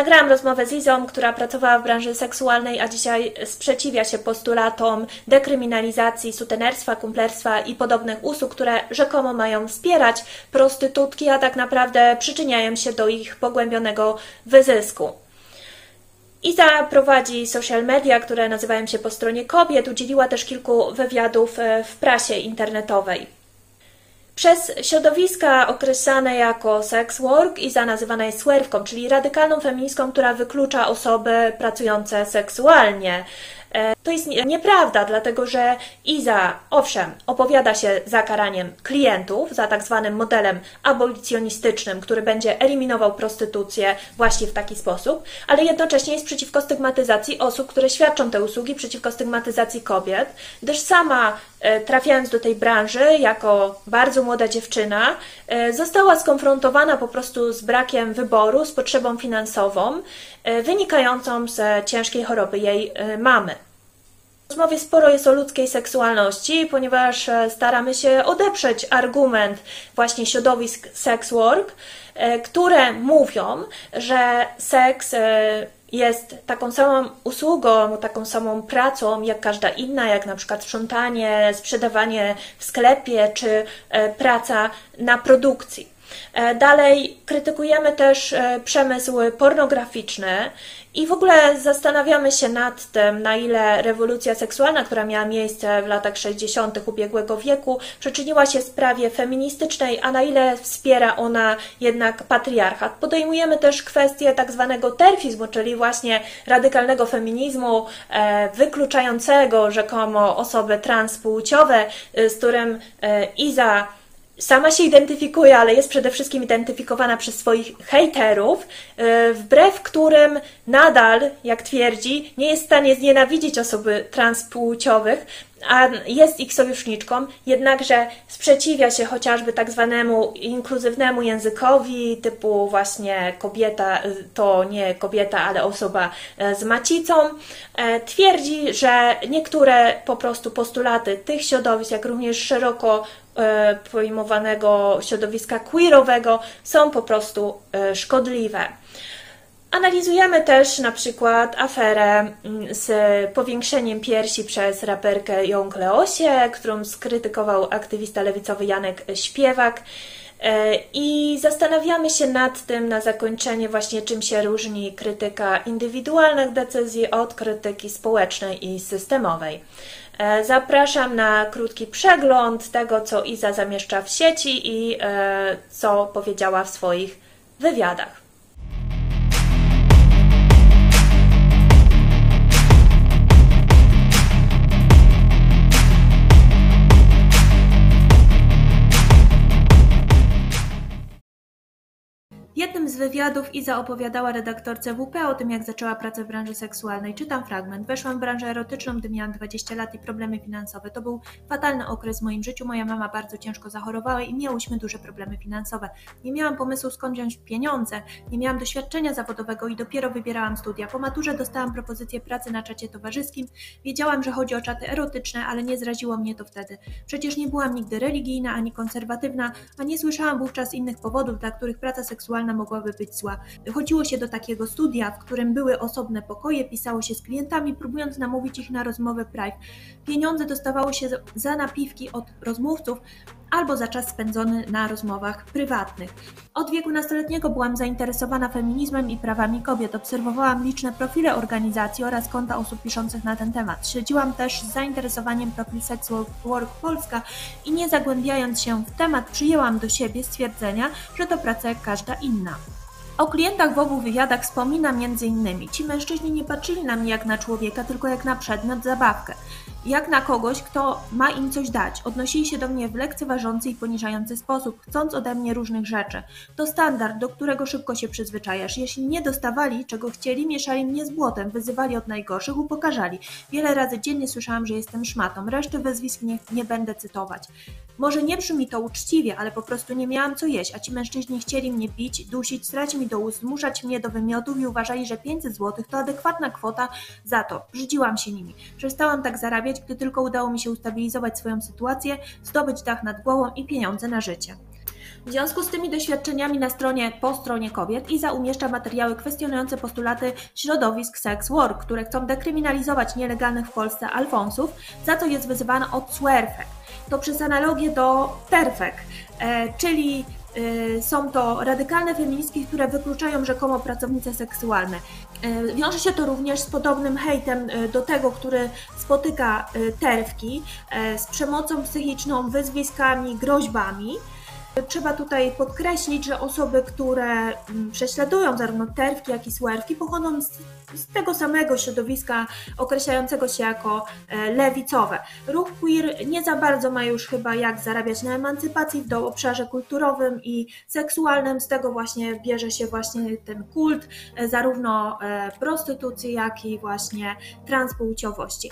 nagrałam rozmowę z Izą, która pracowała w branży seksualnej, a dzisiaj sprzeciwia się postulatom dekryminalizacji sutenerstwa, kumplerstwa i podobnych usług, które rzekomo mają wspierać prostytutki, a tak naprawdę przyczyniają się do ich pogłębionego wyzysku. Iza prowadzi social media, które nazywają się po stronie kobiet. Udzieliła też kilku wywiadów e, w prasie internetowej. Przez środowiska określane jako sex work Iza nazywana jest swerwką, czyli radykalną feministką, która wyklucza osoby pracujące seksualnie. E, to jest nieprawda, dlatego że Iza, owszem, opowiada się za karaniem klientów, za tak zwanym modelem abolicjonistycznym, który będzie eliminował prostytucję właśnie w taki sposób, ale jednocześnie jest przeciwko stygmatyzacji osób, które świadczą te usługi, przeciwko stygmatyzacji kobiet, gdyż sama trafiając do tej branży jako bardzo młoda dziewczyna, e, została skonfrontowana po prostu z brakiem wyboru, z potrzebą finansową, wynikającą z ciężkiej choroby jej mamy. W rozmowie sporo jest o ludzkiej seksualności, ponieważ e, staramy się odeprzeć argument właśnie środowisk sex work, e, które mówią, że seks e, jest taką samą usługą, taką samą pracą jak każda inna, jak na przykład sprzątanie, sprzedawanie w sklepie czy praca na produkcji. Dalej krytykujemy też przemysł pornograficzny i w ogóle zastanawiamy się nad tym, na ile rewolucja seksualna, która miała miejsce w latach 60. ubiegłego wieku, przyczyniła się sprawie feministycznej, a na ile wspiera ona jednak patriarchat. Podejmujemy też kwestię tak zwanego terfizmu, czyli właśnie radykalnego feminizmu, e, wykluczającego rzekomo osoby transpłciowe, e, z którym e, Iza sama się identyfikuje, ale jest przede wszystkim identyfikowana przez swoich hejterów, e, wbrew którym nadal, jak twierdzi, nie jest w stanie znienawidzić osoby transpłciowych, a jest ich sojuszniczką, jednakże sprzeciwia się chociażby tak zwanemu inkluzywnemu językowi, typu właśnie kobieta to nie kobieta, ale osoba e, z macicą. E, twierdzi, że niektóre po prostu postulaty tych środowisk, jak również szeroko pojmowanego środowiska queerowego są po prostu szkodliwe. Analizujemy też na przykład aferę mm, z powiększeniem piersi przez raperkę Ją Leosie, którą skrytykował aktywista lewicowy Janek Śpiewak. E, I zastanawiamy się nad tym na zakończenie właśnie czym się różni krytyka indywidualnych decyzji od krytyki społecznej i systemowej. E, zapraszam na krótki przegląd tego, co Iza zamieszcza w sieci i e, co powiedziała w swoich wywiadach. Jednym z wywiadów Iza opowiadała redaktorce WP o tym, jak zaczęła pracę w branży seksualnej. Czytam fragment. Weszłam w branżę erotyczną, gdy miałam 20 lat i problemy finansowe. To był fatalny okres w moim życiu. Moja mama bardzo ciężko zachorowała i miałyśmy duże problemy finansowe. Nie miałam pomysłu skąd wziąć pieniądze, nie miałam doświadczenia zawodowego i dopiero wybierałam studia. Po maturze dostałam propozycję pracy na czacie towarzyskim. Wiedziałam, że chodzi o czaty erotyczne, ale nie zraziło mnie to wtedy. Przecież nie byłam nigdy religijna ani konserwatywna, a nie słyszałam wówczas innych powodów, dla których praca seksualna mogłaby być zła. Chodziło się do takiego studia, w którym były osobne pokoje, pisało się z klientami, próbując namówić ich na rozmowę prive. Pieniądze dostawało się za napiwki od rozmówców, albo za czas spędzony na rozmowach prywatnych. Od wieku nastoletniego byłam zainteresowana feminizmem i prawami kobiet. Obserwowałam liczne profile organizacji oraz konta osób piszących na ten temat. Śledziłam też z zainteresowaniem profil Sex Work Polska i nie zagłębiając się w temat, przyjęłam do siebie stwierdzenia, że to praca jak każda inna. O klientach w obu wywiadach wspomina m.in. Ci mężczyźni nie patrzyli na mnie jak na człowieka, tylko jak na przedmiot, zabawkę jak na kogoś, kto ma im coś dać. Odnosili się do mnie w lekceważący i poniżający sposób, chcąc ode mnie różnych rzeczy. To standard, do którego szybko się przyzwyczajasz. Jeśli nie dostawali, czego chcieli, mieszali mnie z błotem, wyzywali od najgorszych, upokarzali. Wiele razy dziennie słyszałam, że jestem szmatą. Reszty wezwisk nie, nie będę cytować. Może nie brzmi to uczciwie, ale po prostu nie miałam co jeść, a ci mężczyźni chcieli mnie bić, dusić, strać mi do ust, zmuszać mnie do wymiotów i uważali, że 500 zł to adekwatna kwota za to. Brzydziłam się nimi. Przestałam tak zarabiać, gdy tylko udało mi się ustabilizować swoją sytuację, zdobyć dach nad głową i pieniądze na życie. W związku z tymi doświadczeniami na stronie po stronie kobiet Iza umieszcza materiały kwestionujące postulaty środowisk sex work, które chcą dekryminalizować nielegalnych w Polsce alfonsów, za co jest wyzywana od swerfek. To przez analogię do terfek, e, czyli e, są to radykalne feministki, które wykluczają rzekomo pracownice seksualne. E, wiąże się to również z podobnym hejtem do tego, który spotyka terwki, e, z przemocą psychiczną, wyzwiskami, groźbami. Trzeba tutaj podkreślić, że osoby, które mm, prześladują zarówno terwki, jak i swerwki, pochodzą z, z tego samego środowiska określającego się jako e, lewicowe. Ruch queer nie za bardzo ma już chyba jak zarabiać na emancypacji w obszarze kulturowym i seksualnym. Z tego właśnie bierze się właśnie ten kult e, zarówno e, prostytucji, jak i właśnie transpłciowości.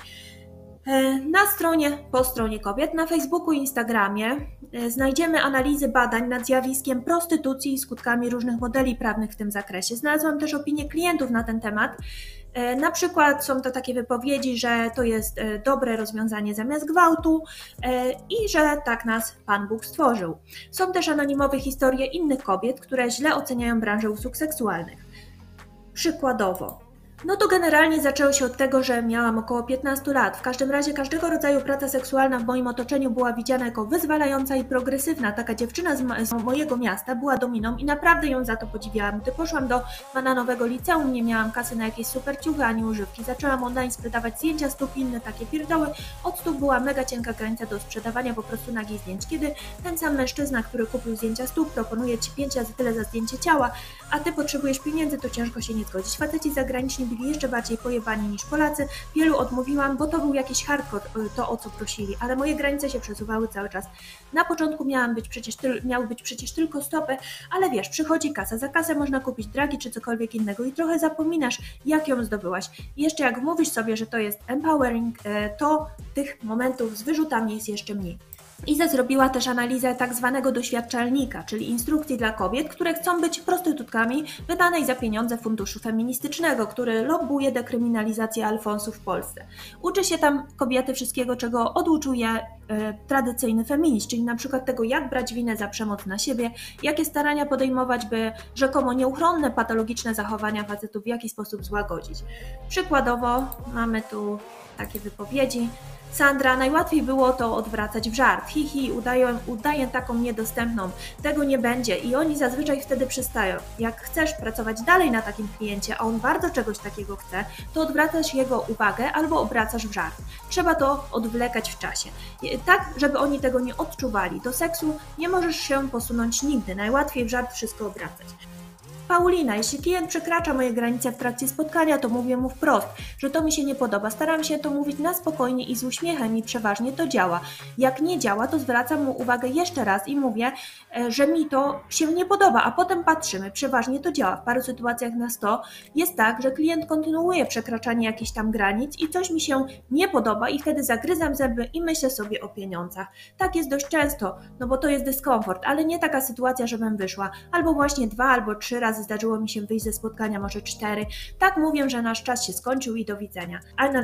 E, na stronie po stronie kobiet, na Facebooku i Instagramie e, znajdziemy analizy badań nad zjawiskiem prostytucji i skutkami różnych modeli prawnych w tym zakresie. Znalazłam też opinie klientów na ten temat. E, na przykład są to takie wypowiedzi, że to jest dobre rozwiązanie zamiast gwałtu i że tak nas Pan Bóg stworzył. Są też anonimowe historie innych kobiet, które źle oceniają branżę usług seksualnych. Przykładowo, no to generalnie zaczęło się od tego, że miałam około 15 lat. W każdym razie każdego rodzaju praca seksualna w moim otoczeniu była widziana jako wyzwalająca i progresywna. Taka dziewczyna z, z mojego miasta była dominą i naprawdę ją za to podziwiałam. Gdy poszłam do bananowego liceum, nie miałam kasy na jakieś super ciuchy ani używki. Zaczęłam online sprzedawać zdjęcia stóp inne takie pierdoły. Od stóp była mega cienka granica do sprzedawania po prostu nagich zdjęć. Kiedy ten sam mężczyzna, który kupił zdjęcia stóp, proponuje Ci 5 razy tyle za zdjęcie ciała, a Ty potrzebujesz pieniędzy, to ciężko się nie zgodzić. Faceci zagraniczni byli jeszcze bardziej pojebani niż Polacy. Wielu odmówiłam, bo to był jakiś hardcore, y, to o co prosili, ale moje granice się przesuwały cały czas. Na początku miałam być przecież, miały być przecież tylko stopy, ale wiesz, przychodzi kasa, za kasę można kupić dragi czy cokolwiek innego i trochę zapominasz, jak ją zdobyłaś. Jeszcze jak mówisz sobie, że to jest empowering, y, to tych momentów z wyrzutami jest jeszcze mniej. Iza zrobiła też analizę tak zwanego doświadczalnika, czyli instrukcji dla kobiet, które chcą być prostytutkami wydanej za pieniądze funduszu feministycznego, który lobbuje dekryminalizację alfonsów w Polsce. Uczy się tam kobiety wszystkiego, czego oduczuje e, tradycyjny feminizm, czyli na przykład tego, jak brać winę za przemoc na siebie, jakie starania podejmować, by rzekomo nieuchronne patologiczne zachowania facetów w jaki sposób złagodzić. Przykładowo mamy tu takie wypowiedzi. Sandra, najłatwiej było to odwracać w żart. Hihi, udaję, udaję taką niedostępną. Tego nie będzie i oni zazwyczaj wtedy przystają. Jak chcesz pracować dalej na takim kliencie, a on bardzo czegoś takiego chce, to odwracasz jego uwagę albo obracasz w żart. Trzeba to odwlekać w czasie. Tak, żeby oni tego nie odczuwali. Do seksu nie możesz się posunąć nigdy. Najłatwiej w żart wszystko obracać. Paulina, jeśli klient przekracza moje granice w trakcie spotkania, to mówię mu wprost, że to mi się nie podoba. Staram się to mówić na spokojnie i z uśmiechem i przeważnie to działa. Jak nie działa, to zwracam mu uwagę jeszcze raz i mówię, e, że mi to się nie podoba, a potem patrzymy. Przeważnie to działa. W paru sytuacjach na 100 jest tak, że klient kontynuuje przekraczanie jakichś tam granic i coś mi się nie podoba i wtedy zagryzam zęby i myślę sobie o pieniądzach. Tak jest dość często, no bo to jest dyskomfort, ale nie taka sytuacja, żebym wyszła. Albo właśnie dwa, albo trzy razy razy zdarzyło mi się wyjść ze spotkania, może cztery. Tak mówię, że nasz czas się skończył i do widzenia.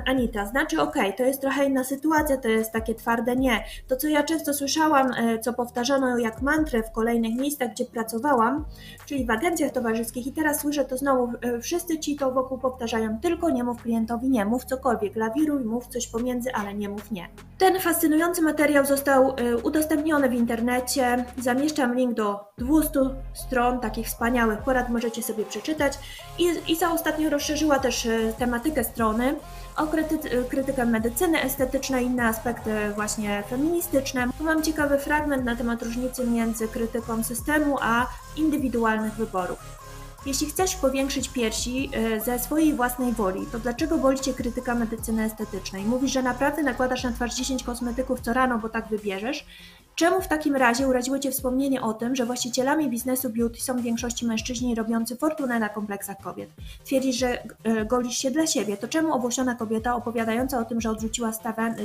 Anita, znaczy okej, okay, to jest trochę inna sytuacja, to jest takie twarde nie. To, co ja często słyszałam, e, co powtarzano jak mantrę w kolejnych miejscach, gdzie pracowałam, czyli w agencjach towarzyskich i teraz słyszę to znowu, e, wszyscy ci to wokół powtarzają, tylko nie mów klientowi nie, mów cokolwiek, lawiruj, mów coś pomiędzy, ale nie mów nie. Ten fascynujący materiał został e, udostępniony w internecie, zamieszczam link do 200 stron takich wspaniałych porad możecie sobie przeczytać. I, Isa ostatnio rozszerzyła też e, tematykę strony o kryty, krytykę medycyny estetycznej, inne aspekty właśnie feministyczne. Tu mam ciekawy fragment na temat różnicy między krytyką systemu a indywidualnych wyborów. Jeśli chcesz powiększyć piersi e, ze swojej własnej woli, to dlaczego boli Cię krytyka medycyny estetycznej? Mówisz, że naprawdę nakładasz na twarz 10 kosmetyków co rano, bo tak wybierzesz? Czemu w takim razie uraziło Cię wspomnienie o tym, że właścicielami biznesu beauty są w większości mężczyźni robiący fortunę na kompleksach kobiet? Twierdzisz, że e, golisz się dla siebie. To czemu owłosiona kobieta opowiadająca o tym, że odrzuciła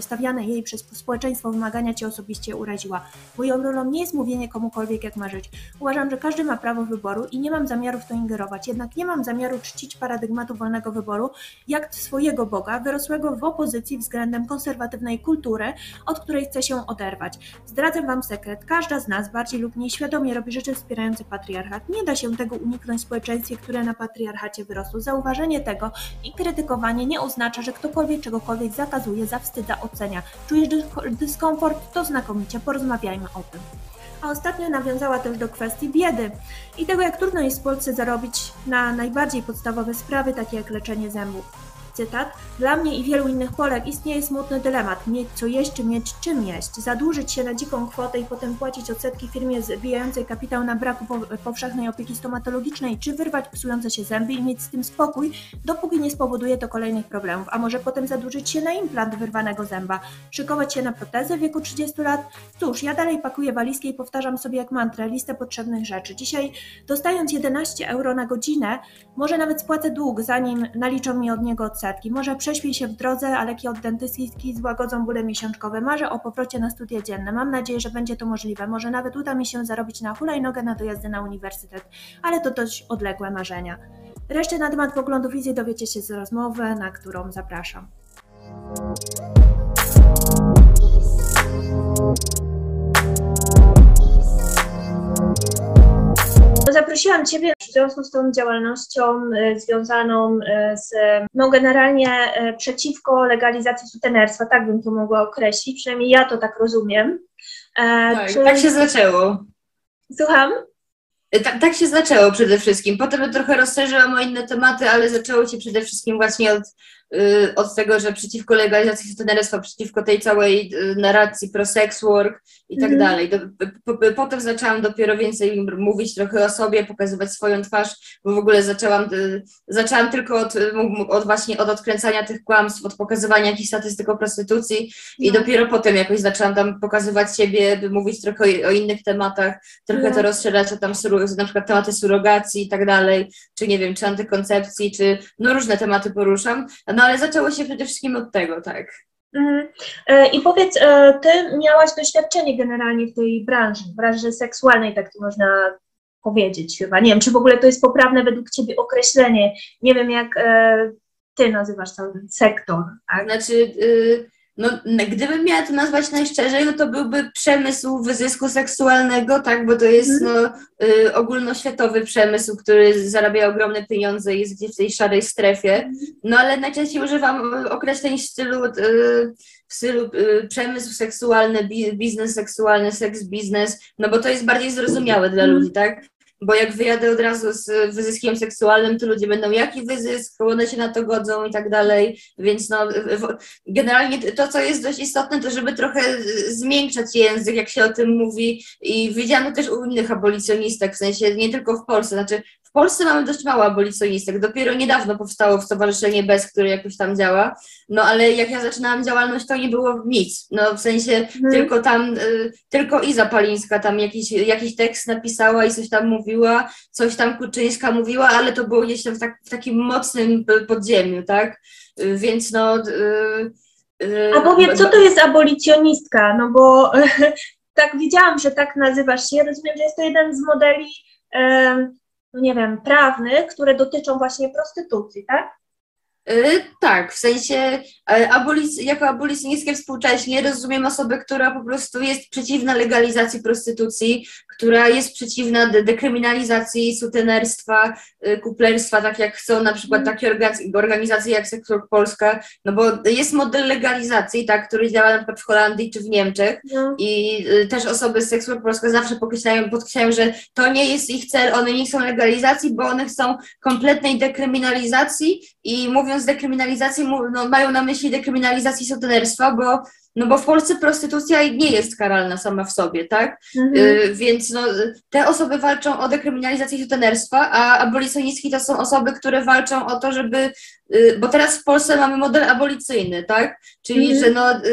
stawiane jej przez społeczeństwo wymagania Cię osobiście uraziła? Moją rolą nie jest mówienie komukolwiek jak ma żyć. Uważam, że każdy ma prawo wyboru i nie mam zamiaru w to ingerować. Jednak nie mam zamiaru czcić paradygmatu wolnego wyboru jak swojego Boga, wyrosłego w opozycji względem konserwatywnej kultury, od której chcę się oderwać. Zdradzę Zdradzę Wam sekret. Każda z nas bardziej lub mniej świadomie robi rzeczy wspierające patriarchat. Nie da się tego uniknąć w społeczeństwie, które na patriarchacie wyrosło. Zauważenie tego i krytykowanie nie oznacza, że ktokolwiek czegokolwiek zakazuje, zawstydza, ocenia. Czujesz dyskomfort? To znakomicie, porozmawiajmy o tym. A ostatnio nawiązała też do kwestii biedy i tego, jak trudno jest w Polsce zarobić na najbardziej podstawowe sprawy, takie jak leczenie zębów. Cytat. Dla mnie i wielu innych Polek istnieje smutny dylemat. Mieć co jeść, czy mieć czym jeść. Zadłużyć się na dziką kwotę i potem płacić odsetki firmie zbijającej kapitał na braku powszechnej opieki stomatologicznej, czy wyrwać psujące się zęby i mieć z tym spokój, dopóki nie spowoduje to kolejnych problemów. A może potem zadłużyć się na implant wyrwanego zęba, szykować się na protezę w wieku 30 lat? Cóż, ja dalej pakuję walizkę i powtarzam sobie jak mantrę listę potrzebnych rzeczy. Dzisiaj dostając 11 euro na godzinę, może nawet spłacę dług, zanim naliczą mi od niego odsetki. Może prześpię się w drodze, a leki od dentystki złagodzą bóle miesiączkowe. Marzę o powrocie na studia dzienne. Mam nadzieję, że będzie to możliwe. Może nawet uda mi się zarobić na hulajnogę na dojazdy na uniwersytet, ale to dość odległe marzenia. Resztę na temat poglądów wizji dowiecie się z rozmowy, na którą zapraszam. Zaprosiłam Ciebie w związku z tą działalnością e, związaną e, z, no generalnie e, przeciwko legalizacji sutenerstwa, tak bym to mogła określić, przynajmniej ja to tak rozumiem. Tak, Czy... tak się zaczęło. Słucham? Tak, tak się zaczęło przede wszystkim. Potem trochę rozszerzyłam o inne tematy, ale zaczęło się przede wszystkim właśnie od od tego, że przeciwko legalizacji sutenerstwa, przeciwko tej całej y, narracji pro sex work i tak mm. dalej. Potem zaczęłam dopiero więcej mówić trochę o sobie, pokazywać swoją twarz, bo w ogóle zaczęłam, y, zaczęłam tylko od, od właśnie od odkręcania tych kłamstw, od pokazywania jakichś statystyk o prostytucji no. i dopiero potem jakoś zaczęłam tam pokazywać siebie, by mówić trochę o, o innych tematach, trochę no. to rozszerzać o tam na przykład tematy surogacji i tak dalej, czy nie wiem, czy antykoncepcji, czy no różne tematy poruszam. No ale zaczęło się przede wszystkim od tego, tak. Mhm. E, I powiedz, e, ty miałaś doświadczenie generalnie w tej branży, w branży seksualnej, tak to można powiedzieć chyba. Nie wiem, czy w ogóle to jest poprawne według Ciebie określenie. Nie wiem, jak e, Ty nazywasz ten sektor. Tak? Znaczy, y, no, gdybym miała to nazwać najszczerzej, no to byłby przemysł wyzysku seksualnego, tak, bo to jest mhm. no, y, ogólnoświatowy przemysł, który zarabia ogromne pieniądze i jest gdzieś w tej szarej strefie. No ale najczęściej używam określeń w stylu, y, w stylu y, przemysł seksualny, biznes seksualny, seks biznes, no bo to jest bardziej zrozumiałe dla mhm. ludzi, tak? Bo jak wyjadę od razu z wyzyskiem seksualnym, to ludzie będą, jaki wyzysk, one się na to godzą i tak dalej, więc no, generalnie to, co jest dość istotne, to żeby trochę zmiękczać język, jak się o tym mówi i widziano też u innych abolicjonistek, w sensie nie tylko w Polsce, znaczy w Polsce mamy dość mało abolicjonistek. Dopiero niedawno powstało Stowarzyszenie BES, które jakoś tam działa. No ale jak ja zaczynałam działalność, to nie było nic. No w sensie hmm. tylko tam, y, tylko Iza Palińska tam jakiś, jakiś tekst napisała i coś tam mówiła, coś tam Kuczyńska mówiła, ale to było gdzieś tam w, tak, w takim mocnym podziemiu, tak? Y, więc no. Y, y, A powiedz, co to jest abolicjonistka? No bo tak widziałam, że tak nazywasz się. Rozumiem, że jest to jeden z modeli no nie wiem, prawnych, które dotyczą właśnie prostytucji, tak? Yy, tak, w sensie e, abolic jako abolicjonistkę współcześnie rozumiem osobę, która po prostu jest przeciwna legalizacji prostytucji, która jest przeciwna de dekryminalizacji sutenerstwa, y, kuplerstwa, tak jak chcą na przykład takie organizacje jak Sektor Polska, no bo jest model legalizacji, tak, który działa na przykład w Holandii czy w Niemczech no. i y, też osoby z Sektor Polska zawsze podkreślają, podkreślają, że to nie jest ich cel, one nie chcą legalizacji, bo one chcą kompletnej dekryminalizacji i mówiąc dekryminalizacji, no, mają na myśli dekryminalizacji sutenerstwa, bo no bo w Polsce prostytucja nie jest karalna sama w sobie, tak? Mhm. Y, więc no, te osoby walczą o dekryminalizację sutenerstwa, a abolicjonistki to są osoby, które walczą o to, żeby bo teraz w Polsce mamy model abolicyjny, tak? Czyli, mm. że no,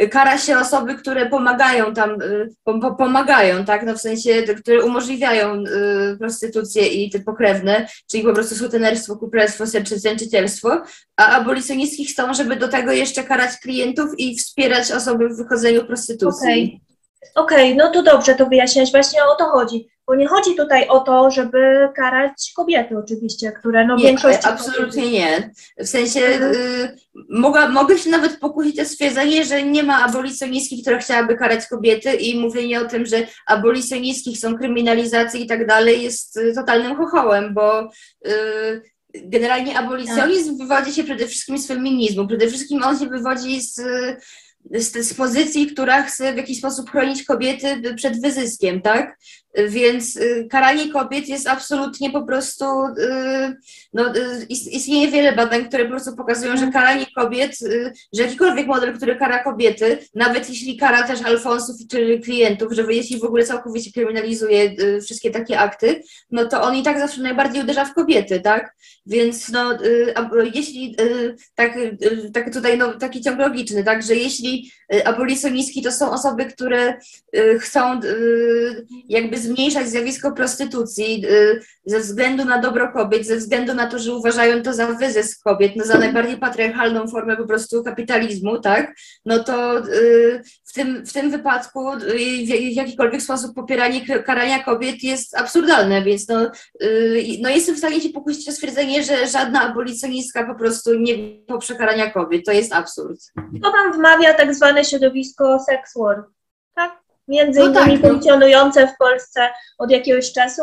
y, kara się osoby, które pomagają tam, y, po, pomagają, tak? No w sensie, które umożliwiają y, prostytucję i te pokrewne, czyli po prostu sutenerstwo, kuprestwo, czy zręczycielstwo, a abolicjonistki chcą, żeby do tego jeszcze karać klientów i wspierać osoby w wychodzeniu prostytucji. Okej, okay. okay. no to dobrze to wyjaśniać, właśnie o to chodzi. Bo nie chodzi tutaj o to, żeby karać kobiety oczywiście, które no Nie, większość... absolutnie nie. W sensie Mhm. y, mogła, mogę się nawet pokusić o stwierdzenie, że nie ma abolicjonistki, która chciałaby karać kobiety i mówienie o tym, że abolicjonistki chcą kryminalizacji i tak dalej jest y, totalnym chochołem, bo y, generalnie abolicjonizm wywodzi się przede wszystkim z feminizmu. Przede wszystkim on się wywodzi z, z, z pozycji, która chce w jakiś sposób chronić kobiety przed wyzyskiem, tak? Więc y, karanie kobiet jest absolutnie po prostu, y, no, y, ist- istnieje wiele badań, które po prostu pokazują, że karanie kobiet, że jakikolwiek model, który kara kobiety, nawet jeśli kara też alfonsów czy klientów, że jeśli w ogóle całkowicie kryminalizuje wszystkie takie akty, no to on i tak zawsze najbardziej uderza w kobiety, tak? Więc no, y, jeśli y, tak, tak tutaj no, taki ciąg logiczny, tak, że jeśli abolicjonistki to są osoby, które chcą jakby zmniejszać zjawisko prostytucji ze względu na dobro kobiet, ze względu na to, że uważają to za wyzysk kobiet, no za najbardziej patriarchalną formę po prostu kapitalizmu, tak, no to tym, w tym wypadku y, w jakikolwiek sposób popieranie karania kobiet jest absurdalne, więc no, y, no jestem w stanie się pokusić o stwierdzenie, że żadna abolicjonistka po prostu nie poprze karania kobiet, to jest absurd. To wam wmawia tak zwane środowisko sex work, tak? Między No innymi tak, no. funkcjonujące w Polsce od jakiegoś czasu.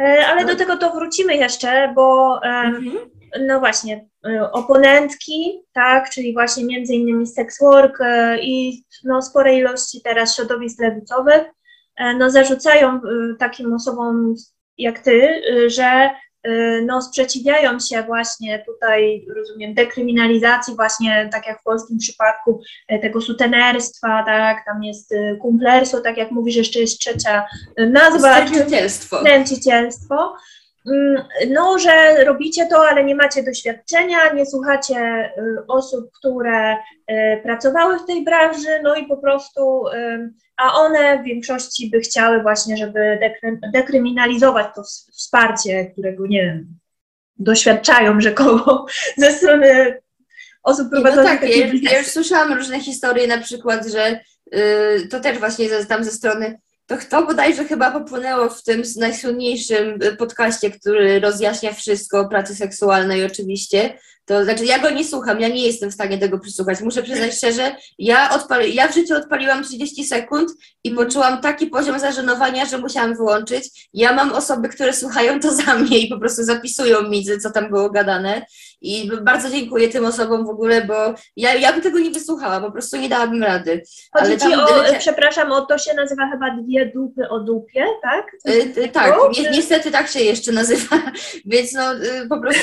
E, Ale No. do tego to wrócimy jeszcze, bo em, no właśnie, oponentki, tak, czyli właśnie między innymi sex work y, i no, sporej ilości teraz środowisk lewicowych, e, no zarzucają takim osobom jak ty, że no sprzeciwiają się właśnie tutaj, rozumiem, dekryminalizacji właśnie, tak jak w polskim przypadku, e, tego sutenerstwa, tak, tam jest kumplerstwo, tak jak mówisz, jeszcze jest trzecia nazwa, kręcicielstwo. Mm, No, że robicie to, ale nie macie doświadczenia, nie słuchacie y, osób, które y, pracowały w tej branży, no i po prostu, a one w większości by chciały właśnie, żeby dekry- dekryminalizować to ws- wsparcie, którego nie wiem, doświadczają rzekomo ze strony osób No prowadzących tak, takie ja, ja już słyszałam różne historie, na przykład, że y, to też właśnie tam ze strony, to kto bodajże chyba popłynęło w tym najsłynniejszym y, podcaście, który rozjaśnia wszystko o pracy seksualnej oczywiście, to znaczy ja go nie słucham, ja nie jestem w stanie tego przysłuchać, muszę przyznać szczerze, ja, odpali, ja w życiu odpaliłam 30 sekund i poczułam taki poziom zażenowania, że musiałam wyłączyć. Ja mam osoby, które słuchają to za mnie i po prostu zapisują mi, co tam było gadane i bardzo dziękuję tym osobom w ogóle, bo ja, ja bym tego nie wysłuchała, po prostu nie dałabym rady. Chodzi ale ci tam o, lecie- przepraszam, o to się nazywa chyba dwie dupy o dupie, tak? Y? Tak, ni niestety tak się jeszcze nazywa, więc no y, po prostu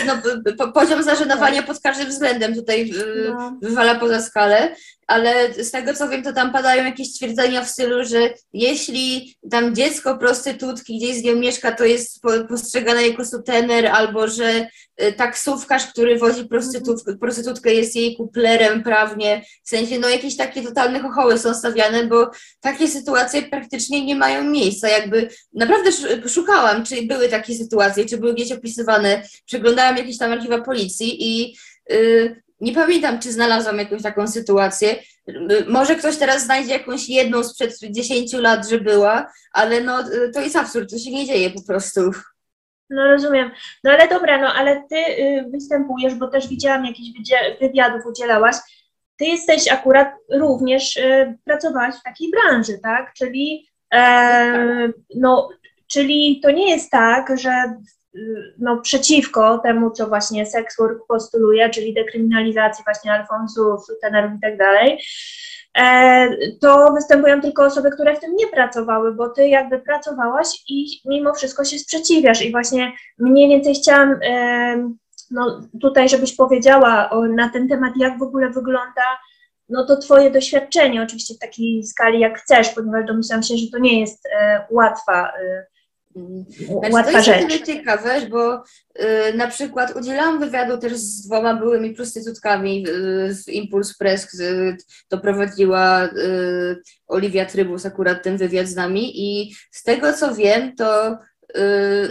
no, poziom zażenowania pod każdym względem tutaj y, No. wywala poza skalę, ale z tego co wiem, to tam padają jakieś stwierdzenia w stylu, że jeśli tam dziecko prostytutki gdzieś z nią mieszka, to jest po, postrzegane jako sutener, albo że y, taksówkarz, który wozi prostytutkę, prostytutkę jest jej kuplerem prawnie, w sensie no jakieś takie totalne chochoły są stawiane, bo takie sytuacje praktycznie nie mają miejsca, jakby naprawdę sz- szukałam, czy były takie sytuacje, czy były gdzieś opisywane, przeglądałam jakieś tam archiwa policji i y, nie pamiętam, czy znalazłam jakąś taką sytuację. Może ktoś teraz znajdzie jakąś jedną sprzed 10 lat, że była, ale no to jest absurd, to się nie dzieje po prostu. No rozumiem. No ale dobra, no ale ty y, występujesz, bo też widziałam wydzie- wywiadów udzielałaś. Ty jesteś akurat również, y, pracowałaś w takiej branży, tak? Czyli, e, no, czyli to nie jest tak, że no, przeciwko temu, co właśnie sex work postuluje, czyli dekryminalizacji właśnie alfonsów, sutenerów i tak dalej, e, to występują tylko osoby, które w tym nie pracowały, bo ty jakby pracowałaś i mimo wszystko się sprzeciwiasz. I właśnie mniej więcej chciałam em, no, tutaj, żebyś powiedziała o, na ten temat, jak w ogóle wygląda no to twoje doświadczenie, oczywiście w takiej skali jak chcesz, ponieważ domyślam się, że to nie jest e, łatwa, e, Znaczy, to łatwa jest o rzecz. ciekawe, bo y, na przykład udzielałam wywiadu też z dwoma byłymi prostytutkami y, z Impuls Press, y, to prowadziła y, Oliwia Trybus akurat ten wywiad z nami i z tego co wiem, to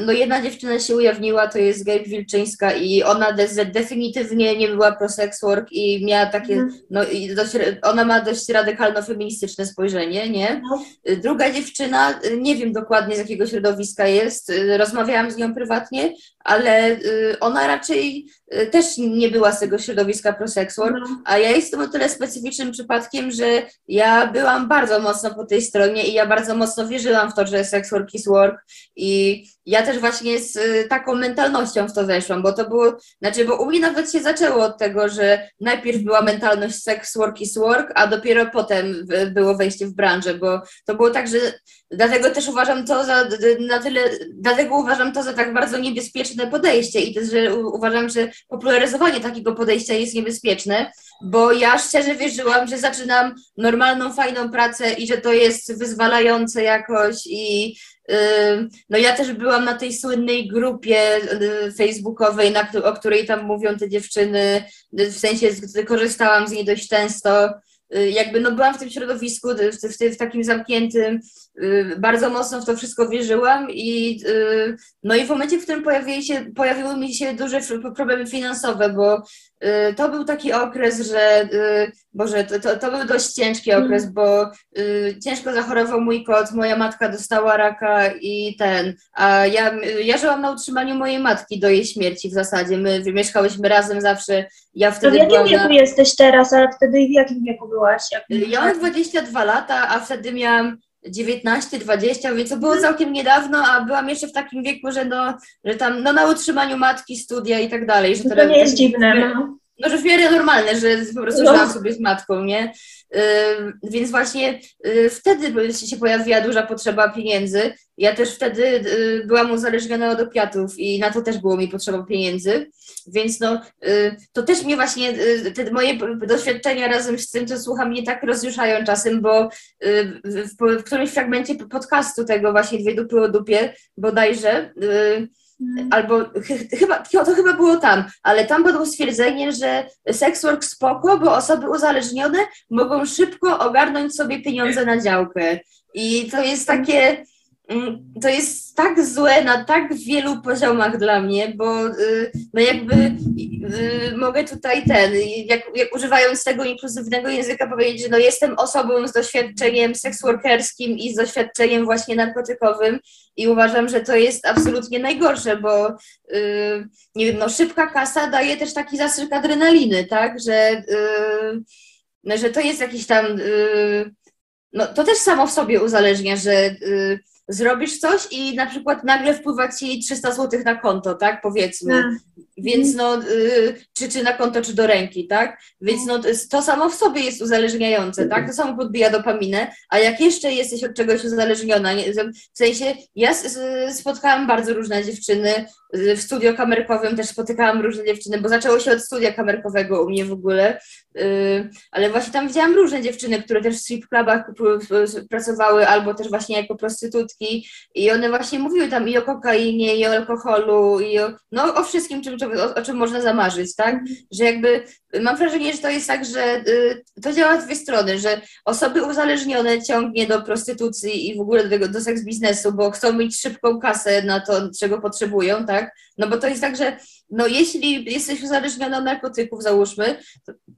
no jedna dziewczyna się ujawniła, to jest Gabe Wilczyńska i ona de definitywnie nie była pro sex work i miała takie, mm. no i dość, ona ma dość radykalno-feministyczne spojrzenie, nie? No. Druga dziewczyna, nie wiem dokładnie z jakiego środowiska jest, rozmawiałam z nią prywatnie, ale ona raczej też nie była z tego środowiska pro sex work, no. a ja jestem o tyle specyficznym przypadkiem, że ja byłam bardzo mocno po tej stronie i ja bardzo mocno wierzyłam w to, że sex work is work i ja też właśnie z y, taką mentalnością w to weszłam, bo to było, znaczy, bo u mnie nawet się zaczęło od tego, że najpierw była mentalność sex work is work, a dopiero potem było wejście w branżę, bo to było tak, że dlatego też uważam to za, na tyle, dlatego uważam to za tak bardzo niebezpieczne podejście i też, że uważam, że popularyzowanie takiego podejścia jest niebezpieczne, bo ja szczerze wierzyłam, że zaczynam normalną, fajną pracę i że to jest wyzwalające jakoś i no ja też byłam na tej słynnej grupie y, facebookowej, na, o której tam mówią te dziewczyny, w sensie korzystałam z niej dość często. Y, jakby no byłam w tym środowisku, w, w, w takim zamkniętym, y, bardzo mocno w to wszystko wierzyłam i no i w momencie, w którym pojawiły, się, pojawiły mi się duże problemy finansowe, bo Y, to był taki okres, że y, Boże, to, to, to, był dość ciężki mm. okres, bo y, ciężko zachorował mój kot, moja matka dostała raka i ten, a ja, ja żyłam na utrzymaniu mojej matki do jej śmierci w zasadzie. My mieszkałyśmy razem zawsze. Ja wtedy to w jakim wieku na... jesteś teraz, ale wtedy w jakim wieku byłaś? Jak... Ja mam 22 lata, a wtedy miałam 19, 20, więc to było całkiem niedawno, a byłam jeszcze w takim wieku, że, no, że tam no, na utrzymaniu matki, studia i tak dalej. Że to, to nie jest dziwne. No. no, że w miarę normalne, że po prostu no. żyłam sobie z matką, nie? Więc właśnie y, wtedy się pojawiła duża potrzeba pieniędzy. Ja też wtedy y, byłam uzależniona od opiatów i na to też było mi potrzeba pieniędzy. Więc no, y, to też mnie właśnie, te moje doświadczenia razem z tym, co słucham, mnie tak rozjuszają czasem, bo w, którymś fragmencie podcastu tego właśnie Dwie dupy o dupie bodajże. Albo ch chyba, to chyba było tam, ale tam było stwierdzenie, że sex work spoko, bo osoby uzależnione mogą szybko ogarnąć sobie pieniądze na działkę. I to jest takie, mm, to jest tak złe na tak wielu poziomach dla mnie, bo y, no jakby y, mogę tutaj ten, jak, jak używając tego inkluzywnego języka powiedzieć, że no jestem osobą z doświadczeniem seksworkerskim i z doświadczeniem właśnie narkotykowym i uważam, że to jest absolutnie najgorsze, bo y, nie wiem, no szybka kasa daje też taki zastrzyk adrenaliny, tak, że, no, że to jest jakiś tam no to też samo w sobie uzależnia, że y, zrobisz coś i na przykład nagle wpływa ci 300 zł na konto, tak, powiedzmy. Więc no, y, czy, czy na konto, czy do ręki, tak? Więc no, to samo w sobie jest uzależniające, tak? To samo podbija dopaminę, a jak jeszcze jesteś od czegoś uzależniona, nie, w sensie ja spotkałam bardzo różne dziewczyny, w studio kamerkowym też spotykałam różne dziewczyny, bo zaczęło się od studia kamerkowego u mnie w ogóle, y, ale właśnie tam widziałam różne dziewczyny, które też w strip clubach pracowały albo też właśnie jako prostytutki i one właśnie mówiły tam i o kokainie, i o alkoholu, i o, no, o wszystkim, czym, o, o czym można zamarzyć, tak? Że jakby mam wrażenie, że to jest tak, że y, to działa z dwie strony, że osoby uzależnione ciągnie do prostytucji i w ogóle do, do seks biznesu, bo chcą mieć szybką kasę na to, czego potrzebują, tak? No bo to jest tak, że no jeśli jesteś uzależniony od narkotyków, załóżmy,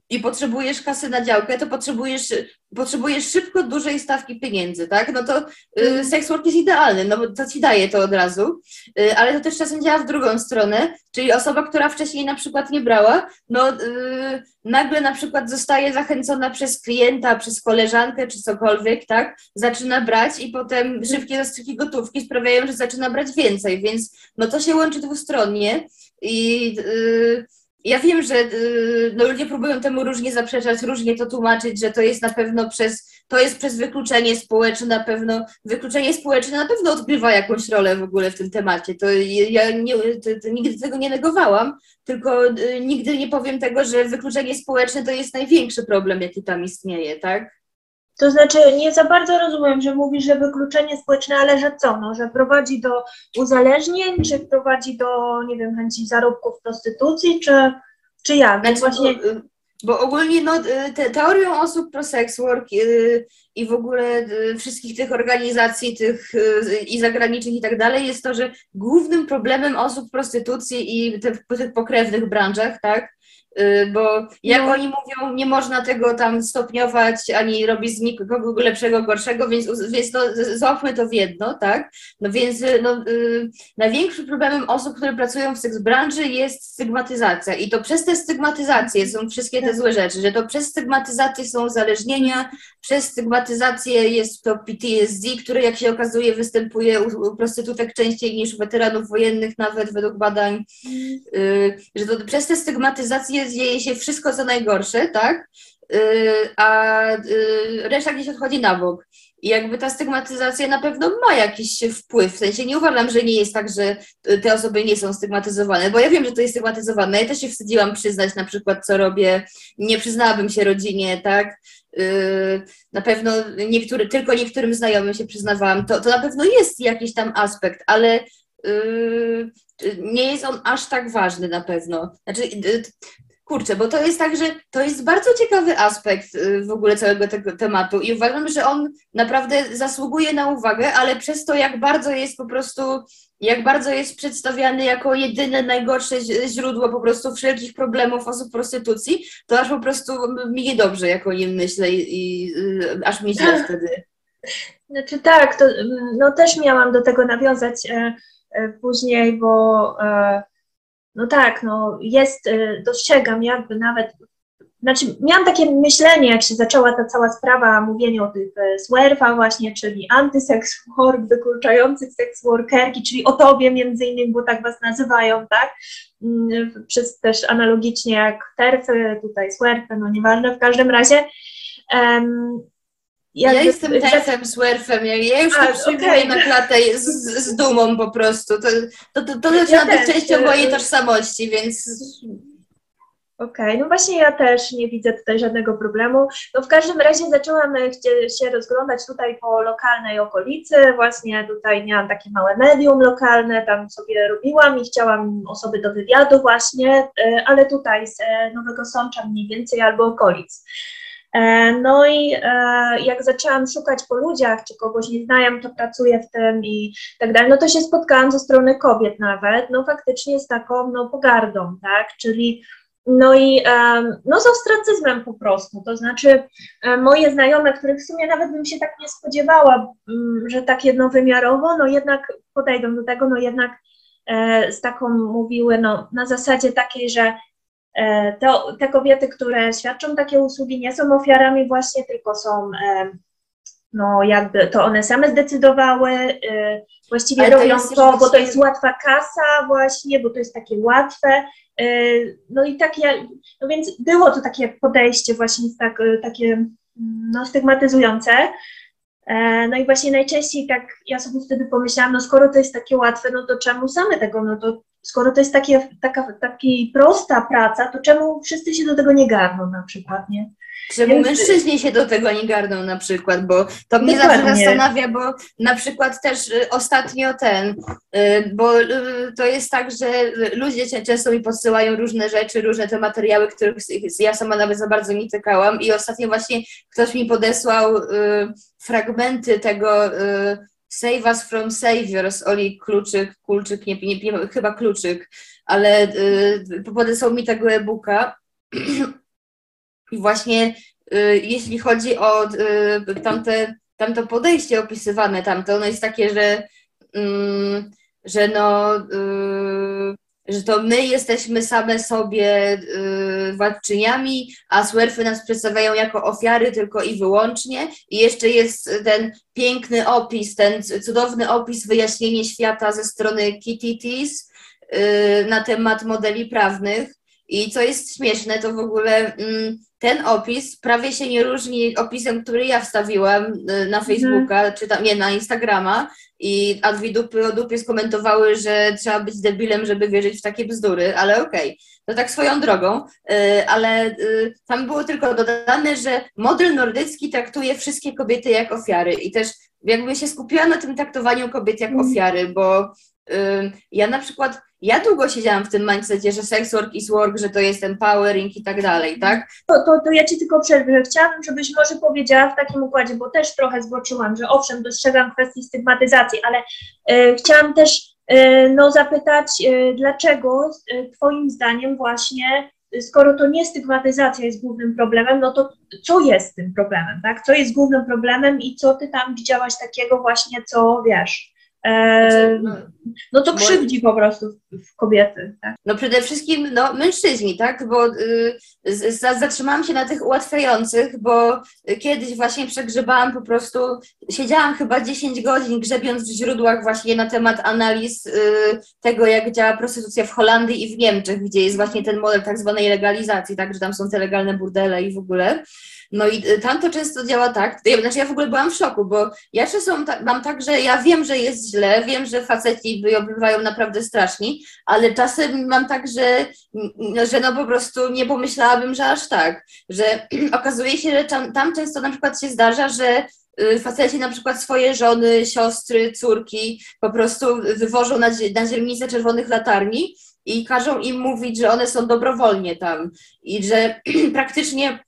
i potrzebujesz kasy na działkę, to potrzebujesz, potrzebujesz szybko dużej stawki pieniędzy, tak? No to y, mhm. sex work jest idealny, no bo to ci daje to od razu, y, ale to też czasem działa w drugą stronę, czyli osoba, która wcześniej na przykład nie brała, no y, nagle na przykład zostaje zachęcona przez klienta, przez koleżankę czy cokolwiek, tak? Zaczyna brać i potem szybkie zastrzyki gotówki sprawiają, że zaczyna brać więcej, więc no to się łączy dwustronnie i yy, ja wiem, że y, no, ludzie próbują temu różnie zaprzeczać, różnie to tłumaczyć, że to jest na pewno przez, to jest przez wykluczenie społeczne, na pewno, wykluczenie społeczne na pewno odgrywa jakąś rolę w ogóle w tym temacie. To ja nie, to, to nigdy tego nie negowałam, tylko y, nigdy nie powiem tego, że wykluczenie społeczne to jest największy problem, jaki tam istnieje, tak? To znaczy, nie za bardzo rozumiem, że mówisz, że wykluczenie społeczne, ale że co, no, że prowadzi do uzależnień, czy prowadzi do, nie wiem, chęci zarobków prostytucji, czy, czy jak? Znaczy, Właśnie... Bo ogólnie no, te, teorią osób pro sex work y, i w ogóle y, wszystkich tych organizacji tych y, i zagranicznych i tak dalej jest to, że głównym problemem osób prostytucji i tych, tych pokrewnych branżach, tak, Y, bo jak no. oni mówią, nie można tego tam stopniować ani robić z nikogo lepszego, gorszego, więc, więc to, złapmy to w jedno, tak? No więc y, no, y, największym problemem osób, które pracują w seks branży jest stygmatyzacja i to przez te stygmatyzacje są wszystkie te złe rzeczy, że to przez stygmatyzację są uzależnienia, przez stygmatyzację jest to PTSD, które jak się okazuje występuje u, u prostytutek częściej niż u weteranów wojennych nawet według badań, y, że to przez te stygmatyzacje dzieje się wszystko co najgorsze, tak? Y, a y, reszta gdzieś odchodzi na bok. I jakby ta stygmatyzacja na pewno ma jakiś wpływ. W sensie nie uważam, że nie jest tak, że te osoby nie są stygmatyzowane, bo ja wiem, że to jest stygmatyzowane. Ja też się wstydziłam przyznać na przykład, co robię. Nie przyznałabym się rodzinie, tak? Y, na pewno niektóry, tylko niektórym znajomym się przyznawałam. To, to na pewno jest jakiś tam aspekt, ale nie jest on aż tak ważny na pewno. Znaczy, Kurczę, bo to jest tak, że to jest bardzo ciekawy aspekt y, w ogóle całego tego tematu i uważam, że on naprawdę zasługuje na uwagę, ale przez to, jak bardzo jest po prostu, jak bardzo jest przedstawiany jako jedyne najgorsze źródło po prostu wszelkich problemów osób prostytucji, to aż po prostu mi niedobrze, jak o nim myślę i, i y, aż mi źle wtedy. Znaczy tak, to no też miałam do tego nawiązać e, e, później, bo e, no tak, no jest, y, dostrzegam jakby nawet, znaczy miałam takie myślenie, jak się zaczęła ta cała sprawa, mówienie o tych y, swerfach właśnie, czyli antysex work, wykluczających seks workerki, czyli o tobie między innymi, bo tak was nazywają, tak? Mm, przez też analogicznie jak terfy, tutaj swerfy, no nieważne, w każdym razie. Ja jestem tefem, swerfem, ja już to przyjmuję okay. na klatę z, z, dumą po prostu. To, to, to, to zaczyna ja być częścią mojej y, tożsamości, więc... Okej, okay. no właśnie ja też nie widzę tutaj żadnego problemu. No w każdym razie zaczęłam e, się rozglądać tutaj po lokalnej okolicy, właśnie tutaj miałam takie małe medium lokalne, tam sobie robiłam i chciałam osoby do wywiadu właśnie, e, ale tutaj z e, Nowego Sącza mniej więcej albo okolic. E, no i e, jak zaczęłam szukać po ludziach, czy kogoś nie znają, to pracuje w tym i tak dalej, no to się spotkałam ze strony kobiet nawet, no faktycznie z taką no, pogardą, tak, czyli no i no z ostracyzmem po prostu, to znaczy e, moje znajome, których w sumie nawet bym się tak nie spodziewała, mm, że tak jednowymiarowo, no jednak podejdą do tego, no jednak z taką mówiły, no na zasadzie takiej, że E, to, te kobiety, które świadczą takie usługi, nie są ofiarami właśnie, tylko są, e, no jakby to one same zdecydowały, e, właściwie Ale robią to, to bo to jest łatwa kasa właśnie, bo to jest takie łatwe, no i takie, no więc było to takie podejście właśnie tak, takie no, stygmatyzujące, no i właśnie najczęściej tak ja sobie wtedy pomyślałam, no skoro to jest takie łatwe, no to czemu same tego, no to skoro to jest takie, taka, taki prosta praca, to czemu wszyscy się do tego nie garną na przykład, nie? Czemu Więc... mężczyźni się do tego nie garną na przykład, bo to mnie Dokładnie. zawsze zastanawia, bo na przykład też y, ostatnio ten, y, bo y, to jest tak, że ludzie często mi podsyłają różne rzeczy, różne te materiały, których ja sama nawet za bardzo nie tykałam i ostatnio właśnie ktoś mi podesłał fragmenty tego Save Us From Saviors, Oli Kluczyk, Kulczyk, nie, nie, nie chyba Kluczyk, ale y, podesłał mi tego e-booka i właśnie y, jeśli chodzi o y, tamte, tamto podejście opisywane tamto, ono jest takie, że, y, że no y, że to my jesteśmy same sobie y, władczyniami, a swerfy nas przedstawiają jako ofiary tylko i wyłącznie. I jeszcze jest ten piękny opis, ten cudowny opis, wyjaśnienie świata ze strony Kitty Tees na temat modeli prawnych. I co jest śmieszne, to w ogóle mm, ten opis prawie się nie różni opisem, który ja wstawiłam y, na mhm. Facebooka, mm. czy tam, nie, na Instagrama, i a dwie dupy o dupie skomentowały, że trzeba być debilem, żeby wierzyć w takie bzdury, ale okej, okay. to tak swoją drogą, yy, ale yy, tam było tylko dodane, że model nordycki traktuje wszystkie kobiety jak ofiary i też jakby się skupiła na tym traktowaniu kobiet jak mm. ofiary, bo ja na przykład, ja długo siedziałam w tym mindsetie, że sex work is work, że to jest empowering i tak dalej, tak? To, to, to ja Ci tylko przerwę, chciałabym, żebyś może powiedziała w takim układzie, bo też trochę zboczyłam, że owszem, dostrzegam kwestię stygmatyzacji, ale y, chciałam też y, no, zapytać, y, dlaczego Twoim zdaniem właśnie skoro to nie stygmatyzacja jest głównym problemem, no to co jest tym problemem, tak? Co jest głównym problemem i co ty tam widziałaś takiego właśnie, co wiesz? E, no, to krzywdzi po prostu w kobiety. Tak? No przede wszystkim no, mężczyźni, tak? Bo y, zatrzymałam się na tych ułatwiających, bo kiedyś właśnie przegrzebałam po prostu, siedziałam chyba 10 godzin grzebiąc w źródłach właśnie na temat analiz y, tego, jak działa prostytucja w Holandii i w Niemczech, gdzie jest właśnie ten model tak zwanej legalizacji, tak? Że tam są te legalne burdele i w ogóle. No i y, tam to często działa tak, ja, znaczy ja w ogóle byłam w szoku, bo ja czasem mam tak, że ja wiem, że jest źle, wiem, że faceci bywają naprawdę straszni, ale czasem mam tak, że, że no po prostu nie pomyślałabym, że aż tak, że okazuje się, że tam, tam często na przykład się zdarza, że y, faceci na przykład swoje żony, siostry, córki po prostu wywożą na, na dzielnicę czerwonych latarni i każą im mówić, że one są dobrowolnie tam i że praktycznie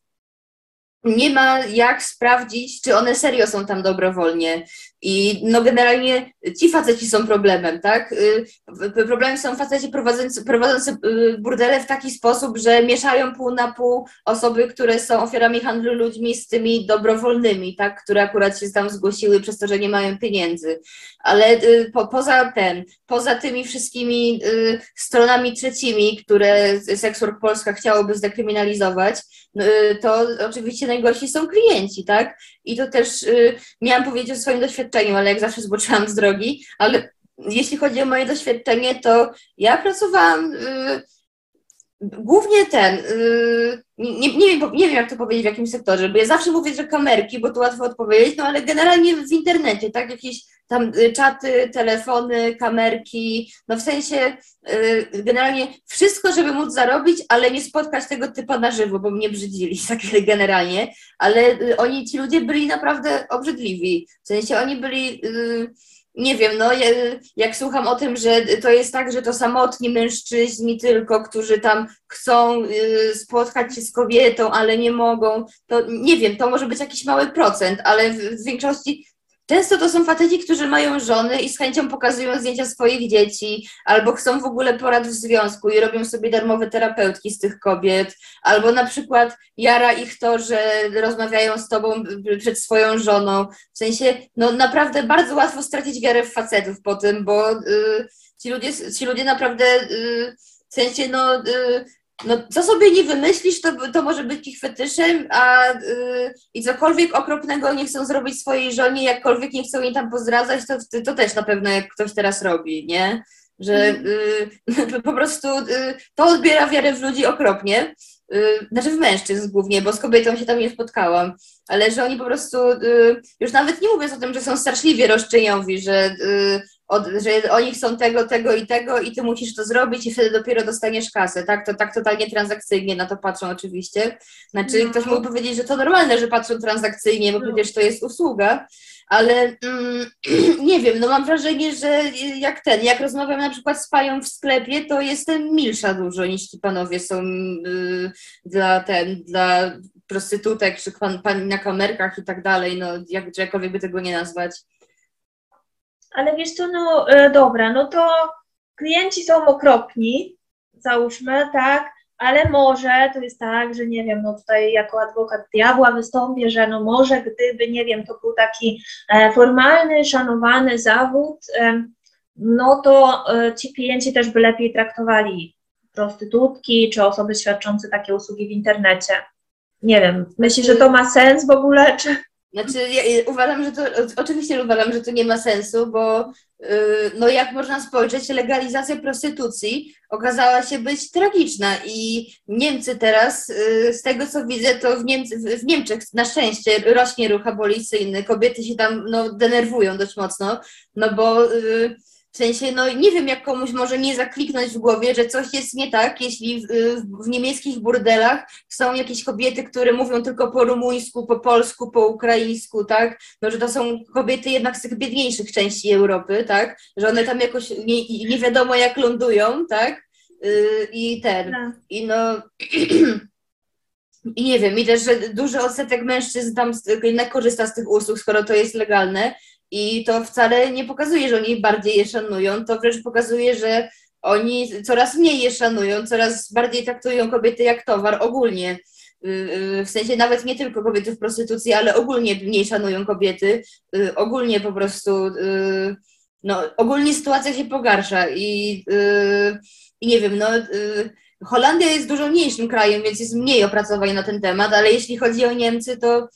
nie ma jak sprawdzić, czy one serio są tam dobrowolnie. I no generalnie ci faceci są problemem, tak? Y, problemem są faceci prowadzący, prowadzący y, burdele w taki sposób, że mieszają pół na pół osoby, które są ofiarami handlu ludźmi z tymi dobrowolnymi, tak? Które akurat się tam zgłosiły przez to, że nie mają pieniędzy. Ale y, po, poza ten, poza tymi wszystkimi stronami trzecimi, które Sexwork Polska chciałoby zdekryminalizować, to oczywiście najgorsi są klienci, tak? I to też miałam powiedzieć o swoim doświadczeniu, doświadczeniu, ale jak zawsze zboczyłam z drogi, ale jeśli chodzi o moje doświadczenie, to ja pracowałam y, głównie ten, y, nie, nie, wiem, nie wiem jak to powiedzieć w jakim sektorze, bo ja zawsze mówię, że kamerki, bo to łatwo odpowiedzieć, no ale generalnie w internecie, tak, jakieś tam y, czaty, telefony, kamerki, no w sensie y, generalnie wszystko, żeby móc zarobić, ale nie spotkać tego typa na żywo, bo mnie brzydzili, tak generalnie, ale oni, ci ludzie byli naprawdę obrzydliwi, w sensie oni byli nie wiem, no jak słucham o tym, że to jest tak, że to samotni mężczyźni tylko, którzy tam chcą spotkać się z kobietą, ale nie mogą, to nie wiem, to może być jakiś mały procent, ale w większości Często to są faceci, którzy mają żony i z chęcią pokazują zdjęcia swoich dzieci, albo chcą w ogóle porad w związku i robią sobie darmowe terapeutki z tych kobiet, albo na przykład jara ich to, że rozmawiają z tobą przed swoją żoną. W sensie, no naprawdę bardzo łatwo stracić wiarę w facetów po tym, bo y, ci, ludzie, ci ludzie naprawdę y, w sensie, no, y, no co sobie nie wymyślisz, to, to może być ich fetyszem, a yy, i cokolwiek okropnego nie chcą zrobić swojej żonie, jakkolwiek nie chcą jej tam pozdradzać, to, to też na pewno jak ktoś teraz robi, nie? Że yy, po prostu yy, to odbiera wiarę w ludzi okropnie. Y, znaczy w mężczyzn głównie, bo z kobietą się tam nie spotkałam, ale że oni po prostu, y, już nawet nie mówiąc o tym, że są straszliwie roszczeniowi, że y, od, że oni chcą tego, tego i tego i ty musisz to zrobić i wtedy dopiero dostaniesz kasę, tak? To tak totalnie transakcyjnie na to patrzą oczywiście. Znaczy no. ktoś mógł powiedzieć, że to normalne, że patrzą transakcyjnie, bo no. przecież to jest usługa, ale mm, nie wiem, no mam wrażenie, że jak ten, jak rozmawiam na przykład z panią w sklepie, to jestem milsza dużo niż ci panowie są y, dla ten, dla prostytutek, czy pan, pan na kamerkach i tak dalej, no jak, jakkolwiek by tego nie nazwać. Ale wiesz co, no e, dobra, no to klienci są okropni, załóżmy, tak, ale może to jest tak, że nie wiem, no tutaj jako adwokat diabła wystąpię, że no może gdyby, nie wiem, to był taki e, formalny, szanowany zawód, e, no to ci klienci też by lepiej traktowali prostytutki czy osoby świadczące takie usługi w internecie. Nie wiem, myślisz, że to ma sens w ogóle, czy... Znaczy, ja uważam, że to, oczywiście uważam, że to nie ma sensu, bo yy, no jak można spojrzeć, legalizacja prostytucji okazała się być tragiczna i Niemcy teraz, yy, z tego co widzę, to w, Niemcy, w Niemczech na szczęście rośnie ruch abolicyjny, kobiety się tam no, denerwują dość mocno, no bo yy, W sensie, no nie wiem, jak komuś może nie zakliknąć w głowie, że coś jest nie tak, jeśli w, w, niemieckich burdelach są jakieś kobiety, które mówią tylko po rumuńsku, po polsku, po ukraińsku, tak? No, że to są kobiety jednak z tych biedniejszych części Europy, tak? Że one tam jakoś nie, nie wiadomo jak lądują, tak? Yy, I ten, no. i no... I nie wiem, i też, że duży odsetek mężczyzn tam jednak korzysta z tych usług, skoro to jest legalne, i to wcale nie pokazuje, że oni bardziej je szanują, to wręcz pokazuje, że oni coraz mniej je szanują, coraz bardziej traktują kobiety jak towar ogólnie. Y, y, w sensie nawet nie tylko kobiety w prostytucji, ale ogólnie mniej szanują kobiety. Y, ogólnie po prostu, no, ogólnie sytuacja się pogarsza i, i nie wiem, no. Holandia jest dużo mniejszym krajem, więc jest mniej opracowań na ten temat, ale jeśli chodzi o Niemcy, to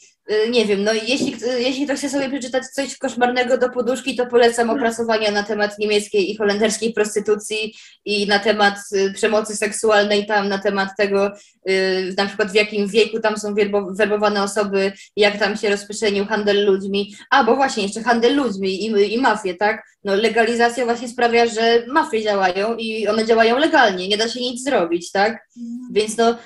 nie wiem, no jeśli, jeśli ktoś chce sobie przeczytać coś koszmarnego do poduszki, to polecam opracowania na temat niemieckiej i holenderskiej prostytucji i na temat y, przemocy seksualnej tam, na temat tego, y, na przykład w jakim wieku tam są werbowane osoby, jak tam się rozprzestrzenił handel ludźmi. A, bo właśnie, jeszcze handel ludźmi i, i mafie, tak? No legalizacja właśnie sprawia, że mafie działają i one działają legalnie, nie da się nic zrobić, tak? Więc no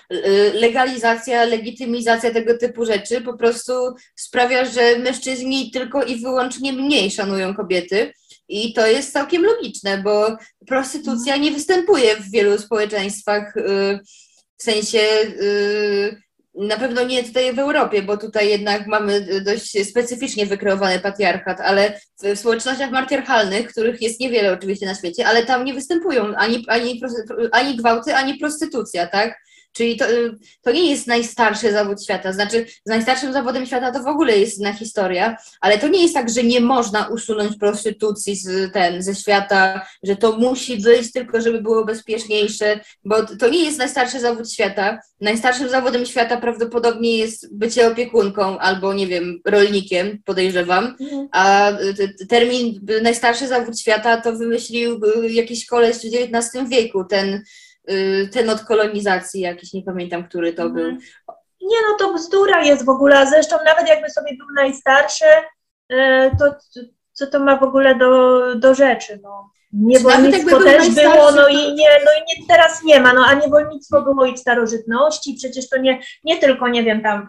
legalizacja, legitymizacja tego typu rzeczy po prostu sprawia, że mężczyźni tylko i wyłącznie mniej szanują kobiety. I to jest całkiem logiczne, bo prostytucja nie występuje w wielu społeczeństwach, y, w sensie y, na pewno nie tutaj w Europie, bo tutaj jednak mamy dość specyficznie wykreowany patriarchat, ale w społecznościach matriarchalnych, których jest niewiele oczywiście na świecie, ale tam nie występują ani, ani, ani gwałty, ani prostytucja, tak? Czyli to, to nie jest najstarszy zawód świata. Znaczy, z najstarszym zawodem świata to w ogóle jest inna historia, ale to nie jest tak, że nie można usunąć prostytucji z, ten, ze świata, że to musi być tylko, żeby było bezpieczniejsze, bo to nie jest najstarszy zawód świata. Najstarszym zawodem świata prawdopodobnie jest bycie opiekunką albo, nie wiem, rolnikiem, podejrzewam, mhm. a termin najstarszy zawód świata to wymyślił jakiś koleś w XIX wieku, ten ten od kolonizacji jakiś, nie pamiętam, który to był. Mhm. Nie, no to bzdura jest w ogóle, zresztą nawet jakby sobie był najstarszy, y, to co to ma w ogóle do, do rzeczy, no. Niewolnictwo też było, no i, nie, no i nie, teraz nie ma, no a niewolnictwo było i w starożytności, przecież to nie, nie tylko, nie wiem, tam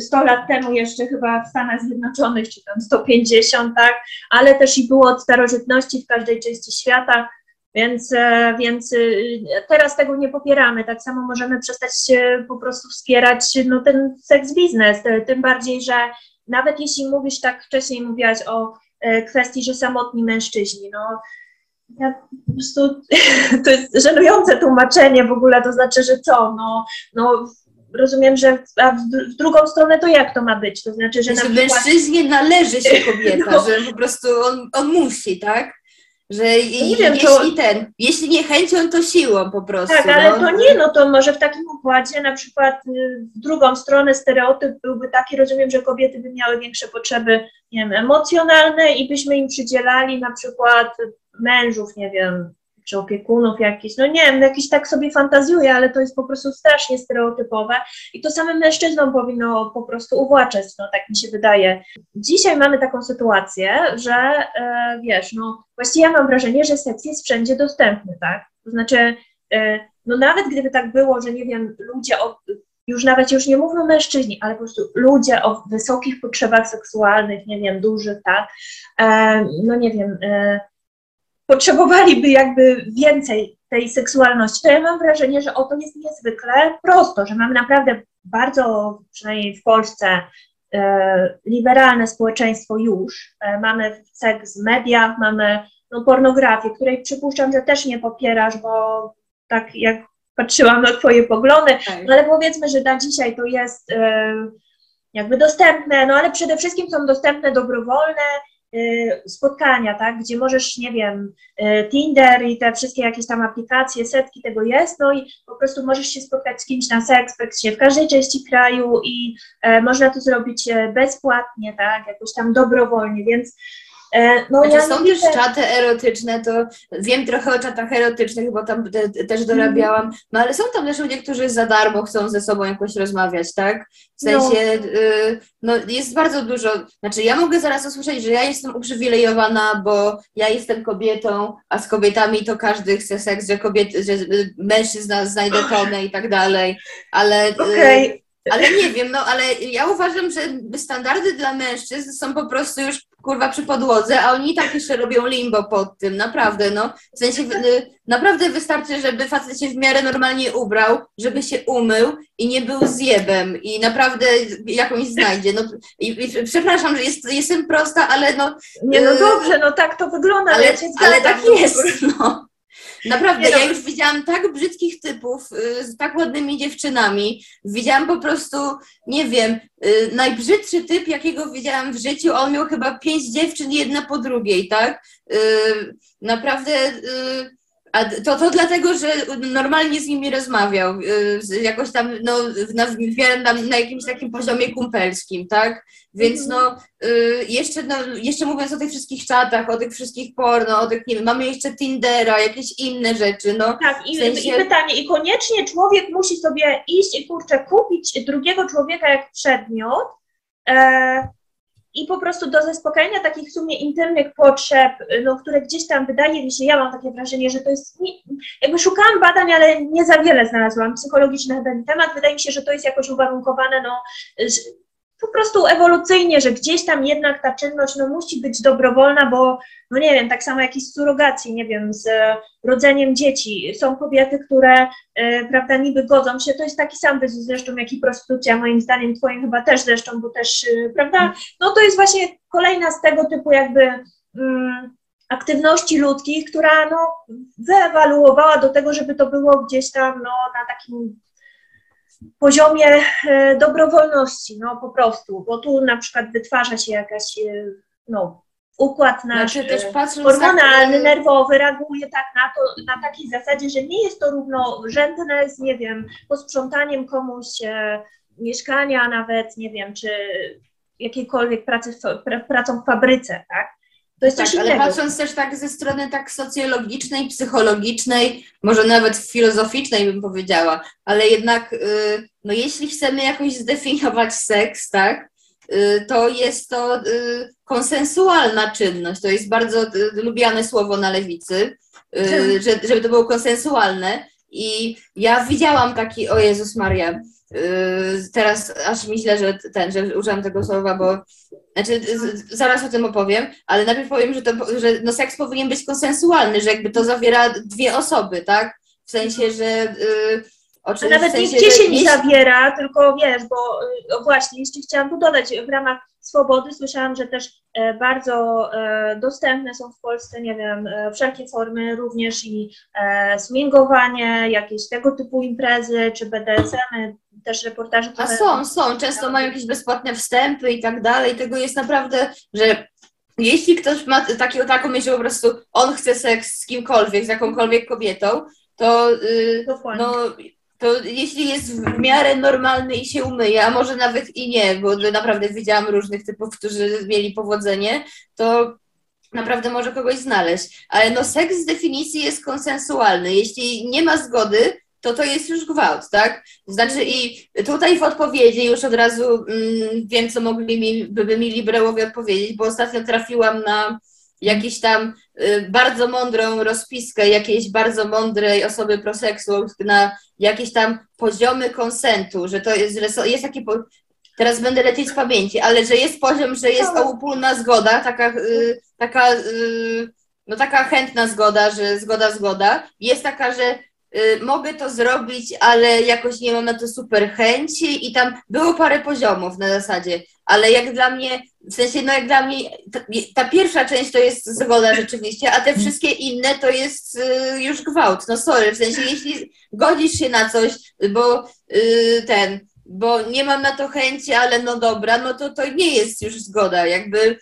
100 y, lat temu jeszcze chyba w Stanach Zjednoczonych, czy tam 150, tak, ale też i było od starożytności w każdej części świata, więc, e, więc y, teraz tego nie popieramy. Tak samo możemy przestać po prostu wspierać no, ten seks biznes. Tym bardziej, że nawet jeśli mówisz tak, wcześniej mówiłaś o e, kwestii, że samotni mężczyźni, no ja po prostu to jest żenujące tłumaczenie w ogóle, to znaczy, że co, no, no rozumiem, że a w, w, drugą stronę to jak to ma być? To znaczy, że, że na przykład... mężczyźnie należy się kobieta, no. że po prostu on, on musi, tak? Że nie wiem, jeśli to... ten, jeśli nie chęcią, to siłą po prostu. Tak, ale no. to nie, no to może w takim układzie na przykład y, w drugą stronę stereotyp byłby taki, rozumiem, że kobiety by miały większe potrzeby, nie wiem, emocjonalne i byśmy im przydzielali na przykład mężów, nie wiem, czy opiekunów jakichś, no nie wiem, jakiś tak sobie fantazjuję, ale to jest po prostu strasznie stereotypowe i to samym mężczyznom powinno po prostu uwłaczać, no tak mi się wydaje. Dzisiaj mamy taką sytuację, że e, wiesz, no właściwie ja mam wrażenie, że seks jest wszędzie dostępny, tak? To znaczy, e, no nawet gdyby tak było, że nie wiem, ludzie o, już nawet już nie mówią mężczyźni, ale po prostu ludzie o wysokich potrzebach seksualnych, nie wiem, dużych, tak, e, no nie wiem, e, potrzebowaliby jakby więcej tej seksualności, to ja mam wrażenie, że o to jest niezwykle prosto, że mamy naprawdę bardzo, przynajmniej w Polsce, e, liberalne społeczeństwo już. E, mamy seks w mediach, mamy no, pornografię, której przypuszczam, że też nie popierasz, bo tak jak patrzyłam na Twoje poglądy, tak. no, ale powiedzmy, że na dzisiaj to jest e, jakby dostępne, no ale przede wszystkim są dostępne dobrowolne spotkania, tak, gdzie możesz, nie wiem, y, Tinder i te wszystkie jakieś tam aplikacje, setki tego jest, no i po prostu możesz się spotkać z kimś na seks praktycznie w każdej części kraju i e, można to zrobić e, bezpłatnie, tak, jakoś tam dobrowolnie, więc no, Znaczy ja są też widzę- czaty erotyczne, to wiem trochę o czatach erotycznych, bo tam te, te, też dorabiałam, no ale są tam też ludzie, którzy za darmo chcą ze sobą jakoś rozmawiać, tak? W No. sensie, y, no jest bardzo dużo, znaczy ja mogę zaraz usłyszeć, że ja jestem uprzywilejowana, bo ja jestem kobietą, a z kobietami to każdy chce seks, że kobiety, że mężczyzna znajdę tonę i tak dalej, ale... y, Okej, ale nie wiem, no ale ja uważam, że standardy dla mężczyzn są po prostu już kurwa przy podłodze, a oni i tak jeszcze robią limbo pod tym, naprawdę, no. W sensie y, naprawdę wystarczy, żeby facet się w miarę normalnie ubrał, żeby się umył i nie był zjebem i naprawdę jakąś znajdzie. No, i, i, przepraszam, że jest, jestem prosta, ale no, nie no y, dobrze, no tak to wygląda, ale, ja ale tak jest, no. Naprawdę, no. ja już widziałam tak brzydkich typów y, z tak ładnymi dziewczynami. Widziałam po prostu, nie wiem, y, najbrzydszy typ, jakiego widziałam w życiu, on miał chyba pięć dziewczyn, jedna po drugiej, tak? Y, Naprawdę, a to, to dlatego, że normalnie z nimi rozmawiał, y, jakoś tam, no, na, na, na jakimś takim poziomie kumpelskim, tak? Więc Mhm. no, y, jeszcze, no, jeszcze mówiąc o tych wszystkich czatach, o tych wszystkich porno, o tych, nie wiem, mamy jeszcze Tindera, jakieś inne rzeczy, no. Tak, i, W sensie- i pytanie, i koniecznie człowiek musi sobie iść i kurczę, kupić drugiego człowieka jak przedmiot e, i po prostu do zaspokajania takich w sumie intymnych potrzeb, no, które gdzieś tam wydaje mi się, ja mam takie wrażenie, że to jest, nie, jakby szukałam badań, ale nie za wiele znalazłam psychologicznych na ten temat, wydaje mi się, że to jest jakoś uwarunkowane, no, po prostu ewolucyjnie, że gdzieś tam jednak ta czynność no, musi być dobrowolna, bo no nie wiem, tak samo jak i z surrogacji, nie wiem, z rodzeniem dzieci. Są kobiety, które, e, prawda, niby godzą się, to jest taki sam wyzów zresztą, jak i prostytucja, moim zdaniem, twoim chyba też zresztą, bo też, e, prawda, no to jest właśnie kolejna z tego typu jakby mm, aktywności ludzkich, która no wyewaluowała do tego, żeby to było gdzieś tam no, na takim poziomie e, dobrowolności, no po prostu, bo tu na przykład wytwarza się jakaś, e, no, układ nasz Znaczy też e, patrząc hormonalny, tak, nerwowy reaguje tak na to, na takiej zasadzie, że nie jest to równorzędne z, nie wiem, posprzątaniem komuś mieszkania nawet, nie wiem, czy jakiejkolwiek pracy, w, pra, pracą w fabryce, tak? To jest Tak, coś ale patrząc też tak ze strony tak socjologicznej, psychologicznej, może nawet filozoficznej bym powiedziała, ale jednak y, no jeśli chcemy jakoś zdefiniować seks, tak, y, to jest to y, konsensualna czynność. To jest bardzo lubiane słowo na lewicy, y, że, żeby to było konsensualne. I ja widziałam taki, o Jezus Maria, teraz aż mi źle, że ten, że użyłam tego słowa, bo znaczy, zaraz o tym opowiem, ale najpierw powiem, że, to, że no, seks powinien być konsensualny, że jakby to zawiera dwie osoby, tak? W sensie, że. Yy, oczy- nawet w sensie, że się nie zawiera, tylko wiesz, bo y, o właśnie, jeszcze chciałam tu dodać, w ramach swobody słyszałam, że też e, bardzo e, dostępne są w Polsce, nie wiem, e, wszelkie formy, również i swingowanie, jakieś tego typu imprezy, czy BDSM, też reportaże. A są, są. Często mają jakieś bezpłatne wstępy i tak dalej. Tego jest naprawdę, że jeśli ktoś ma taki, taką myśl, że po prostu on chce seks z kimkolwiek, z jakąkolwiek kobietą, to yy, no, to jeśli jest w miarę normalny i się umyje, a może nawet i nie, bo naprawdę widziałam różnych typów, którzy mieli powodzenie, to naprawdę może kogoś znaleźć. Ale no seks z definicji jest konsensualny. Jeśli nie ma zgody, to to jest już gwałt, tak? Znaczy i tutaj w odpowiedzi już od razu mm, wiem, co mogli mi, by, mi liberałowie odpowiedzieć, bo ostatnio trafiłam na jakiś tam y, bardzo mądrą rozpiskę jakiejś bardzo mądrej osoby proseksu na jakieś tam poziomy konsentu, że to jest, że so- jest taki, po, teraz będę lecieć z pamięci, ale że jest poziom, że jest obopólna zgoda, taka, y, taka, y, no taka chętna zgoda, że zgoda, zgoda. Jest taka, że mogę to zrobić, ale jakoś nie mam na to super chęci i tam było parę poziomów na zasadzie, ale jak dla mnie, w sensie, no jak dla mnie, ta, ta pierwsza część to jest zgoda rzeczywiście, a te wszystkie inne to jest y, już gwałt, no sorry, w sensie, jeśli godzisz się na coś, bo y, ten, bo nie mam na to chęci, ale no dobra, no to to nie jest już zgoda, jakby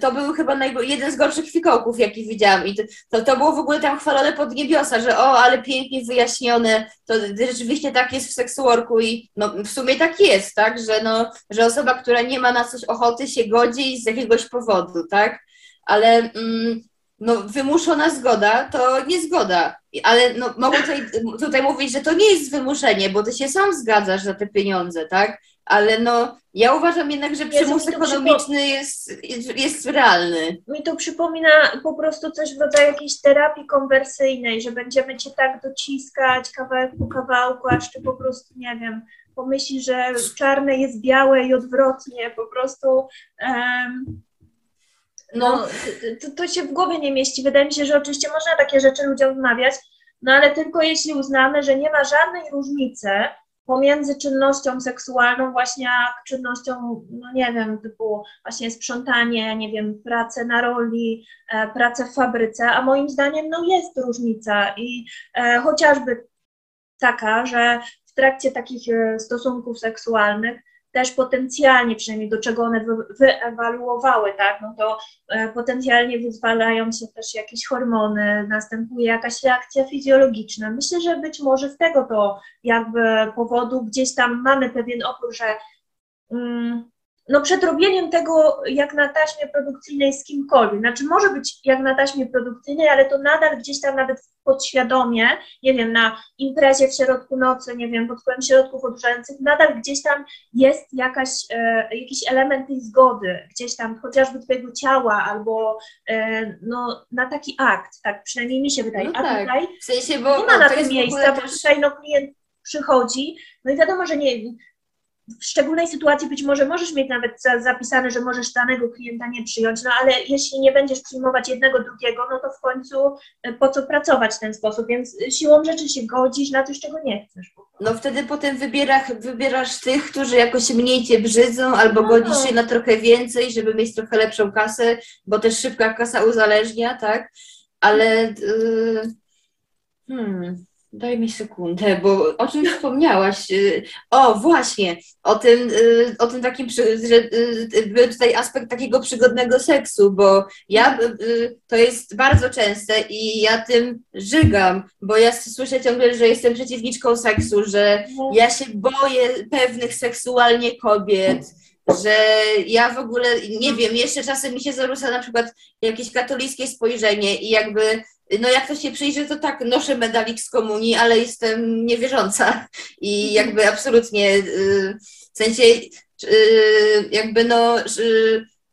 to był chyba jeden z gorszych fikołków, jaki widziałam i to, to, to było w ogóle tam chwalone pod niebiosa, że o, ale pięknie wyjaśnione, to rzeczywiście tak jest w seksuorku i no w sumie tak jest, tak, że no, że osoba, która nie ma na coś ochoty się godzi z jakiegoś powodu, tak, ale mm, no, wymuszona zgoda to nie zgoda. Ale no, mogę tutaj, tutaj mówić, że to nie jest wymuszenie, bo ty się sam zgadzasz za te pieniądze, tak? Ale no, ja uważam jednak, że przymus ekonomiczny jest, jest realny. Mi to przypomina po prostu coś w rodzaju jakiejś terapii konwersyjnej, że będziemy cię tak dociskać kawałek po kawałku, aż ty po prostu, nie wiem, pomyśli, że czarne jest białe i odwrotnie, po prostu um, no, to, to się w głowie nie mieści. Wydaje mi się, że oczywiście można takie rzeczy ludziom wmawiać, no ale tylko jeśli uznamy, że nie ma żadnej różnicy pomiędzy czynnością seksualną właśnie a czynnością, no nie wiem, typu właśnie sprzątanie, nie wiem, pracę na roli, e, pracę w fabryce, a moim zdaniem no jest różnica i e, chociażby taka, że w trakcie takich e, stosunków seksualnych też potencjalnie, przynajmniej do czego one wyewaluowały, tak, no to e, potencjalnie wyzwalają się też jakieś hormony, następuje jakaś reakcja fizjologiczna. Myślę, że być może z tego to jakby powodu gdzieś tam mamy pewien opór, że mm, no przed robieniem tego jak na taśmie produkcyjnej z kimkolwiek, znaczy może być jak na taśmie produkcyjnej, ale to nadal gdzieś tam nawet podświadomie, nie wiem, na imprezie w środku nocy, nie wiem, pod wpływem środków odurzających, nadal gdzieś tam jest jakaś, e, jakiś element tej zgody, gdzieś tam chociażby twojego ciała albo e, no, na taki akt, tak przynajmniej mi się wydaje. No A tak. tutaj w sensie, bo, nie ma na to tym miejsca, bo tutaj no, klient przychodzi, no i wiadomo, że nie, w szczególnej sytuacji być może możesz mieć nawet zapisane, że możesz danego klienta nie przyjąć, no ale jeśli nie będziesz przyjmować jednego, drugiego, no to w końcu e, po co pracować w ten sposób, więc siłą rzeczy się godzisz na coś, czego nie chcesz. No wtedy potem wybierasz, wybierasz tych, którzy jakoś mniej cię brzydzą, albo no. godzisz się na trochę więcej, żeby mieć trochę lepszą kasę, bo też szybka kasa uzależnia, tak? Ale... Yy, hmm Daj mi sekundę, bo o czym wspomniałaś? Y, o, właśnie, o tym, y, o tym takim, że y, był tutaj aspekt takiego przygodnego seksu, bo ja, to jest bardzo częste i ja tym żygam, bo ja słyszę ciągle, że jestem przeciwniczką seksu, że ja się boję pewnych seksualnie kobiet, że ja w ogóle, nie wiem, jeszcze czasem mi się zarzuca na przykład jakieś katolickie spojrzenie i jakby no jak to się przyjrzy, to tak, noszę medalik z komunii, ale jestem niewierząca i jakby absolutnie y, w sensie y, jakby no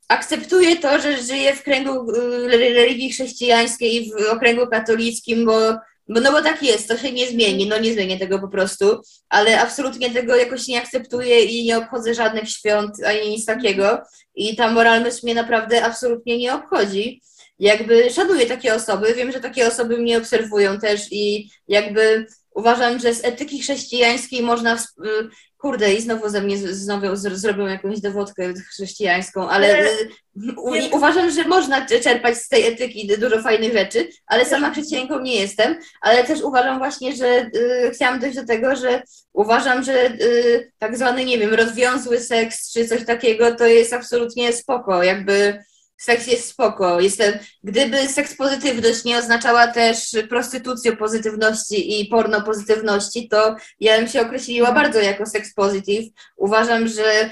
akceptuję to, że żyję w kręgu y, religii chrześcijańskiej, w okręgu katolickim, bo, bo no bo tak jest, to się nie zmieni, no nie zmienię tego po prostu, ale absolutnie tego jakoś nie akceptuję i nie obchodzę żadnych świąt ani nic takiego i ta moralność mnie naprawdę absolutnie nie obchodzi jakby szanuję takie osoby, wiem, że takie osoby mnie obserwują też i jakby uważam, że z etyki chrześcijańskiej można, y, kurde, i znowu ze mnie znowu zrobią jakąś dowodkę chrześcijańską, ale y, u, uważam, że można czerpać z tej etyki dużo fajnych rzeczy, ale sama chrześcijanką nie jestem, ale też uważam właśnie, że y, chciałam dojść do tego, że uważam, że y, tak zwany, nie wiem, rozwiązły seks czy coś takiego to jest absolutnie spoko, jakby seks jest spoko. Jestem, gdyby seks pozytywność nie oznaczała też prostytucję pozytywności i porno pozytywności, to ja bym się określiła mhm. bardzo jako seks positive. Uważam, że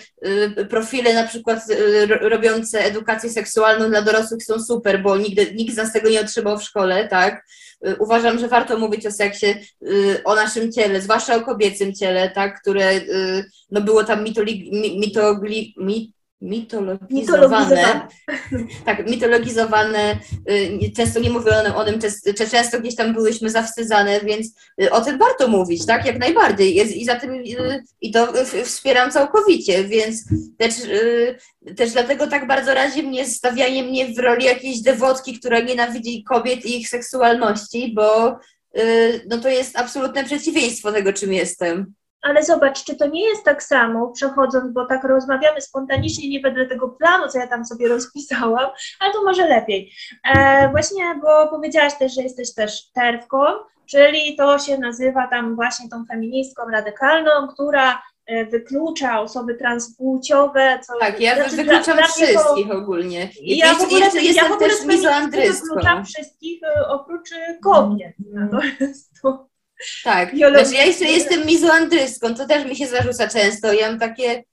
y, profile na przykład y, robiące edukację seksualną dla dorosłych są super, bo nigdy, nikt z nas tego nie otrzymał w szkole, tak? Y, uważam, że warto mówić o seksie, o naszym ciele, zwłaszcza o kobiecym ciele, tak, które no było tam mitoli, mitogli, mit, mitologizowane. Tak, mitologizowane. Y, często nie mówiono o tym, często gdzieś tam byłyśmy zawstydzane, więc y, o tym warto mówić, tak? Jak najbardziej. I za tym y, i to wspieram całkowicie, więc też, też dlatego tak bardzo razi mnie stawianie mnie w roli jakiejś dewotki, która nienawidzi kobiet i ich seksualności, bo no to jest absolutne przeciwieństwo tego, czym jestem. Ale zobacz, czy to nie jest tak samo, przechodząc, bo tak rozmawiamy spontanicznie, nie wedle tego planu, co ja tam sobie rozpisałam, ale to może lepiej. E, właśnie, bo powiedziałaś też, że jesteś też terwką, czyli to się nazywa tam właśnie tą feministką radykalną, która e, wyklucza osoby transpłciowe. Co, tak, ja znaczy, wykluczam dla, wszystkich to, ogólnie. I ja w ogóle, jeszcze ja jestem w ogóle też wykluczam wszystkich e, oprócz kobiet. Mm. No, to Tak, znaczy ja jeszcze jestem mizoandrystką, to też mi się zarzuca często. Ja mam takie,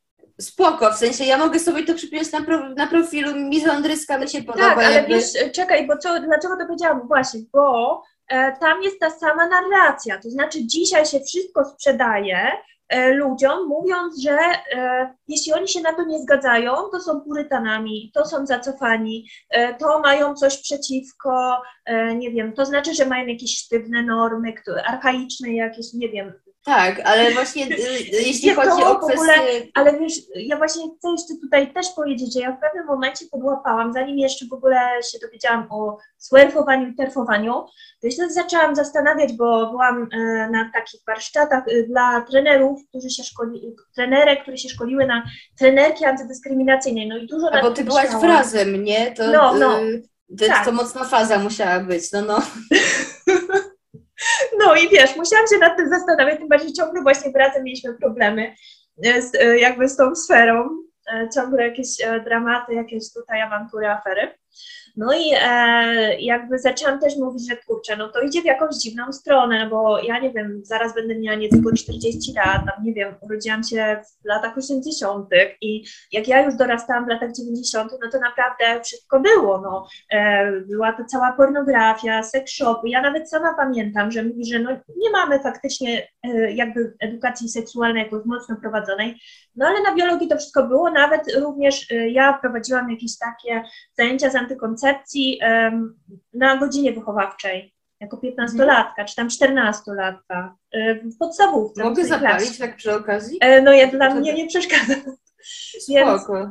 spoko, w sensie ja mogę sobie to przypiąć na, pro, na profilu mizandryska, mi się podoba. Tak, ale jakby... wiesz, czekaj, bo co, dlaczego to powiedziałam? Właśnie, bo e, tam jest ta sama narracja, to znaczy dzisiaj się wszystko sprzedaje ludziom, mówiąc, że e, jeśli oni się na to nie zgadzają, to są purytanami, to są zacofani, e, to mają coś przeciwko, e, nie wiem, to znaczy, że mają jakieś sztywne normy, które, archaiczne jakieś, nie wiem, Tak, ale właśnie y, y, jeśli chodzi o kwestię... Ale wiesz, ja właśnie chcę jeszcze tutaj też powiedzieć, że ja w pewnym momencie podłapałam, zanim jeszcze w ogóle się dowiedziałam o swerfowaniu i terfowaniu, to jeszcze zaczęłam zastanawiać, bo byłam e, na takich warsztatach e, dla trenerów, którzy się szkoli, trenerek, które się szkoliły na trenerki antydyskryminacyjnej, no i dużo A bo ty byłaś myślałam. frazem, nie? To, No, no. y, to, Tak. to mocna faza musiała być, no no. No i wiesz, musiałam się nad tym zastanawiać, tym bardziej ciągle właśnie wracem mieliśmy problemy e, z, e, jakby z tą sferą, e, ciągle jakieś dramaty, jakieś tutaj awantury, afery. No i e, jakby zaczęłam też mówić, że kurczę, no to idzie w jakąś dziwną stronę, bo ja nie wiem, zaraz będę miała niedługo 40 lat, tam nie wiem, urodziłam się w latach 80. i jak ja już dorastałam w latach 90., no to naprawdę wszystko było, no. E, była to cała pornografia, seks shopy. Ja nawet sama pamiętam, że mówi, że no nie mamy faktycznie e, jakby edukacji seksualnej jakoś mocno prowadzonej, no ale na biologii to wszystko było, nawet również e, ja prowadziłam jakieś takie zajęcia z antykoncepcji na godzinie wychowawczej. Jako 15-latka, czy tam 14-latka, e, w podstawówce. Mogę zapalić tak przy okazji? E, No ja dla mnie nie przeszkadza. Więc, Spoko.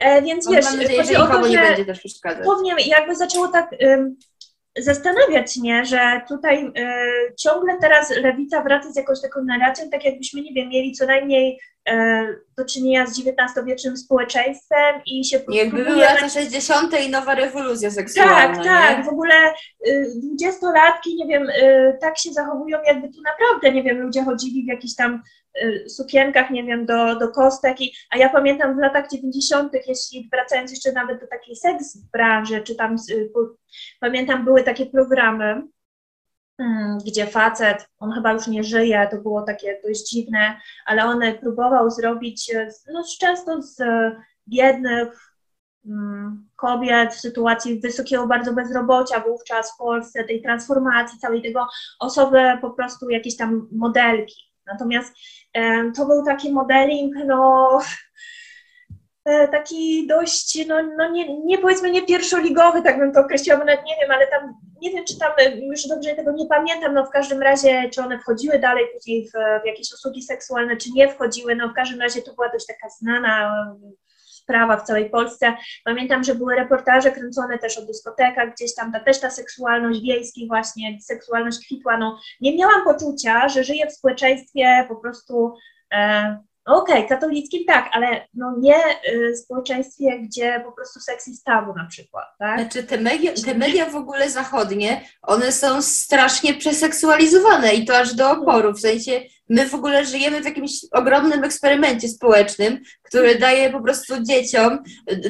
e, więc Mam wiesz, nadzieję, chodzi że o to, nie że będzie też przeszkadzać. mnie jakby zaczęło tak zastanawiać mnie, że tutaj y, ciągle teraz lewica wraca z jakąś taką narracją, tak jakbyśmy, nie wiem, mieli co najmniej y, do czynienia z XIX-wiecznym społeczeństwem i się Jakby były lata 60. i nowa rewolucja seksualna, tak, nie? tak. W ogóle y, dwudziestolatki, nie wiem, y, tak się zachowują, jakby tu naprawdę, nie wiem, ludzie chodzili w jakichś tam y, sukienkach, nie wiem, do, do kostek. I, a ja pamiętam w latach 90., jeśli wracając jeszcze nawet do takiej seks branży, czy tam, y, pamiętam, były takie programy, mm, gdzie facet, on chyba już nie żyje, to było takie dość dziwne, ale on próbował zrobić, z- no często z biednych mm, kobiet w sytuacji wysokiego bardzo bezrobocia wówczas w Polsce, tej transformacji całej tego, osoby po prostu jakieś tam modelki. Natomiast to był taki modeling, no e, taki dość, no, no nie, nie powiedzmy nie pierwszoligowy, tak bym to określiła, bo nawet nie wiem, ale tam, nie wiem czy tam, już dobrze tego nie pamiętam, no w każdym razie, czy one wchodziły dalej później w, w jakieś usługi seksualne, czy nie wchodziły, no w każdym razie to była dość taka znana sprawa w całej Polsce. Pamiętam, że były reportaże kręcone też o dyskotekach, gdzieś tam ta, też ta seksualność wiejskiej właśnie, seksualność kwitła, no nie miałam poczucia, że żyję w społeczeństwie po prostu e, Okej, katolickim tak, ale no nie y, społeczeństwie, gdzie po prostu seks jest tabu na przykład, tak? Znaczy te media, te media w ogóle zachodnie, one są strasznie przeseksualizowane i to aż do oporu. W sensie my w ogóle żyjemy w jakimś ogromnym eksperymencie społecznym, który daje po prostu dzieciom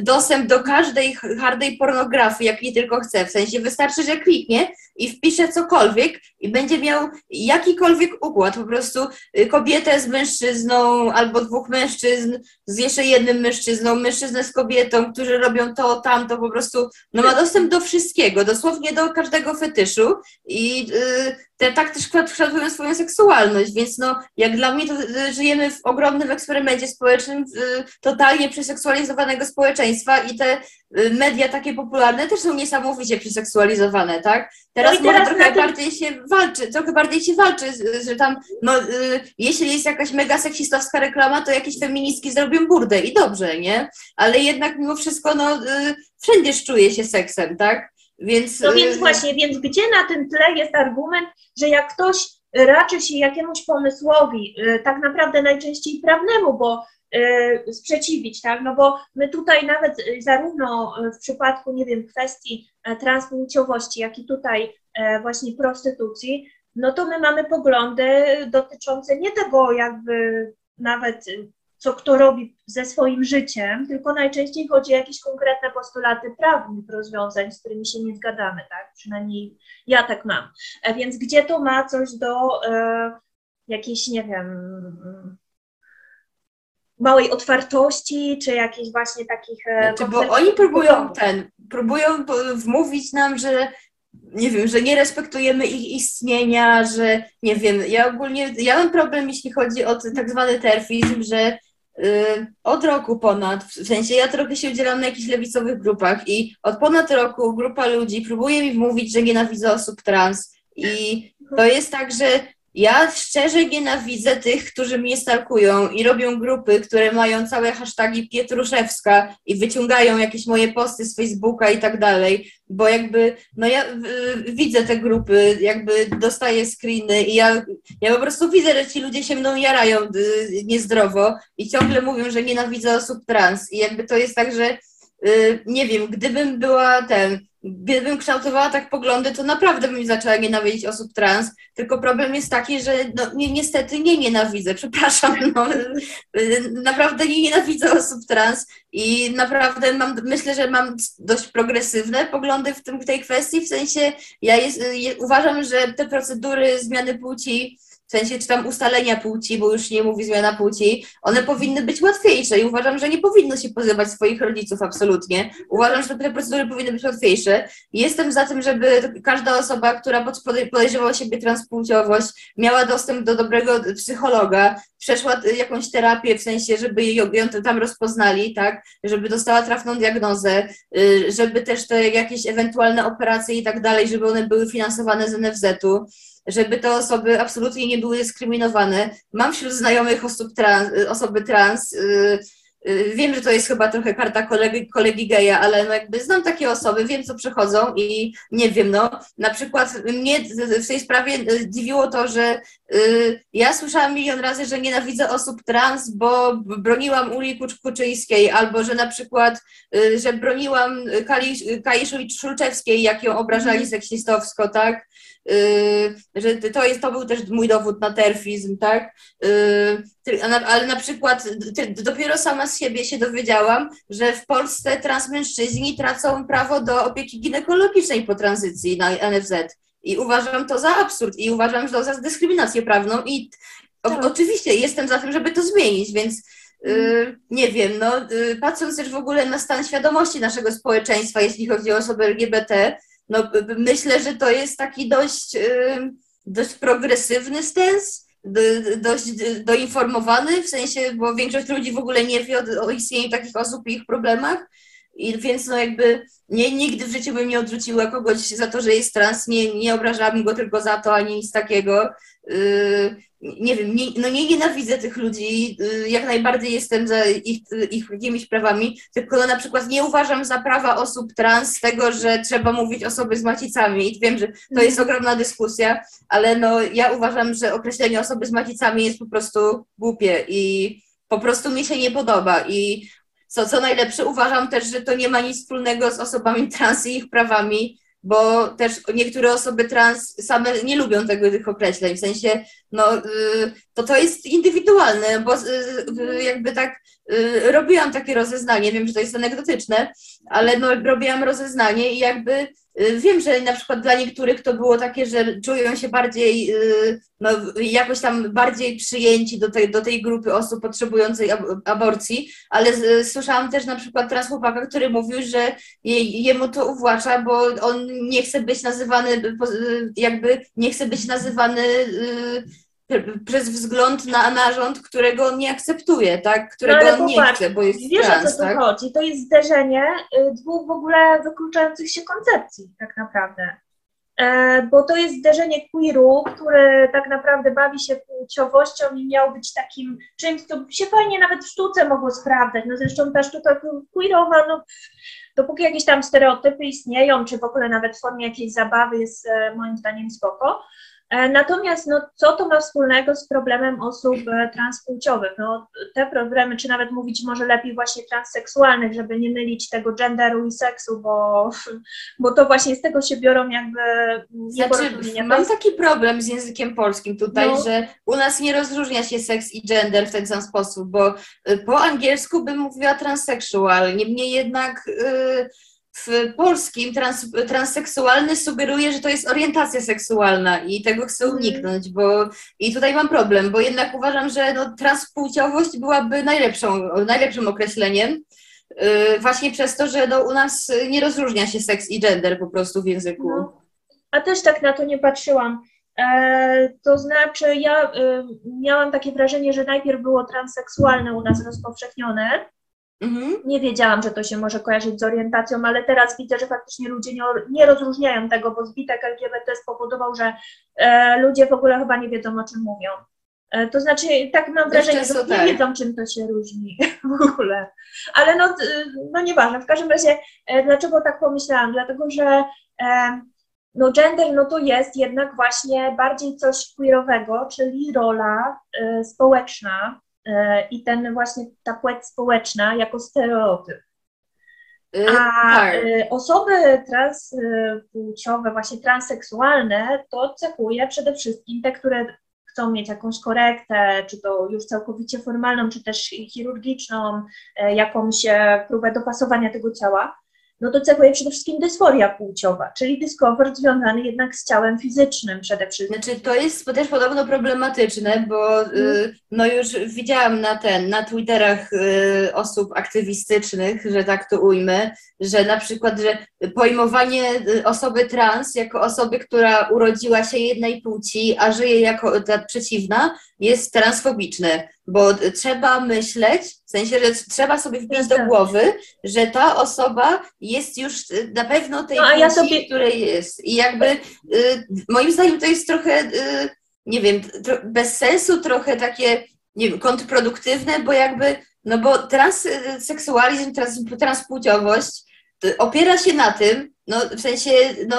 dostęp do każdej hardej pornografii, jakiej tylko chce. W sensie wystarczy, że kliknie i wpisze cokolwiek i będzie miał jakikolwiek układ. Po prostu y, kobietę z mężczyzną albo dwóch mężczyzn z jeszcze jednym mężczyzną, mężczyznę z kobietą, którzy robią to, tamto, po prostu no ma dostęp do wszystkiego, dosłownie do każdego fetyszu i y, te, tak też kształt- kształtują swoją seksualność, więc no jak dla mnie to żyjemy w ogromnym eksperymencie społecznym y, totalnie przeseksualizowanego społeczeństwa i te y, media takie popularne też są niesamowicie przeseksualizowane, tak? Teraz, No teraz trochę tym- bardziej się walczy, trochę bardziej się walczy, że tam, no, y, jeśli jest jakaś mega seksistowska reklama, to jakieś feministki zrobią burdę i dobrze, nie? Ale jednak mimo wszystko, no, y, wszędzie czuje się seksem, tak? Więc, No więc y, właśnie, więc gdzie na tym tle jest argument, że jak ktoś raczy się jakiemuś pomysłowi, y, tak naprawdę najczęściej prawnemu, bo y, sprzeciwić, tak? No bo my tutaj nawet zarówno w przypadku, nie wiem, kwestii e, transpłciowości, jak i tutaj e, właśnie prostytucji, no to my mamy poglądy dotyczące nie tego jakby nawet co kto robi ze swoim życiem, tylko najczęściej chodzi o jakieś konkretne postulaty prawnych rozwiązań, z którymi się nie zgadzamy, tak? Przynajmniej ja tak mam. E, Więc gdzie to ma coś do e, jakiejś, nie wiem, małej otwartości, czy jakichś właśnie takich... e, Znaczy, bo oni próbują ten, próbują wmówić nam, że nie wiem, że nie respektujemy ich istnienia, że nie wiem, ja ogólnie, ja mam problem, jeśli chodzi o tak zwany terfizm, że od roku ponad, w sensie ja trochę się udzielam na jakichś lewicowych grupach i od ponad roku grupa ludzi próbuje mi wmówić, że nienawidzę osób trans i to jest tak, że ja szczerze nienawidzę tych, którzy mnie stalkują i robią grupy, które mają całe hasztagi Pietruszewska i wyciągają jakieś moje posty z Facebooka i tak dalej, bo jakby, no ja y, widzę te grupy, jakby dostaję screeny i ja, ja po prostu widzę, że ci ludzie się mną jarają y, niezdrowo i ciągle mówią, że nienawidzę osób trans i jakby to jest tak, że nie wiem, gdybym była ten, gdybym kształtowała tak poglądy, to naprawdę bym zaczęła nienawidzić osób trans, tylko problem jest taki, że no, nie, niestety nie nienawidzę, przepraszam, no, y, naprawdę nie nienawidzę osób trans i naprawdę mam, myślę, że mam dość progresywne poglądy w, tym, w tej kwestii, w sensie ja jest, je, uważam, że te procedury zmiany płci, w sensie czy tam ustalenia płci, bo już nie mówi zmiana płci, one powinny być łatwiejsze i uważam, że nie powinno się pozywać swoich rodziców absolutnie. Uważam, że te procedury powinny być łatwiejsze. Jestem za tym, żeby każda osoba, która pod- podej- podejrzewa siebie transpłciowość, miała dostęp do dobrego psychologa, przeszła jakąś terapię, w sensie, żeby ją, ją tam rozpoznali, tak, żeby dostała trafną diagnozę, y, żeby też te jakieś ewentualne operacje i tak dalej, żeby one były finansowane z NFZ-u żeby te osoby absolutnie nie były dyskryminowane. Mam wśród znajomych osób trans, osoby trans. y, y, Wiem, że to jest chyba trochę karta kolegi, kolegi geja, ale no jakby znam takie osoby, wiem co przechodzą i nie wiem, no na przykład mnie w tej sprawie y, dziwiło to, że y, ja słyszałam milion razy, że nienawidzę osób trans, bo broniłam Uli Kucz- Kuczyńskiej, albo że na przykład, y, że broniłam Kali, Kai Szulczewskiej, jak ją obrażali seksistowsko, tak? Yy, że to, jest, to był też mój dowód na terfizm, tak? Yy, ale na przykład dopiero sama z siebie się dowiedziałam, że w Polsce transmężczyźni tracą prawo do opieki ginekologicznej po tranzycji na NFZ. I uważam to za absurd i uważam to za dyskryminację prawną i o, Tak. oczywiście jestem za tym, żeby to zmienić, więc yy, nie wiem, no yy, patrząc też w ogóle na stan świadomości naszego społeczeństwa, jeśli chodzi o osoby LGBT, no, myślę, że to jest taki dość, y, dość progresywny stens, dość doinformowany, w sensie, bo większość ludzi w ogóle nie wie o, o istnieniu takich osób i ich problemach. I więc no jakby nie, nigdy w życiu bym nie odrzuciła kogoś za to, że jest trans, nie, nie obrażałabym go tylko za to, ani nic takiego. Yy, nie wiem, nie, no nie nienawidzę tych ludzi, yy, jak najbardziej jestem za ich, ich jakimiś prawami, tylko no na przykład nie uważam za prawa osób trans tego, że trzeba mówić osoby z macicami. I wiem, że to jest ogromna dyskusja, ale no ja uważam, że określenie osoby z macicami jest po prostu głupie i po prostu mi się nie podoba. I co, co najlepsze, uważam też, że to nie ma nic wspólnego z osobami trans i ich prawami, bo też niektóre osoby trans same nie lubią tego, tych określeń, w sensie, no, y, to to jest indywidualne, bo y, y, jakby tak robiłam takie rozeznanie, wiem, że to jest anegdotyczne, ale no, robiłam rozeznanie i jakby wiem, że na przykład dla niektórych to było takie, że czują się bardziej, y, no, jakoś tam bardziej przyjęci do tej, do tej grupy osób potrzebującej ab- aborcji, ale słyszałam też na przykład trans chłopaka, który mówił, że je, jemu to uwłacza, bo on nie chce być nazywany, y, jakby nie chce być nazywany y, przez wzgląd na narząd, którego on nie akceptuje, tak? Którego No on nie chce, bo jest Wiesz o trans, co tu tak? chodzi? To jest zderzenie y, dwóch w ogóle wykluczających się koncepcji, tak naprawdę. E, bo to jest zderzenie queeru, który tak naprawdę bawi się płciowością i miał być takim czymś, co się fajnie nawet w sztuce mogło sprawdzać. No zresztą ta sztuka queerowa, no, dopóki jakieś tam stereotypy istnieją, czy w ogóle nawet w formie jakiejś zabawy jest e, moim zdaniem spoko. E, Natomiast no, co to ma wspólnego z problemem osób e, transpłciowych? No, te problemy, czy nawet mówić może lepiej właśnie transseksualnych, żeby nie mylić tego genderu i seksu, bo, bo to właśnie z tego się biorą jakby Znaczy, nieporozumienia. To mam taki problem z językiem polskim tutaj, No. że u nas nie rozróżnia się seks i gender w ten sam sposób, bo y, po angielsku bym mówiła transsexual, niemniej jednak y, w polskim trans, transseksualny sugeruje, że to jest orientacja seksualna i tego chcę Mhm. uniknąć, bo i tutaj mam problem, bo jednak uważam, że no, transpłciowość byłaby najlepszą, najlepszym określeniem, yy, właśnie przez to, że no, u nas nie rozróżnia się seks i gender po prostu w języku. No, a też tak na to nie patrzyłam. E, to znaczy, ja e, miałam takie wrażenie, że najpierw było transseksualne u nas rozpowszechnione. Mhm. Nie wiedziałam, że to się może kojarzyć z orientacją, ale teraz widzę, że faktycznie ludzie nie, nie rozróżniają tego, bo zbitek LGBT spowodował, że e, ludzie w ogóle chyba nie wiedzą, o czym mówią. E, to znaczy, tak mam wrażenie, że nie wiedzą, czym to się różni w ogóle. Ale no, no nieważne. W każdym razie, e, dlaczego tak pomyślałam? Dlatego, że e, no gender, no to jest jednak właśnie bardziej coś queerowego, czyli rola e, społeczna i ten właśnie ta płeć społeczna jako stereotyp. Yy, A tak. e, osoby transpłciowe, właśnie transseksualne, to cechuje przede wszystkim te, które chcą mieć jakąś korektę, czy to już całkowicie formalną, czy też chirurgiczną, e, jakąś e, próbę dopasowania tego ciała, no to cechuje przede wszystkim dysforia płciowa, czyli dyskomfort związany jednak z ciałem fizycznym przede wszystkim. Znaczy, to jest też podobno problematyczne, bo y, no już widziałam na ten, na Twitterach y, osób aktywistycznych, że tak to ujmę, że na przykład, że pojmowanie y, osoby trans jako osoby, która urodziła się jednej płci, a żyje jako ta przeciwna, jest transfobiczne, bo trzeba myśleć, sensie, że trzeba sobie wbić do głowy, że ta osoba jest już y, na pewno tej No, a ja płci, sobie- której jest. I jakby y, moim zdaniem to jest trochę, y, nie wiem, tro, bez sensu, trochę takie, nie wiem, kontrproduktywne, bo jakby, no bo transseksualizm, trans, transpłciowość y, opiera się na tym, no w sensie, no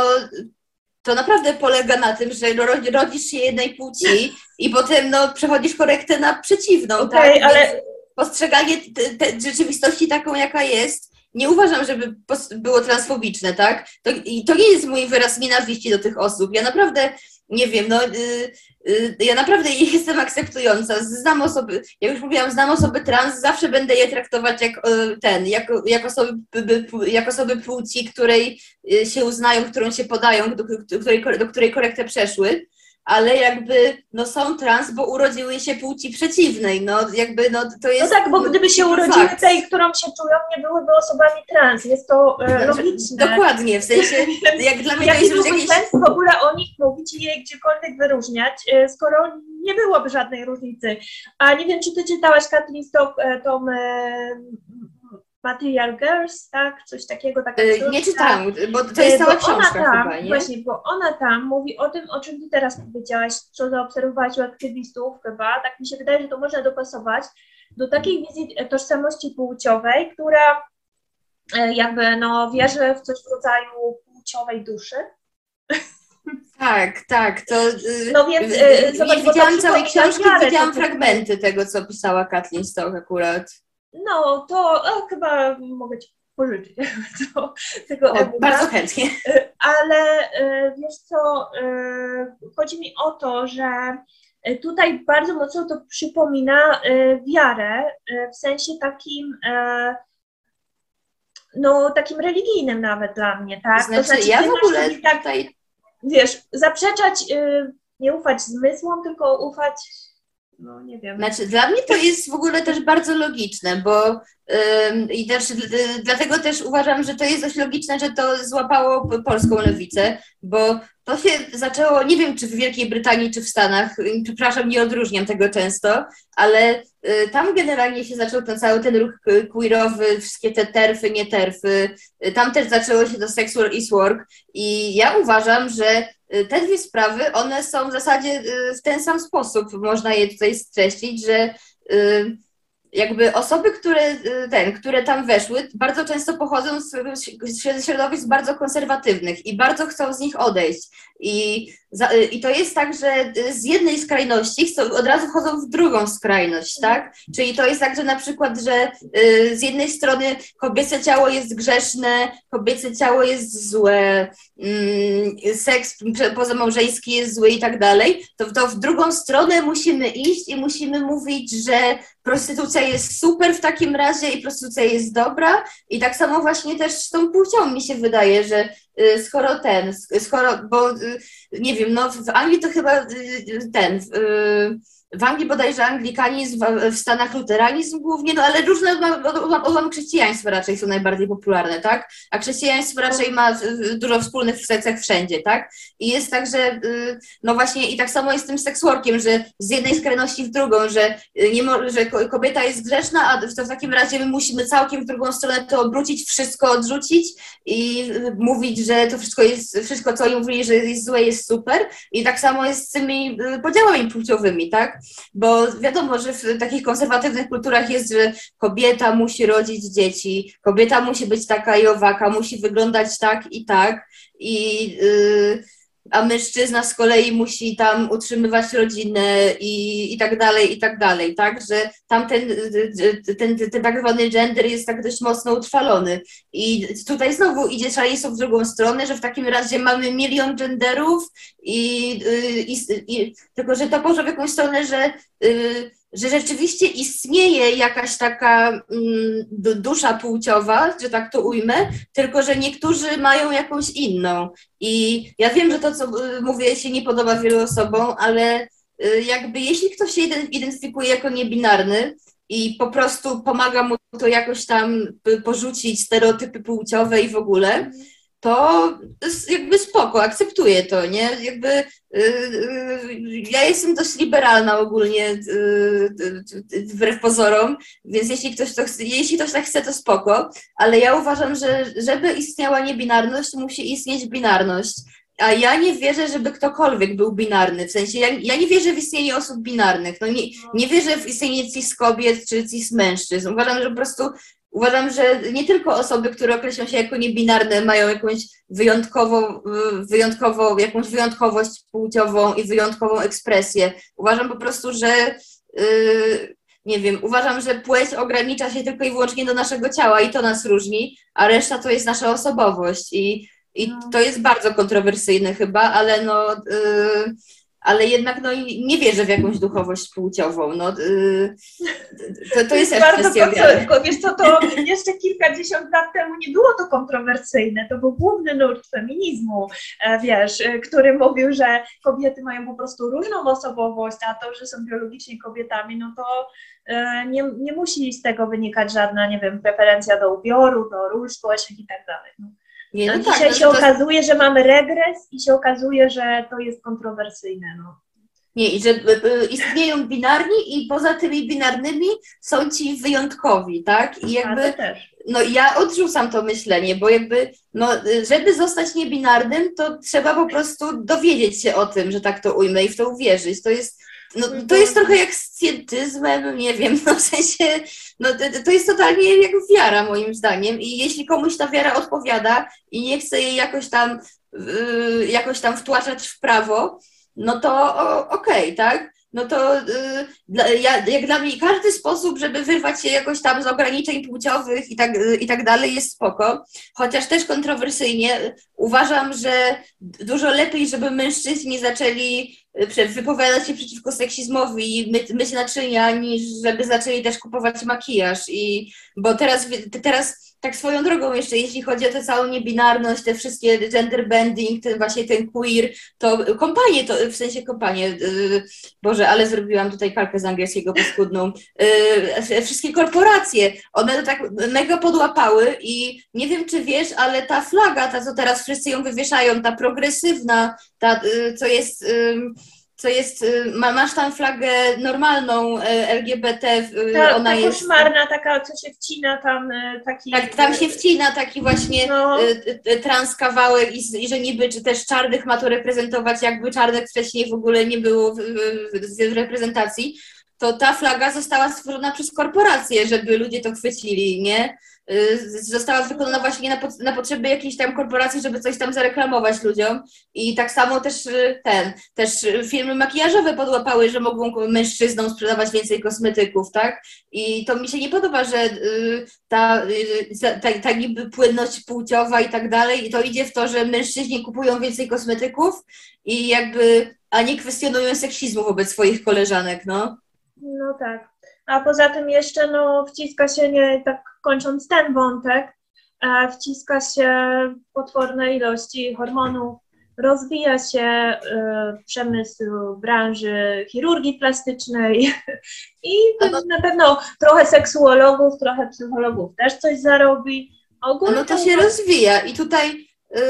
to naprawdę polega na tym, że no, ro- rodzisz się jednej płci i potem no przechodzisz korektę na przeciwną, Okej, tak? ale- Więc postrzeganie te, te rzeczywistości taką, jaka jest, nie uważam, żeby było transfobiczne, tak? To, I to nie jest mój wyraz nienawiści do tych osób. Ja naprawdę, nie wiem, no, y, y, ja naprawdę ich jestem akceptująca. Znam osoby, jak już mówiłam, znam osoby trans, zawsze będę je traktować jak y, ten, jak, jak, osoby, jak osoby płci, której y, się uznają, którą się podają, do, do, której, do której korektę przeszły. Ale jakby, no są trans, bo urodziły się płci przeciwnej, no jakby, no to No jest... tak, bo gdyby się fakt. urodziły tej, którą się czują, nie byłyby osobami trans. Jest to e, Znaczy, logiczne. Dokładnie, w sensie, jak dla mnie Jaki byłby jakieś... sens w ogóle o nich mówić i je gdziekolwiek wyróżniać, e, skoro nie byłoby żadnej różnicy. A nie wiem, czy ty czytałaś, Stock, e, tą e, Material Girls, tak? Coś takiego, taka Y, książka. Nie czytałam, bo to jest cała bo ona książka tam, chyba, nie? Właśnie, bo ona tam mówi o tym, o czym ty teraz powiedziałaś, co zaobserwowałaś u aktywistów chyba, tak mi się wydaje, że to można dopasować do takiej wizji e, tożsamości płciowej, która e, jakby no wierzy w coś w rodzaju płciowej duszy. Tak, tak, to... y, No więc, y, y, Nie zobacz, widziałam całej książki, widziałam fragmenty tego, co pisała Kathleen Stock akurat. No to o, chyba mogę ci pożyczyć to, tego O, e-booka. bardzo chętnie. ale e, wiesz co, e, chodzi mi o to, że e, tutaj bardzo mocno to przypomina e, wiarę e, w sensie takim, e, no takim religijnym nawet dla mnie, tak? Znaczy, ja ty w masz ogóle sobie tak, tutaj... wiesz, zaprzeczać, e, nie ufać zmysłom, tylko ufać, no nie wiem. Znaczy, dla mnie to jest w ogóle też bardzo logiczne, bo i też dlatego też uważam, że to jest dość logiczne, że to złapało polską lewicę, bo to się zaczęło, nie wiem czy w Wielkiej Brytanii, czy w Stanach, przepraszam, nie odróżniam tego często, ale tam generalnie się zaczął ten cały ten ruch y, queerowy, wszystkie te terfy, nie terfy, y, tam też zaczęło się to sexual is work. I ja uważam, że y, te dwie sprawy, one są w zasadzie y, w ten sam sposób, można je tutaj streścić, że y, jakby osoby, które, y, ten, które tam weszły, bardzo często pochodzą z, środowisk bardzo konserwatywnych i bardzo chcą z nich odejść. I, za, y, I to jest tak, że y, z jednej skrajności chcą, od razu wchodzą w drugą skrajność, tak? Czyli to jest tak, że na przykład, że y, z jednej strony kobiece ciało jest grzeszne, kobiece ciało jest złe, mm, seks pozamałżeński jest zły i tak dalej, to, to w drugą stronę musimy iść i musimy mówić, że prostytucja jest super w takim razie i prostytucja jest dobra. I tak samo właśnie też z tą płcią mi się wydaje, że y, skoro ten, skoro, bo y, nie wiem, no w Anglii to chyba y, ten, w Anglii bodajże anglikanizm, w Stanach luteranizm głównie, no ale różne odłamy chrześcijaństwa raczej są najbardziej popularne, tak? A chrześcijaństwo raczej ma dużo wspólnych sekcjach wszędzie, tak? I jest tak, że no właśnie i tak samo jest z tym seksworkiem, że z jednej skrajności w drugą, że, nie mo- że kobieta jest grzeszna, a to w takim razie my musimy całkiem w drugą stronę to obrócić, wszystko odrzucić i mówić, że to wszystko jest, wszystko co oni mówili, że jest złe, jest super. I tak samo jest z tymi podziałami płciowymi, tak? Bo wiadomo, że w takich konserwatywnych kulturach jest, że kobieta musi rodzić dzieci, kobieta musi być taka i owaka, musi wyglądać tak i tak. I yy, a mężczyzna z kolei musi tam utrzymywać rodzinę i, i tak dalej, i tak dalej, tak, że tam ten, ten, ten, ten tak zwany gender jest tak dość mocno utrwalony. I tutaj znowu idzie szaleństwo w drugą stronę, że w takim razie mamy milion genderów i, i, i tylko, że to poszło w jakąś stronę, że y, że rzeczywiście istnieje jakaś taka mm, dusza płciowa, że tak to ujmę, tylko że niektórzy mają jakąś inną. I ja wiem, że to, co y, mówię, się nie podoba wielu osobom, ale y, jakby jeśli ktoś się identyfikuje jako niebinarny i po prostu pomaga mu to jakoś tam porzucić stereotypy płciowe i w ogóle, to jakby spoko, akceptuję to, nie? Jakby yy, ja jestem dość liberalna ogólnie yy, wbrew pozorom, więc jeśli ktoś, to chce, jeśli ktoś tak chce, to spoko, ale ja uważam, że żeby istniała niebinarność, musi istnieć binarność. A ja nie wierzę, żeby ktokolwiek był binarny. W sensie, ja, ja nie wierzę w istnienie osób binarnych. No nie, nie wierzę w istnienie cis kobiet czy cis mężczyzn. Uważam, że po prostu uważam, że nie tylko osoby, które określą się jako niebinarne, mają jakąś wyjątkową, wyjątkowo, jakąś wyjątkowość płciową i wyjątkową ekspresję. Uważam po prostu, że yy, nie wiem, uważam, że płeć ogranicza się tylko i wyłącznie do naszego ciała i to nas różni, a reszta to jest nasza osobowość i, i no. to jest bardzo kontrowersyjne chyba, ale no yy, ale jednak no, nie wierzę w jakąś duchowość płciową. No, yy, to, to jest też Bardzo kwestia wiary. Wiesz co, to jeszcze kilkadziesiąt lat temu nie było to kontrowersyjne. To był główny nurt feminizmu, e, wiesz, e, który mówił, że kobiety mają po prostu różną osobowość, a to, że są biologicznie kobietami, no to e, nie, nie musi z tego wynikać żadna, nie wiem, preferencja do ubioru, do ról społecznych i tak dalej. Nie, no, no dzisiaj tak, się no to... okazuje, że mamy regres i się okazuje, że to jest kontrowersyjne. No. Nie, i że y, y, istnieją binarni i poza tymi binarnymi są ci wyjątkowi, tak? I jakby, no ja odrzucam to myślenie, bo jakby, no żeby zostać niebinarnym, to trzeba po prostu dowiedzieć się o tym, że tak to ujmę i w to uwierzyć. To jest no, to jest trochę jak z scientyzmem, nie wiem, no w sensie, no to, jest totalnie jak wiara moim zdaniem. I jeśli komuś ta wiara odpowiada i nie chce jej jakoś tam, yy, jakoś tam wtłaczać w prawo, no to okej, okay, tak? no to y, dla, ja, jak dla mnie każdy sposób, żeby wyrwać się jakoś tam z ograniczeń płciowych i tak, y, i tak dalej jest spoko, chociaż też kontrowersyjnie uważam, że dużo lepiej, żeby mężczyźni zaczęli wypowiadać się przeciwko seksizmowi i myć, myć naczynia, niż żeby zaczęli też kupować makijaż. I bo teraz, teraz tak swoją drogą jeszcze, jeśli chodzi o tę całą niebinarność, te wszystkie gender bending, ten właśnie ten queer, to kompanie, to w sensie kompanie, yy, Boże, ale zrobiłam tutaj kalkę z angielskiego paskudną, yy, wszystkie korporacje, one tak mega podłapały i nie wiem, czy wiesz, ale ta flaga, ta co teraz wszyscy ją wywieszają, ta progresywna, ta, yy, co jest... Yy, co jest, y, masz tam flagę normalną y, LGBT, y, ta, ona ta jest... koszmarna, taka, co się wcina tam, taki... Tak, tam się wcina taki właśnie no. trans kawałek i, i, że niby, czy też czarnych ma to reprezentować, jakby czarnych wcześniej w ogóle nie było w, w, w reprezentacji, to ta flaga została stworzona przez korporacje, żeby ludzie to chwycili, nie? Y, została wykonana właśnie na, na potrzeby jakiejś tam korporacji, żeby coś tam zareklamować ludziom. I tak samo też y, ten, też firmy makijażowe podłapały, że mogą mężczyznom sprzedawać więcej kosmetyków, tak? I to mi się nie podoba, że y, ta, ta, ta niby płynność płciowa i tak dalej, i to idzie w to, że mężczyźni kupują więcej kosmetyków i jakby, a nie kwestionują seksizmu wobec swoich koleżanek, no. No tak. A poza tym jeszcze no, wciska się, nie tak kończąc ten wątek, e, wciska się potworne ilości hormonów, rozwija się e, przemysł branży chirurgii plastycznej i no- na pewno trochę seksuologów, trochę psychologów też coś zarobi. Ogólnie No to się rozwija i tutaj y,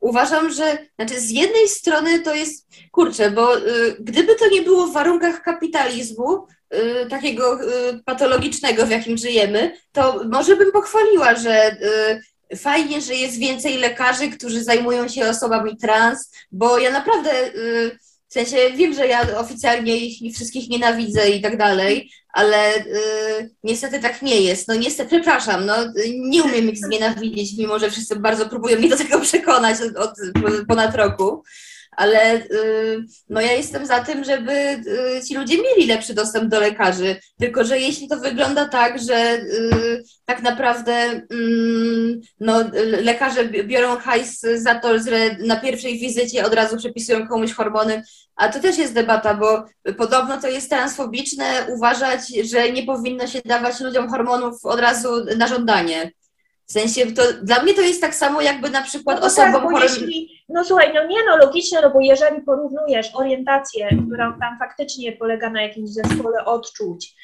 uważam, że znaczy z jednej strony to jest, kurczę, bo y, gdyby to nie było w warunkach kapitalizmu, y, takiego y, patologicznego, w jakim żyjemy, to może bym pochwaliła, że y, fajnie, że jest więcej lekarzy, którzy zajmują się osobami trans, bo ja naprawdę w sensie wiem, że ja oficjalnie ich wszystkich nienawidzę i tak dalej, ale niestety tak nie jest. No niestety, przepraszam, no nie umiem ich znienawidzić, mimo że wszyscy bardzo próbują mnie do tego przekonać od, od ponad roku. Ale y, no ja jestem za tym, żeby y, ci ludzie mieli lepszy dostęp do lekarzy. Tylko, że jeśli to wygląda tak, że y, tak naprawdę mm, no, lekarze biorą hajs za to, że na pierwszej wizycie od razu przepisują komuś hormony, a to też jest debata, bo podobno to jest transfobiczne uważać, że nie powinno się dawać ludziom hormonów od razu na żądanie. W sensie, to, dla mnie to jest tak samo, jakby na przykład no osobom tak, bo chorym- jeśli, no słuchaj, no nie no logiczne, no bo jeżeli porównujesz orientację, która tam faktycznie polega na jakimś zespole odczuć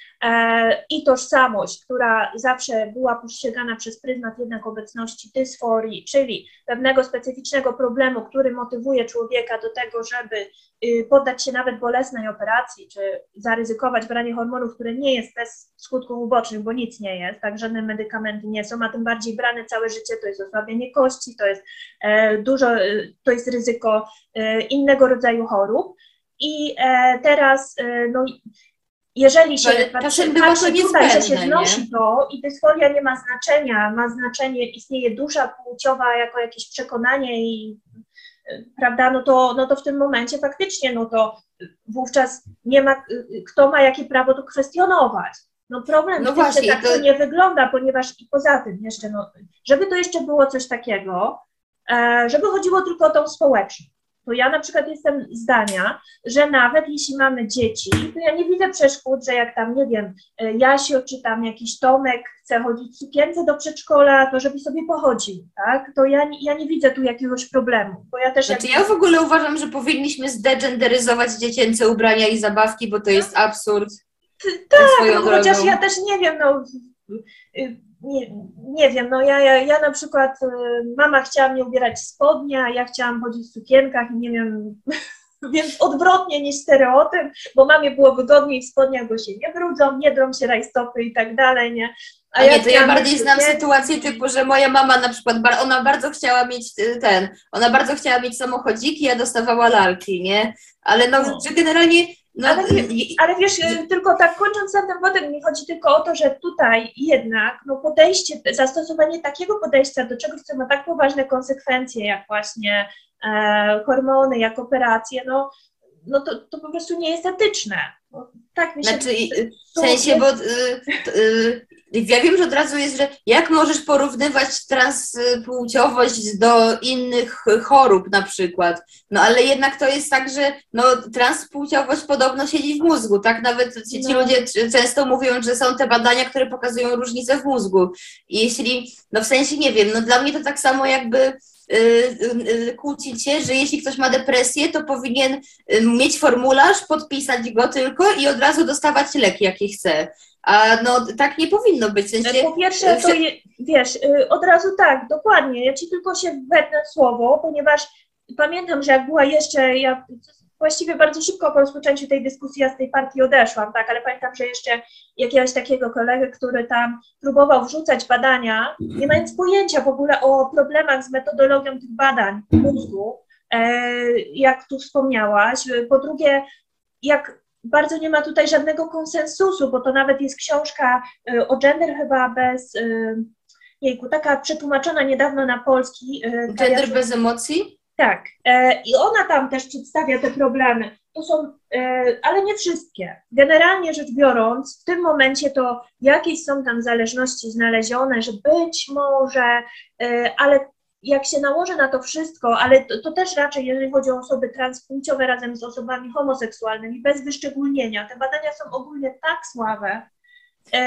i tożsamość, która zawsze była postrzegana przez pryzmat jednak obecności dysforii, czyli pewnego specyficznego problemu, który motywuje człowieka do tego, żeby y, poddać się nawet bolesnej operacji, czy zaryzykować branie hormonów, które nie jest bez skutków ubocznych, bo nic nie jest, tak żadne medykamenty nie są, a tym bardziej brane całe życie to jest osłabienie kości, to jest e, dużo, e, to jest ryzyko e, innego rodzaju chorób. I e, teraz, e, no, jeżeli się patrzy, patrzy tutaj, że się znosi to i dysforia nie ma znaczenia, ma znaczenie, istnieje dusza płciowa jako jakieś przekonanie i e, prawda, no to, no to w tym momencie faktycznie, no to wówczas nie ma, kto ma jakie prawo to kwestionować. No problem No w tym, właśnie, że tak to- nie wygląda, ponieważ i poza tym jeszcze, no, żeby to jeszcze było coś takiego, e, żeby chodziło tylko o tą społeczność. To ja na przykład jestem zdania, że nawet jeśli mamy dzieci, to ja nie widzę przeszkód, że jak tam, nie wiem, e, Jasio czy tam jakiś Tomek chce chodzić w sukience do przedszkola, to żeby sobie pochodził, tak? To ja, nie- ja nie widzę tu jakiegoś problemu, bo ja też Znaczy, jak- ja w ogóle uważam, że powinniśmy zdegenderyzować dziecięce ubrania i zabawki, bo to jest absurd. Tak, no, chociaż ja też nie wiem, no y, nie, nie wiem, no ja, ja, ja na przykład y, mama chciała mnie ubierać w spodnie, a ja chciałam chodzić w sukienkach i nie wiem, więc odwrotnie niż stereotyp, bo mamie było wygodniej w spodniach, bo się nie brudzą, nie drą się rajstopy i tak dalej, nie? A nie, to ja bardziej znam sytuację typu, że moja mama na przykład, ona bardzo chciała mieć y, ten, ona bardzo chciała mieć samochodziki, ja dostawała lalki, nie? Ale no, No. że generalnie, no, Ale Ale wiesz, y, tylko tak kończąc ten wątek, mi chodzi tylko o to, że tutaj jednak no podejście, zastosowanie takiego podejścia do czegoś, co ma tak poważne konsekwencje, jak właśnie e, hormony, jak operacje, no, no to, to po prostu nie jest etyczne. No, tak mi się Znaczy, w sensie, bo y, y, ja wiem, że od razu jest, że jak możesz porównywać transpłciowość do innych chorób na przykład, no ale jednak to jest tak, że no, transpłciowość podobno siedzi w mózgu, tak? Nawet ci, ci No. ludzie często mówią, że są te badania, które pokazują różnice w mózgu. I jeśli, no w sensie, nie wiem, no dla mnie to tak samo jakby kłócić się, że jeśli ktoś ma depresję, to powinien y, mieć formularz, podpisać go tylko i od razu dostawać leki, jakie chce. A no tak nie powinno być. W sensie, Po pierwsze, to je, wiesz, y, od razu tak, dokładnie. Ja ci tylko się wetnę słowo, ponieważ pamiętam, że jak była jeszcze, ja właściwie bardzo szybko po rozpoczęciu tej dyskusji ja z tej partii odeszłam, tak, ale pamiętam, że jeszcze jakiegoś takiego kolegę, który tam próbował wrzucać badania, nie mając pojęcia w ogóle o problemach z metodologią tych badań mózgu, e, jak tu wspomniałaś. Po drugie, jak bardzo nie ma tutaj żadnego konsensusu, bo to nawet jest książka y, o gender chyba bez, y, jejku, taka przetłumaczona niedawno na polski. gender bez emocji? Tak, e, i ona tam też przedstawia te problemy. To są, e, ale nie wszystkie. Generalnie rzecz biorąc, w tym momencie to jakieś są tam zależności znalezione, że być może, e, ale jak się nałoży na to wszystko, ale to, to, też raczej, jeżeli chodzi o osoby transpłciowe razem z osobami homoseksualnymi, bez wyszczególnienia, te badania są ogólnie tak słabe.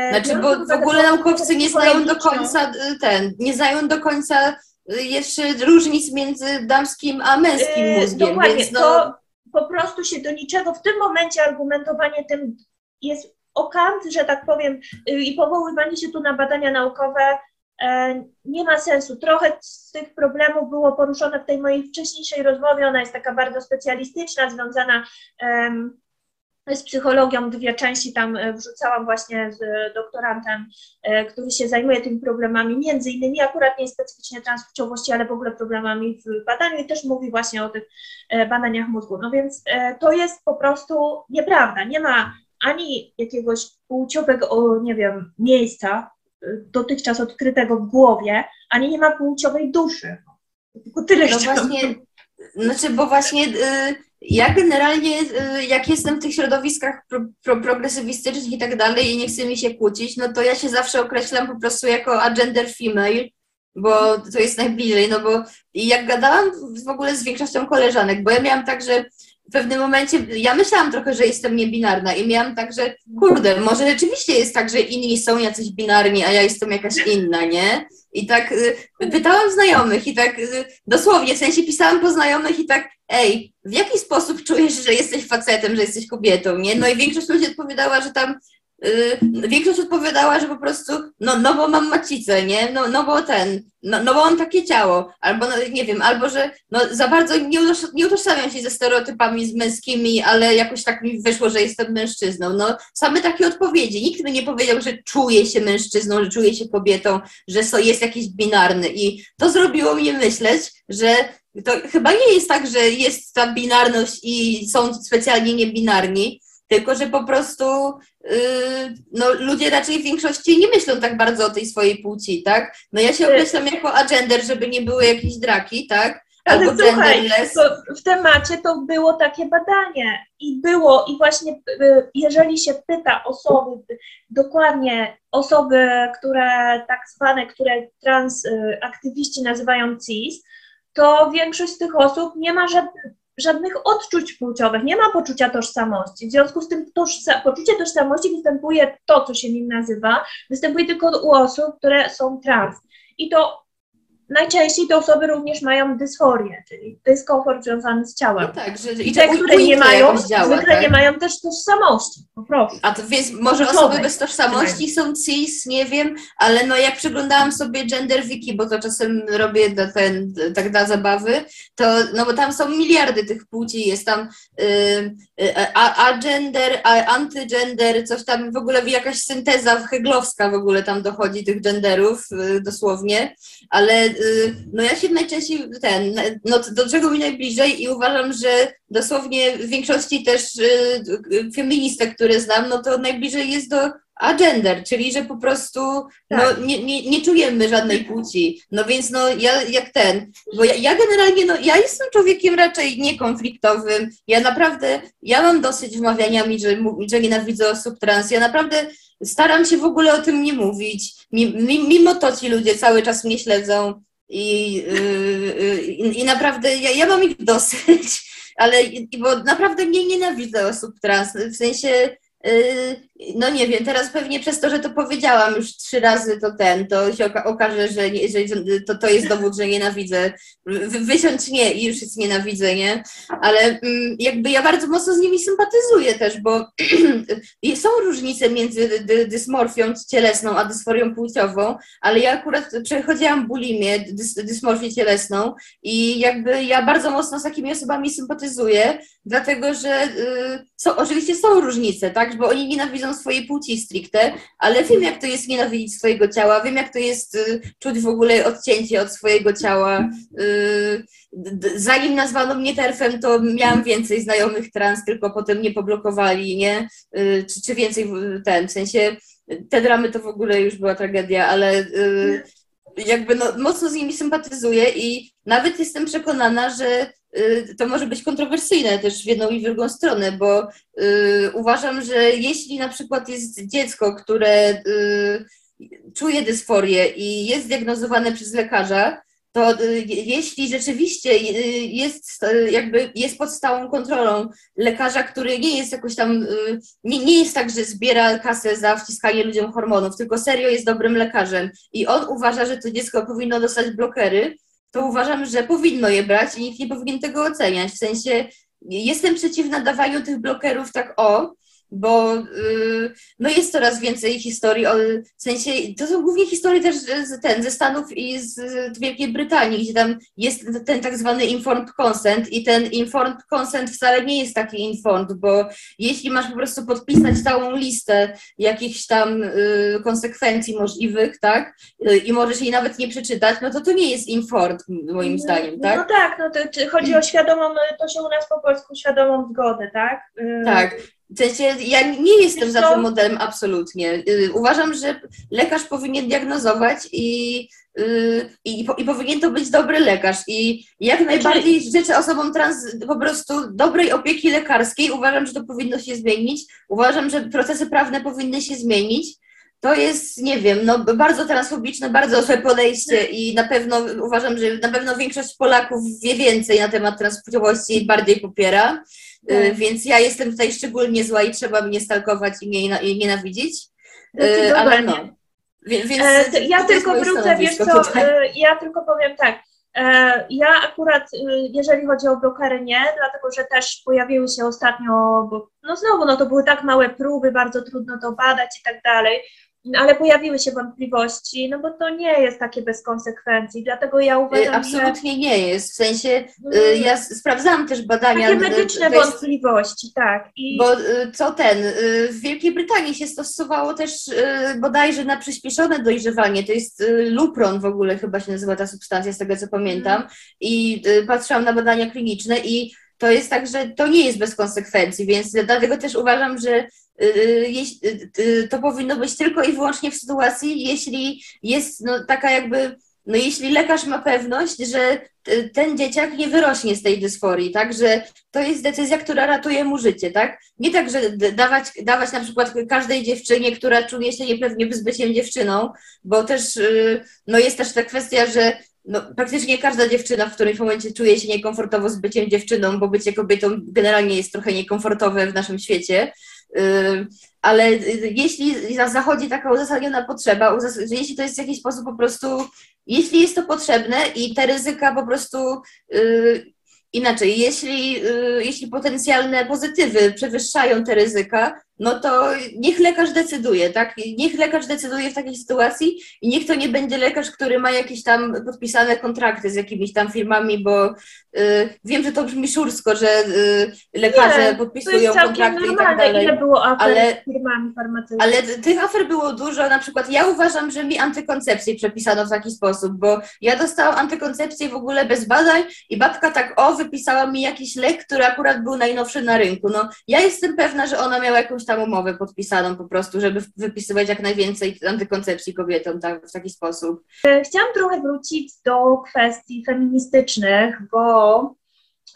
Znaczy, bo w ogóle naukowcy nie znają do końca ten, nie znają do końca jeszcze różnic między damskim a męskim e, mózgiem. Dokładnie, więc no... to po prostu się do niczego, w tym momencie argumentowanie tym jest okant, że tak powiem, y, i powoływanie się tu na badania naukowe E, nie ma sensu. Trochę z tych problemów było poruszone w tej mojej wcześniejszej rozmowie. Ona jest taka bardzo specjalistyczna, związana z psychologią. Dwie części tam e, wrzucałam właśnie z doktorantem, e, który się zajmuje tymi problemami, między innymi akurat nie specyficznie transpłciowości, ale w ogóle problemami w badaniu i też mówi właśnie o tych badaniach mózgu. No więc to jest po prostu nieprawda. Nie ma ani jakiegoś płciowego, nie wiem, miejsca dotychczas odkrytego w głowie, ani nie ma płciowej duszy. Tylko tyle no właśnie, znaczy, bo właśnie y, ja generalnie, y, jak jestem w tych środowiskach pro, pro, progresywistycznych i tak dalej i nie chcę mi się kłócić, no to ja się zawsze określam po prostu jako agender female, bo to jest najbliżej, no bo jak gadałam w ogóle z większością koleżanek, bo ja miałam tak, że w pewnym momencie ja myślałam trochę, że jestem niebinarna i miałam tak, że kurde, może rzeczywiście jest tak, że inni są jacyś binarni, a ja jestem jakaś inna, nie? I tak y, pytałam znajomych i tak y, dosłownie, w sensie pisałam po znajomych i tak, ej, w jaki sposób czujesz, że jesteś facetem, że jesteś kobietą, nie? No i większość ludzi odpowiadała, że tam Yy, większość odpowiadała, że po prostu, no, no bo mam macicę, nie? No, no bo ten, no, no bo mam takie ciało, albo no, nie wiem, albo że no, za bardzo nie, nie utożsamiam się ze stereotypami z męskimi, ale jakoś tak mi wyszło, że jestem mężczyzną. No, same takie odpowiedzi. Nikt mi nie powiedział, że czuję się mężczyzną, że czuję się kobietą, że so, jest jakiś binarny. I to zrobiło mnie myśleć, że to chyba nie jest tak, że jest ta binarność i są specjalnie niebinarni, tylko że po prostu yy, no, ludzie raczej w większości nie myślą tak bardzo o tej swojej płci, tak? No ja się określam jako agender, żeby nie były jakieś draki, tak? Ale Albo słuchaj, w temacie to było takie badanie i było, i właśnie y, jeżeli się pyta osoby, dokładnie osoby, które tak zwane, które transaktywiści nazywają CIS, to większość z tych osób nie ma żadnych żadnych odczuć płciowych, nie ma poczucia tożsamości. W związku z tym tożsa poczucie tożsamości występuje to, co się nim nazywa, występuje tylko u osób, które są trans. I to najczęściej te osoby również mają dysforię, czyli dyskomfort związany z ciałem. No tak, że I te, które nie mają, działa, zwykle tak? nie mają też tożsamości, po prostu. A to więc może osoby bez tożsamości są cis, nie wiem, ale no jak przeglądałam sobie gender wiki, bo to czasem robię do ten, tak dla zabawy, to no bo tam są miliardy tych płci, jest tam y, y, a, agender, a, antygender, coś tam w ogóle jakaś synteza heglowska w ogóle tam dochodzi tych genderów y, dosłownie, ale no ja się najczęściej ten, no do czego mi najbliżej i uważam, że dosłownie w większości też y, y, feministek, które znam, no to najbliżej jest do agender, czyli że po prostu no, tak. no, nie, nie, nie czujemy żadnej płci. No więc no ja jak ten, bo ja, ja, generalnie, no ja jestem człowiekiem raczej niekonfliktowym. Ja naprawdę, ja mam dosyć wmawiania mi, że, że nienawidzę osób trans. Ja naprawdę staram się w ogóle o tym nie mówić. Mimo to ci ludzie cały czas mnie śledzą i, yy, i naprawdę ja, ja mam ich dosyć, ale bo naprawdę nie nienawidzę osób trans. W sensie Yy, no nie wiem, teraz pewnie przez to, że to powiedziałam już trzy razy, to ten, to się okaże, że, nie, że to, to jest dowód, że nienawidzę. Wysiądź nie i już jest nienawidzę, nie? Ale mm, jakby ja bardzo mocno z nimi sympatyzuję też, bo są różnice między dysmorfią cielesną a dysforią płciową, ale ja akurat przechodziłam bulimię, dys, dysmorfię cielesną i jakby ja bardzo mocno z takimi osobami sympatyzuję, dlatego że y, są, oczywiście są różnice, tak? Bo oni nienawidzą swojej płci stricte, ale wiem, jak to jest nienawidzić swojego ciała, wiem, jak to jest y, czuć w ogóle odcięcie od swojego ciała. Y, zanim nazwano mnie terfem, to miałam więcej znajomych trans, tylko potem mnie poblokowali, nie? Y, czy, czy więcej ten, w sensie te dramy to w ogóle już była tragedia, ale jakby no, mocno z nimi sympatyzuję i nawet jestem przekonana, że to może być kontrowersyjne też w jedną i w drugą stronę, bo y, uważam, że jeśli na przykład jest dziecko, które y, czuje dysforię i jest diagnozowane przez lekarza, to y, jeśli rzeczywiście y, jest y, jakby jest pod stałą kontrolą lekarza, który nie jest jakoś tam, nie, nie jest tak, że zbiera kasę za wciskanie ludziom hormonów, tylko serio jest dobrym lekarzem i on uważa, że to dziecko powinno dostać blokery, to uważam, że powinno je brać i nikt nie powinien tego oceniać. W sensie jestem przeciwna dawaniu tych blokerów tak o, bo y, no jest coraz więcej historii, o, w sensie to są głównie historie też z, ten, ze Stanów i z, Wielkiej Brytanii, gdzie tam jest ten tak zwany informed consent i ten informed consent wcale nie jest taki informed, bo jeśli masz po prostu podpisać całą listę jakichś tam y, konsekwencji możliwych, tak, y, i możesz jej nawet nie przeczytać, no to to nie jest informed moim no, zdaniem, tak? No tak, no to, chodzi o świadomą, to się u nas po polsku świadomą zgodę, tak? Tak. W sensie, ja nie jestem za tym modelem absolutnie. Y, uważam, że lekarz powinien diagnozować i, y, i, i powinien to być dobry lekarz. I jak najbardziej życzę osobom trans po prostu dobrej opieki lekarskiej. Uważam, że to powinno się zmienić. Uważam, że procesy prawne powinny się zmienić. To jest, nie wiem, no, bardzo transfobiczne, bardzo złe podejście i na pewno uważam, że na pewno większość Polaków wie więcej na temat transpłciowości i bardziej popiera. Y, tak. Więc ja jestem tutaj szczególnie zła i trzeba mnie stalkować i mnie nienawidzić. Y, ale no. Więc, więc e, ja tylko wrócę, wiesz co, tutaj. Y, ja tylko powiem tak. E, ja akurat, jeżeli chodzi o blokery, nie, dlatego że też pojawiły się ostatnio, bo no znowu, no to były tak małe próby, bardzo trudno to badać i tak dalej ale pojawiły się wątpliwości, no bo to nie jest takie bez konsekwencji, dlatego ja uważam, Absolutnie że... nie jest, w sensie y, mm. ja sprawdzałam też badania. Takie medyczne jest... wątpliwości, tak. I... Bo y, co ten, y, w Wielkiej Brytanii się stosowało też bodajże na przyspieszone dojrzewanie, to jest lupron w ogóle chyba się nazywa ta substancja, z tego co pamiętam, mm. i patrzyłam na badania kliniczne i to jest tak, że to nie jest bez konsekwencji, więc dlatego też uważam, że Y, y, y, to powinno być tylko i wyłącznie w sytuacji, jeśli jest no, taka jakby, no jeśli lekarz ma pewność, że ten dzieciak nie wyrośnie z tej dysforii, tak, że to jest decyzja, która ratuje mu życie, tak? Nie tak, że dawać, dawać na przykład każdej dziewczynie, która czuje się niepewnie z byciem dziewczyną, bo też, no jest też ta kwestia, że no, praktycznie każda dziewczyna w którymś momencie czuje się niekomfortowo z byciem dziewczyną, bo bycie kobietą generalnie jest trochę niekomfortowe w naszym świecie, ale y, jeśli zachodzi taka uzasadniona potrzeba, jeśli to jest w jakiś sposób po prostu, jeśli jest to potrzebne i te ryzyka po prostu y, inaczej, jeśli, y, jeśli potencjalne pozytywy przewyższają te ryzyka, no to niech lekarz decyduje, tak? Niech lekarz decyduje w takiej sytuacji i niech to nie będzie lekarz, który ma jakieś tam podpisane kontrakty z jakimiś tam firmami, bo y, wiem, że to brzmi szursko, że y, lekarze nie, podpisują kontrakty i tak dalej. Ile było afer ale, z firmami farmaceutycznymi? Ale tych afer było dużo, na przykład ja uważam, że mi antykoncepcję przepisano w taki sposób, bo ja dostałam antykoncepcję w ogóle bez badań i babka tak o, wypisała mi jakiś lek, który akurat był najnowszy na rynku. No ja jestem pewna, że ona miała jakąś tam umowę podpisaną po prostu, żeby wypisywać jak najwięcej antykoncepcji kobietom tak, w taki sposób. E, chciałam trochę wrócić do kwestii feministycznych, bo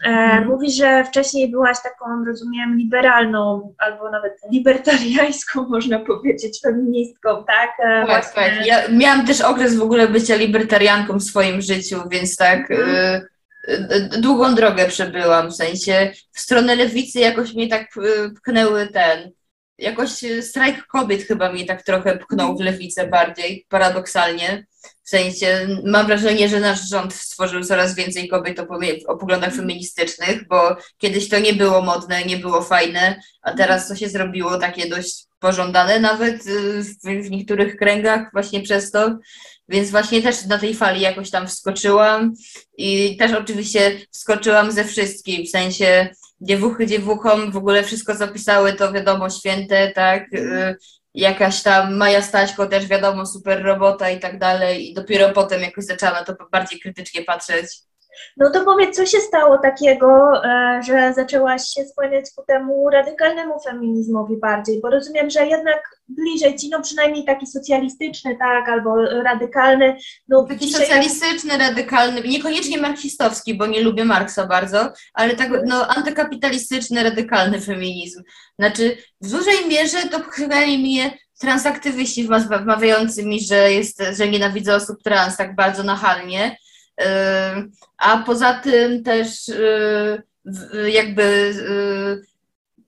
e, hmm. Mówi, że wcześniej byłaś taką, rozumiem, liberalną albo nawet libertariańską, można powiedzieć, feministką, tak? E, tak, tak. Ja miałam też okres w ogóle bycia libertarianką w swoim życiu, więc tak. Hmm długą drogę przebyłam, w sensie w stronę lewicy jakoś mnie tak pchnęły ten, jakoś e, strajk kobiet chyba mnie tak trochę pchnął w lewicę bardziej, paradoksalnie. W sensie mam wrażenie, że nasz rząd stworzył coraz więcej kobiet o, poglądach feministycznych, bo kiedyś to nie było modne, nie było fajne, a teraz to się zrobiło takie dość pożądane nawet e, w, w niektórych kręgach właśnie przez to. Więc właśnie też na tej fali jakoś tam wskoczyłam i też oczywiście wskoczyłam ze wszystkim, w sensie dziewuchy dziewuchom w ogóle wszystko zapisały, to wiadomo, święte, tak, y, jakaś tam Maja Staśko też wiadomo, super robota i tak dalej i dopiero potem jakoś zaczęłam na to bardziej krytycznie patrzeć. No to powiedz, co się stało takiego, e, że zaczęłaś się skłaniać ku temu radykalnemu feminizmowi bardziej, bo rozumiem, że jednak bliżej ci, no przynajmniej taki socjalistyczny, tak, albo radykalny. No, taki socjalistyczny, radykalny, niekoniecznie marksistowski, bo nie lubię Marksa bardzo, ale tak, no antykapitalistyczny, radykalny feminizm. Znaczy, w dużej mierze to pchnęli mnie transaktywiści wmawiający mi, że, jest, że nienawidzę osób trans tak bardzo nachalnie, A poza tym też jakby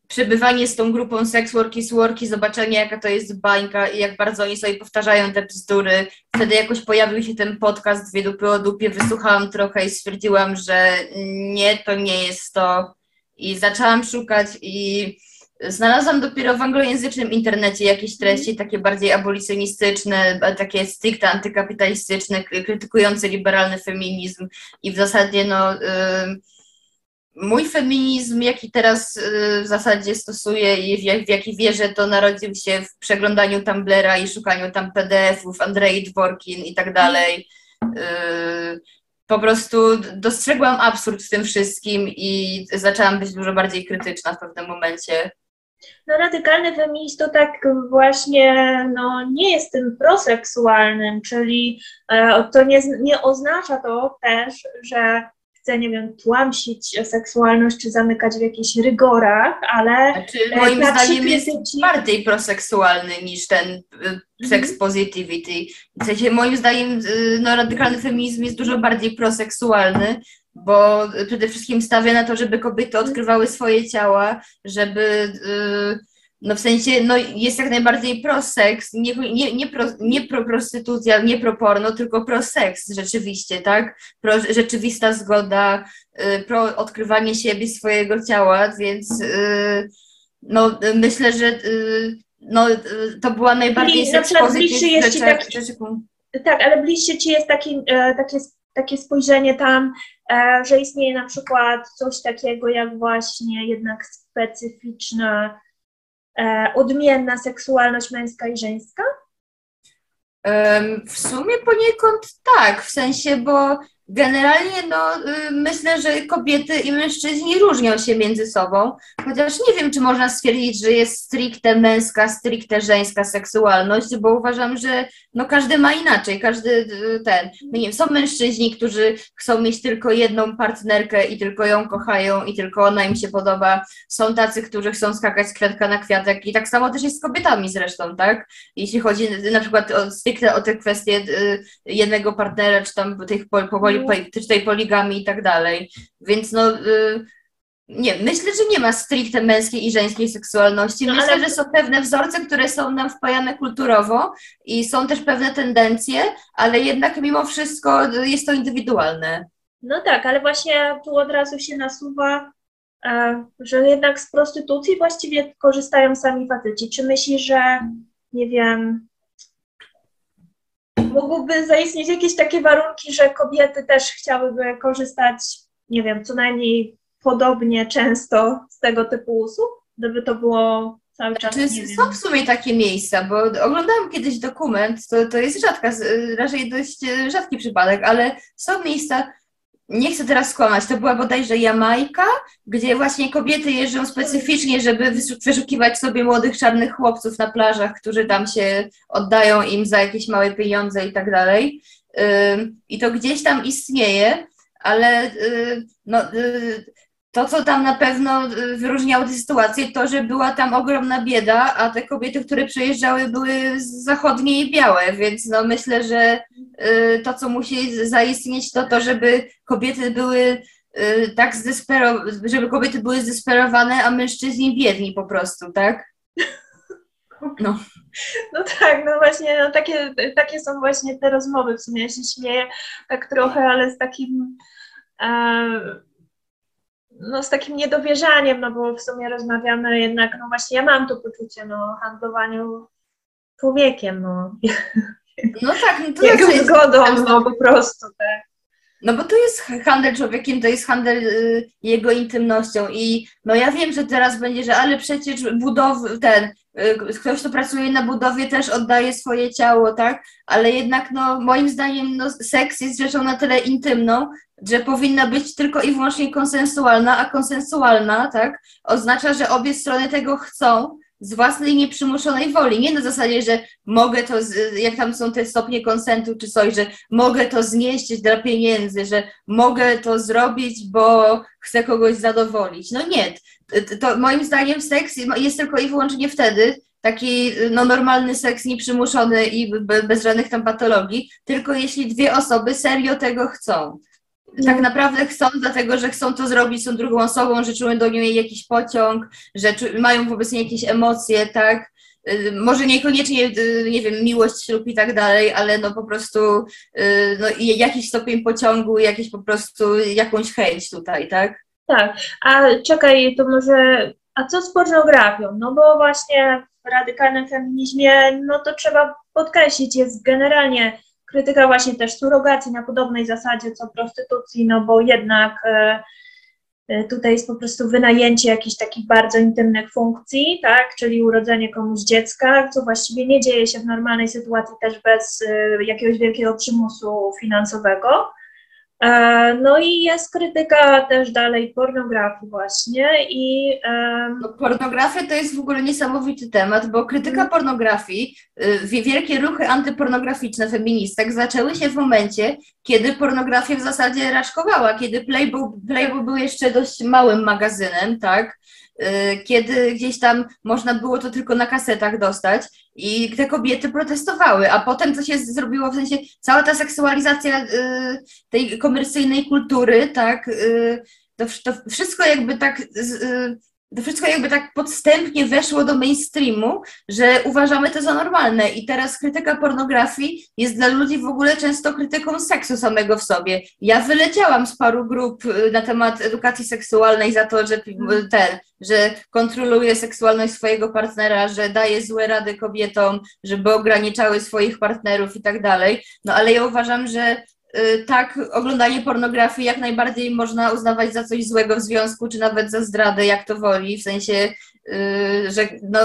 przebywanie z tą grupą sex worki, worki, zobaczenie jaka to jest bańka i jak bardzo oni sobie powtarzają te bzdury. Wtedy jakoś pojawił się ten podcast Dwie dupy o dupie, wysłuchałam trochę i stwierdziłam, że nie, to nie jest to. I zaczęłam szukać i znalazłam dopiero w anglojęzycznym internecie jakieś treści takie bardziej abolicjonistyczne, takie stricte antykapitalistyczne, krytykujące liberalny feminizm i w zasadzie no... Mój feminizm, jaki teraz y, w zasadzie stosuję i w jaki wierzę, to narodził się w przeglądaniu Tumblera i szukaniu tam PDF-ów, Andrei Dworkin i tak dalej. Y, po prostu dostrzegłam absurd w tym wszystkim i zaczęłam być dużo bardziej krytyczna w pewnym momencie. No radykalny feminizm to tak właśnie no, nie jest tym proseksualnym, czyli e, to nie, nie oznacza to też, że chce, nie wiem, tłamsić seksualność czy zamykać w jakichś rygorach, ale. Znaczy, moim zdaniem jest bardziej proseksualny niż ten y, sex mm-hmm. positivity. W sensie, moim zdaniem, y, no, radykalny feminizm jest dużo bardziej proseksualny, bo przede wszystkim stawia na to, żeby kobiety odkrywały swoje ciała, żeby. Yy, no w sensie, no jest jak najbardziej pro-seks, nie, nie, nie, pro, nie pro prostytucja, nie pro porno, tylko pro-seks rzeczywiście, tak? Pro, rzeczywista zgoda, y, pro odkrywanie siebie, swojego ciała, więc y, no myślę, że y, no, y, to była najbardziej Czyli, na przykład bliższy jest ci taki, Tak, ale bliższe ci jest taki, e, takie, takie spojrzenie tam, e, że istnieje na przykład coś takiego jak właśnie jednak specyficzna odmienna seksualność męska i żeńska? W sumie poniekąd tak, w sensie, bo Generalnie no, y, myślę, że kobiety i mężczyźni różnią się między sobą, chociaż nie wiem, czy można stwierdzić, że jest stricte męska, stricte żeńska seksualność, bo uważam, że no, każdy ma inaczej, każdy y, ten, no nie wiem, są mężczyźni, którzy chcą mieć tylko jedną partnerkę i tylko ją kochają i tylko ona im się podoba, są tacy, którzy chcą skakać z kwiatka na kwiatek i tak samo też jest z kobietami zresztą, tak? Jeśli chodzi na przykład o, stricte o te kwestie y, jednego partnera, czy tam tych powoli czy tej poligami i tak dalej. Więc no, y, nie, myślę, że nie ma stricte męskiej i żeńskiej seksualności. No, myślę, ale... że są pewne wzorce, które są nam wpajane kulturowo i są też pewne tendencje, ale jednak mimo wszystko jest to indywidualne. No tak, ale właśnie tu od razu się nasuwa, e, że jednak z prostytucji właściwie korzystają sami faceci. Czy myślisz, że nie wiem, mogłyby zaistnieć jakieś takie warunki, że kobiety też chciałyby korzystać, nie wiem, co najmniej podobnie często z tego typu usług, gdyby to było cały czas. Czy znaczy, są w sumie takie miejsca, bo oglądałam kiedyś dokument, to, to jest rzadka, raczej dość rzadki przypadek, ale są miejsca, nie chcę teraz skłamać, to była bodajże Jamajka, gdzie właśnie kobiety jeżdżą specyficznie, żeby wyszukiwać sobie młodych czarnych chłopców na plażach, którzy tam się oddają im za jakieś małe pieniądze i tak dalej. I to gdzieś tam istnieje, ale no, y, to, co tam na pewno y, wyróżniało tę sytuację, to, że była tam ogromna bieda, a te kobiety, które przyjeżdżały, były zachodnie i białe, więc no myślę, że y, to, co musi zaistnieć, to to, żeby kobiety były y, tak zdesperowane, żeby kobiety były zdesperowane, a mężczyźni biedni po prostu, tak? No. No tak, no właśnie, no takie, takie są właśnie te rozmowy, w sumie ja się śmieję tak trochę, ale z takim e, no, z takim niedowierzaniem, no bo w sumie rozmawiamy jednak, no właśnie ja mam to poczucie, no, handlowaniu człowiekiem, no. No tak, no to Jego znaczy, zgodą, no po prostu, tak. No bo to jest handel człowiekiem, to jest handel y, jego intymnością i no ja wiem, że teraz będzie, że ale przecież budowy, ten, ktoś, kto pracuje na budowie też oddaje swoje ciało, tak? Ale jednak no moim zdaniem no, seks jest rzeczą na tyle intymną, że powinna być tylko i wyłącznie konsensualna, a konsensualna, tak, oznacza, że obie strony tego chcą z własnej nieprzymuszonej woli. Nie na zasadzie, że mogę to, jak tam są te stopnie konsentu czy coś, że mogę to znieść dla pieniędzy, że mogę to zrobić, bo chcę kogoś zadowolić. No nie. To moim zdaniem seks jest tylko i wyłącznie wtedy, taki no, normalny seks nieprzymuszony i bez żadnych tam patologii, tylko jeśli dwie osoby serio tego chcą. Tak naprawdę chcą, dlatego że chcą to zrobić, są drugą osobą, że czują do niej jakiś pociąg, że mają wobec niej jakieś emocje, tak? Y, może niekoniecznie, y, nie wiem, miłość, ślub i tak dalej, ale no po prostu y, no, jakiś stopień pociągu, jakiś po prostu jakąś chęć tutaj, tak? Tak, a czekaj, to może, a co z pornografią? No bo właśnie w radykalnym feminizmie, no to trzeba podkreślić, jest generalnie krytyka właśnie też surogacji na podobnej zasadzie co prostytucji, no bo jednak e, e, tutaj jest po prostu wynajęcie jakichś takich bardzo intymnych funkcji, tak, czyli urodzenie komuś dziecka, co właściwie nie dzieje się w normalnej sytuacji też bez e, jakiegoś wielkiego przymusu finansowego. E, no i jest krytyka też dalej pornografii właśnie i... Um... No, pornografia to jest w ogóle niesamowity temat, bo krytyka mm. pornografii, y, wielkie ruchy antypornograficzne feministek zaczęły się w momencie, kiedy pornografia w zasadzie raczkowała, kiedy Playboy, Playboy był jeszcze dość małym magazynem, tak, kiedy gdzieś tam można było to tylko na kasetach dostać i te kobiety protestowały, a potem co się zrobiło, w sensie cała ta seksualizacja y, tej komercyjnej kultury, tak, y, to, to, wszystko jakby tak y, to wszystko jakby tak podstępnie weszło do mainstreamu, że uważamy to za normalne i teraz krytyka pornografii jest dla ludzi w ogóle często krytyką seksu samego w sobie. Ja wyleciałam z paru grup y, na temat edukacji seksualnej za to, że y, ten, że kontroluje seksualność swojego partnera, że daje złe rady kobietom, żeby ograniczały swoich partnerów i tak dalej. No ale ja uważam, że tak, oglądanie pornografii jak najbardziej można uznawać za coś złego w związku, czy nawet za zdradę, jak to woli, w sensie, y, że no,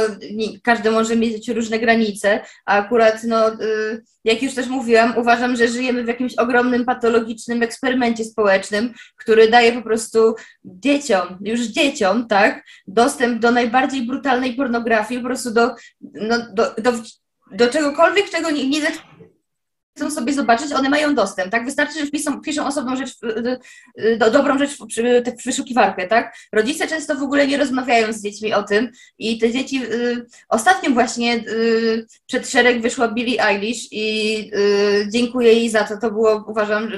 każdy może mieć różne granice, a akurat, no, y, jak już też mówiłam, uważam, że żyjemy w jakimś ogromnym patologicznym eksperymencie społecznym, który daje po prostu dzieciom, już dzieciom, tak, dostęp do najbardziej brutalnej pornografii, po prostu do, no, do, do, do czegokolwiek, czego nie, nie chcą sobie zobaczyć, one mają dostęp, tak? Wystarczy, że wpiszą, piszą osobną rzecz, do, dobrą rzecz w, wyszukiwarkę, tak? Rodzice często w ogóle nie rozmawiają z dziećmi o tym i te dzieci, y, ostatnio właśnie y, przed szereg wyszła Billie Eilish i y, dziękuję jej za to, to było uważam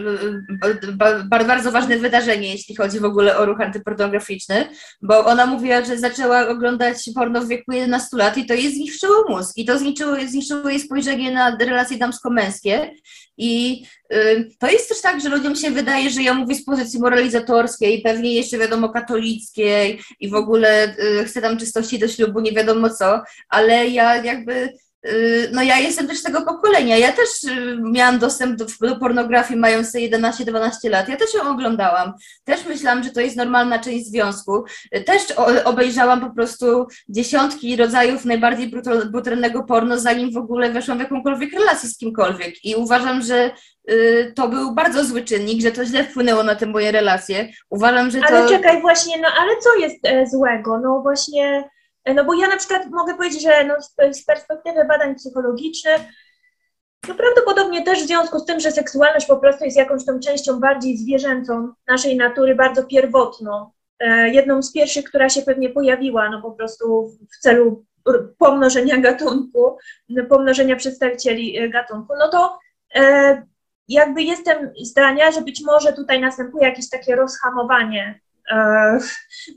bardzo ważne wydarzenie, jeśli chodzi w ogóle o ruch antypornograficzny, bo ona mówiła, że zaczęła oglądać porno w wieku 11 lat i to jej zniszczyło mózg i to zniszczyło, zniszczyło jej spojrzenie na relacje damsko-męskie i y, to jest też tak, że ludziom się wydaje, że ja mówię z pozycji moralizatorskiej, pewnie jeszcze wiadomo katolickiej i w ogóle y, chcę tam czystości do ślubu, nie wiadomo co, ale ja jakby no ja jestem też tego pokolenia. Ja też y, miałam dostęp do, do pornografii mając 11-12 lat. Ja też ją oglądałam. Też myślałam, że to jest normalna część związku. Y, też obejrzałam po prostu dziesiątki rodzajów najbardziej brutalnego porno, zanim w ogóle weszłam w jakąkolwiek relację z kimkolwiek. I uważam, że to był bardzo zły czynnik, że to źle wpłynęło na te moje relacje. Uważam, że to... Ale czekaj, właśnie, no ale co jest e, złego? No właśnie no bo ja na przykład mogę powiedzieć, że no, z perspektywy badań psychologicznych, no prawdopodobnie też w związku z tym, że seksualność po prostu jest jakąś tą częścią bardziej zwierzęcą naszej natury, bardzo pierwotną. E, jedną z pierwszych, która się pewnie pojawiła, no po prostu w celu pomnożenia gatunku, pomnożenia przedstawicieli e, gatunku, no to e, jakby jestem zdania, że być może tutaj następuje jakieś takie rozhamowanie E,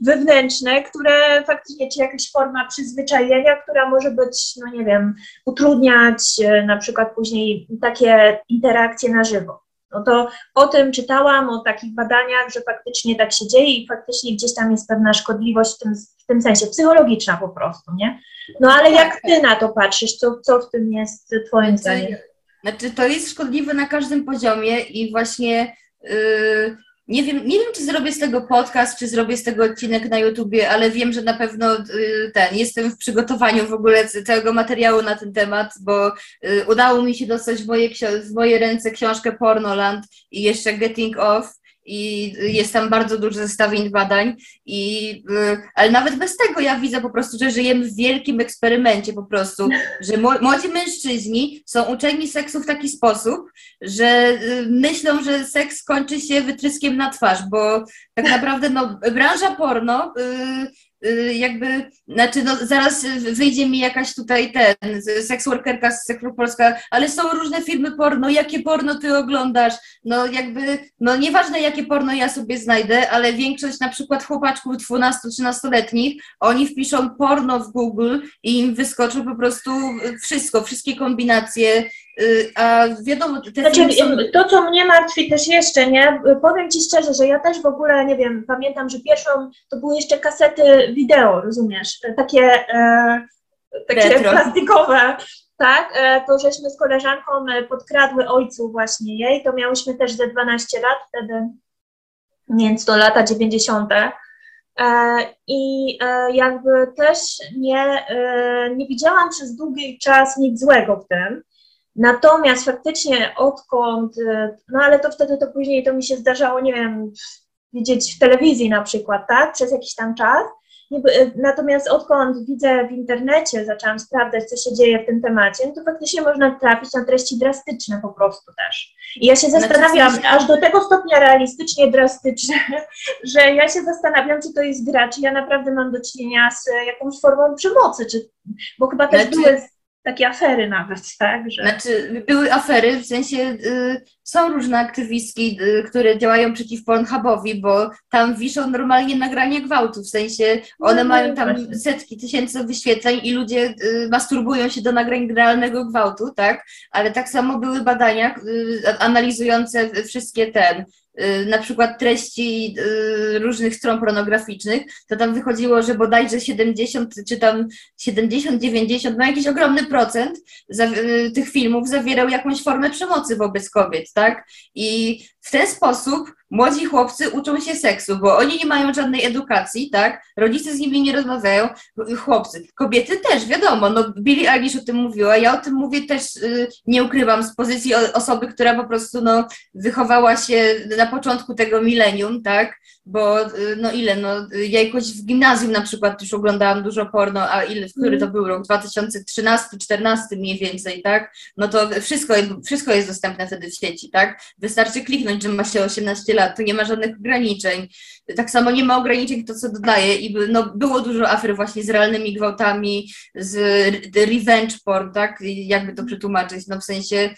wewnętrzne, które faktycznie, czy jakaś forma przyzwyczajenia, która może być, no nie wiem, utrudniać e, na przykład później takie interakcje na żywo. No to o tym czytałam, o takich badaniach, że faktycznie tak się dzieje i faktycznie gdzieś tam jest pewna szkodliwość w tym, w tym sensie, psychologiczna po prostu, nie? No ale jak ty na to patrzysz, co, co w tym jest twoim znaczy, zdaniem? Znaczy to jest szkodliwe na każdym poziomie i właśnie yy, nie wiem, nie wiem, czy zrobię z tego podcast, czy zrobię z tego odcinek na YouTubie, ale wiem, że na pewno y, ten, jestem w przygotowaniu w ogóle całego materiału na ten temat, bo y, udało mi się dostać w moje, w moje ręce książkę Pornoland i jeszcze Getting Off i jest tam bardzo dużo zestawień badań, i, y, ale nawet bez tego ja widzę po prostu, że żyjemy w wielkim eksperymencie po prostu, że młodzi mężczyźni są uczeni seksu w taki sposób, że y, myślą, że seks kończy się wytryskiem na twarz, bo tak naprawdę no, branża porno y, jakby, znaczy no zaraz wyjdzie mi jakaś tutaj ten, seksworkerka z Seksu Polska, ale są różne filmy porno, jakie porno ty oglądasz, no jakby, no nieważne jakie porno ja sobie znajdę, ale większość na przykład chłopaczków 12-13-letnich, oni wpiszą porno w Google i im wyskoczy po prostu wszystko, wszystkie kombinacje, y, a wiadomo, te Znaczy, są... to, co mnie martwi też jeszcze, nie? Powiem Ci szczerze, że ja też w ogóle, nie wiem, pamiętam, że pierwszą to były jeszcze kasety wideo, rozumiesz? Takie, e, takie Retro. plastikowe, tak? E, to żeśmy z koleżanką e, podkradły ojcu właśnie jej, to miałyśmy też ze 12 lat wtedy, więc to lata 90. E, I jakby też nie, nie widziałam przez długi czas nic złego w tym. Natomiast faktycznie odkąd, e, no ale to wtedy to później to mi się zdarzało, nie wiem, widzieć w telewizji na przykład, tak, przez jakiś tam czas. E, Natomiast odkąd widzę w internecie, zaczęłam sprawdzać, co się dzieje w tym temacie, no to faktycznie można trafić na treści drastyczne po prostu też. I ja się zastanawiam, sensie- aż do tego stopnia realistycznie drastyczne, że ja się zastanawiam, czy to jest gra, czy ja naprawdę mam do czynienia z jakąś formą przemocy, czy, bo chyba też były takie afery nawet, tak, że... Znaczy, były afery, w sensie y, są różne aktywistki, y, które działają przeciw Pornhubowi, bo tam wiszą normalnie nagranie gwałtu, w sensie one No, mają no tam właśnie. setki tysięcy wyświetleń i ludzie y, masturbują się do nagrań realnego gwałtu, tak? Ale tak samo były badania y, analizujące wszystkie ten, na przykład treści y, różnych stron pornograficznych, to tam wychodziło, że bodajże 70 czy tam 70-90, no jakiś ogromny procent y, tych filmów zawierał jakąś formę przemocy wobec kobiet, tak? I w ten sposób młodzi chłopcy uczą się seksu, bo oni nie mają żadnej edukacji, tak? Rodzice z nimi nie rozmawiają, chłopcy. Kobiety też, wiadomo, no Billie Eilish o tym mówiła, ja o tym mówię też, y, nie ukrywam, z pozycji osoby, która po prostu, no, wychowała się na początku tego milenium, tak? Bo, y, no ile, no, y, ja jakoś w gimnazjum na przykład już oglądałam dużo porno, a ile, w który to był rok? 2013-14 mniej więcej, tak? No to wszystko, wszystko jest dostępne wtedy w sieci, tak? Wystarczy kliknąć, że ma się 18 lat, tu nie ma żadnych ograniczeń. Tak samo nie ma ograniczeń to, co dodaje i no, było dużo afer właśnie z realnymi gwałtami, z revenge porn, tak? Jakby to przetłumaczyć, no w sensie,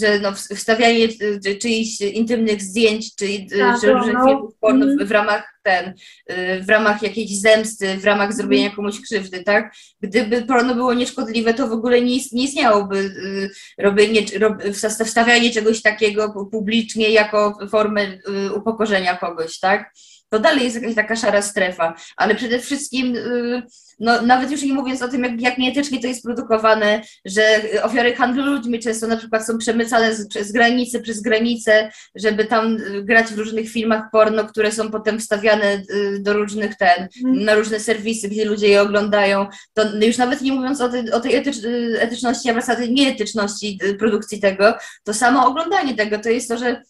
że no, wstawianie y, czyichś intymnych zdjęć, czy y, Tak, że no. filmów porno Mhm. w, ramach ten, y, w ramach jakiejś zemsty, w ramach zrobienia komuś krzywdy, tak? Gdyby porno było nieszkodliwe, to w ogóle nie, nie istniałoby y, robienie, rob, wsta- wstawianie czegoś takiego pu- publicznie jako formę y, upokorzenia kogoś, tak? To dalej jest jakaś taka szara strefa, ale przede wszystkim, y, no, nawet już nie mówiąc o tym, jak, jak nieetycznie to jest produkowane, że ofiary handlu ludźmi często na przykład są przemycane z, przez granice, przez granicę, żeby tam y, grać w różnych filmach porno, które są potem wstawiane y, do różnych ten, na różne serwisy, gdzie ludzie je oglądają. To już nawet nie mówiąc o tej, o tej etycz, y, etyczności, a wracając do tej nieetyczności produkcji tego, to samo oglądanie tego to jest to, że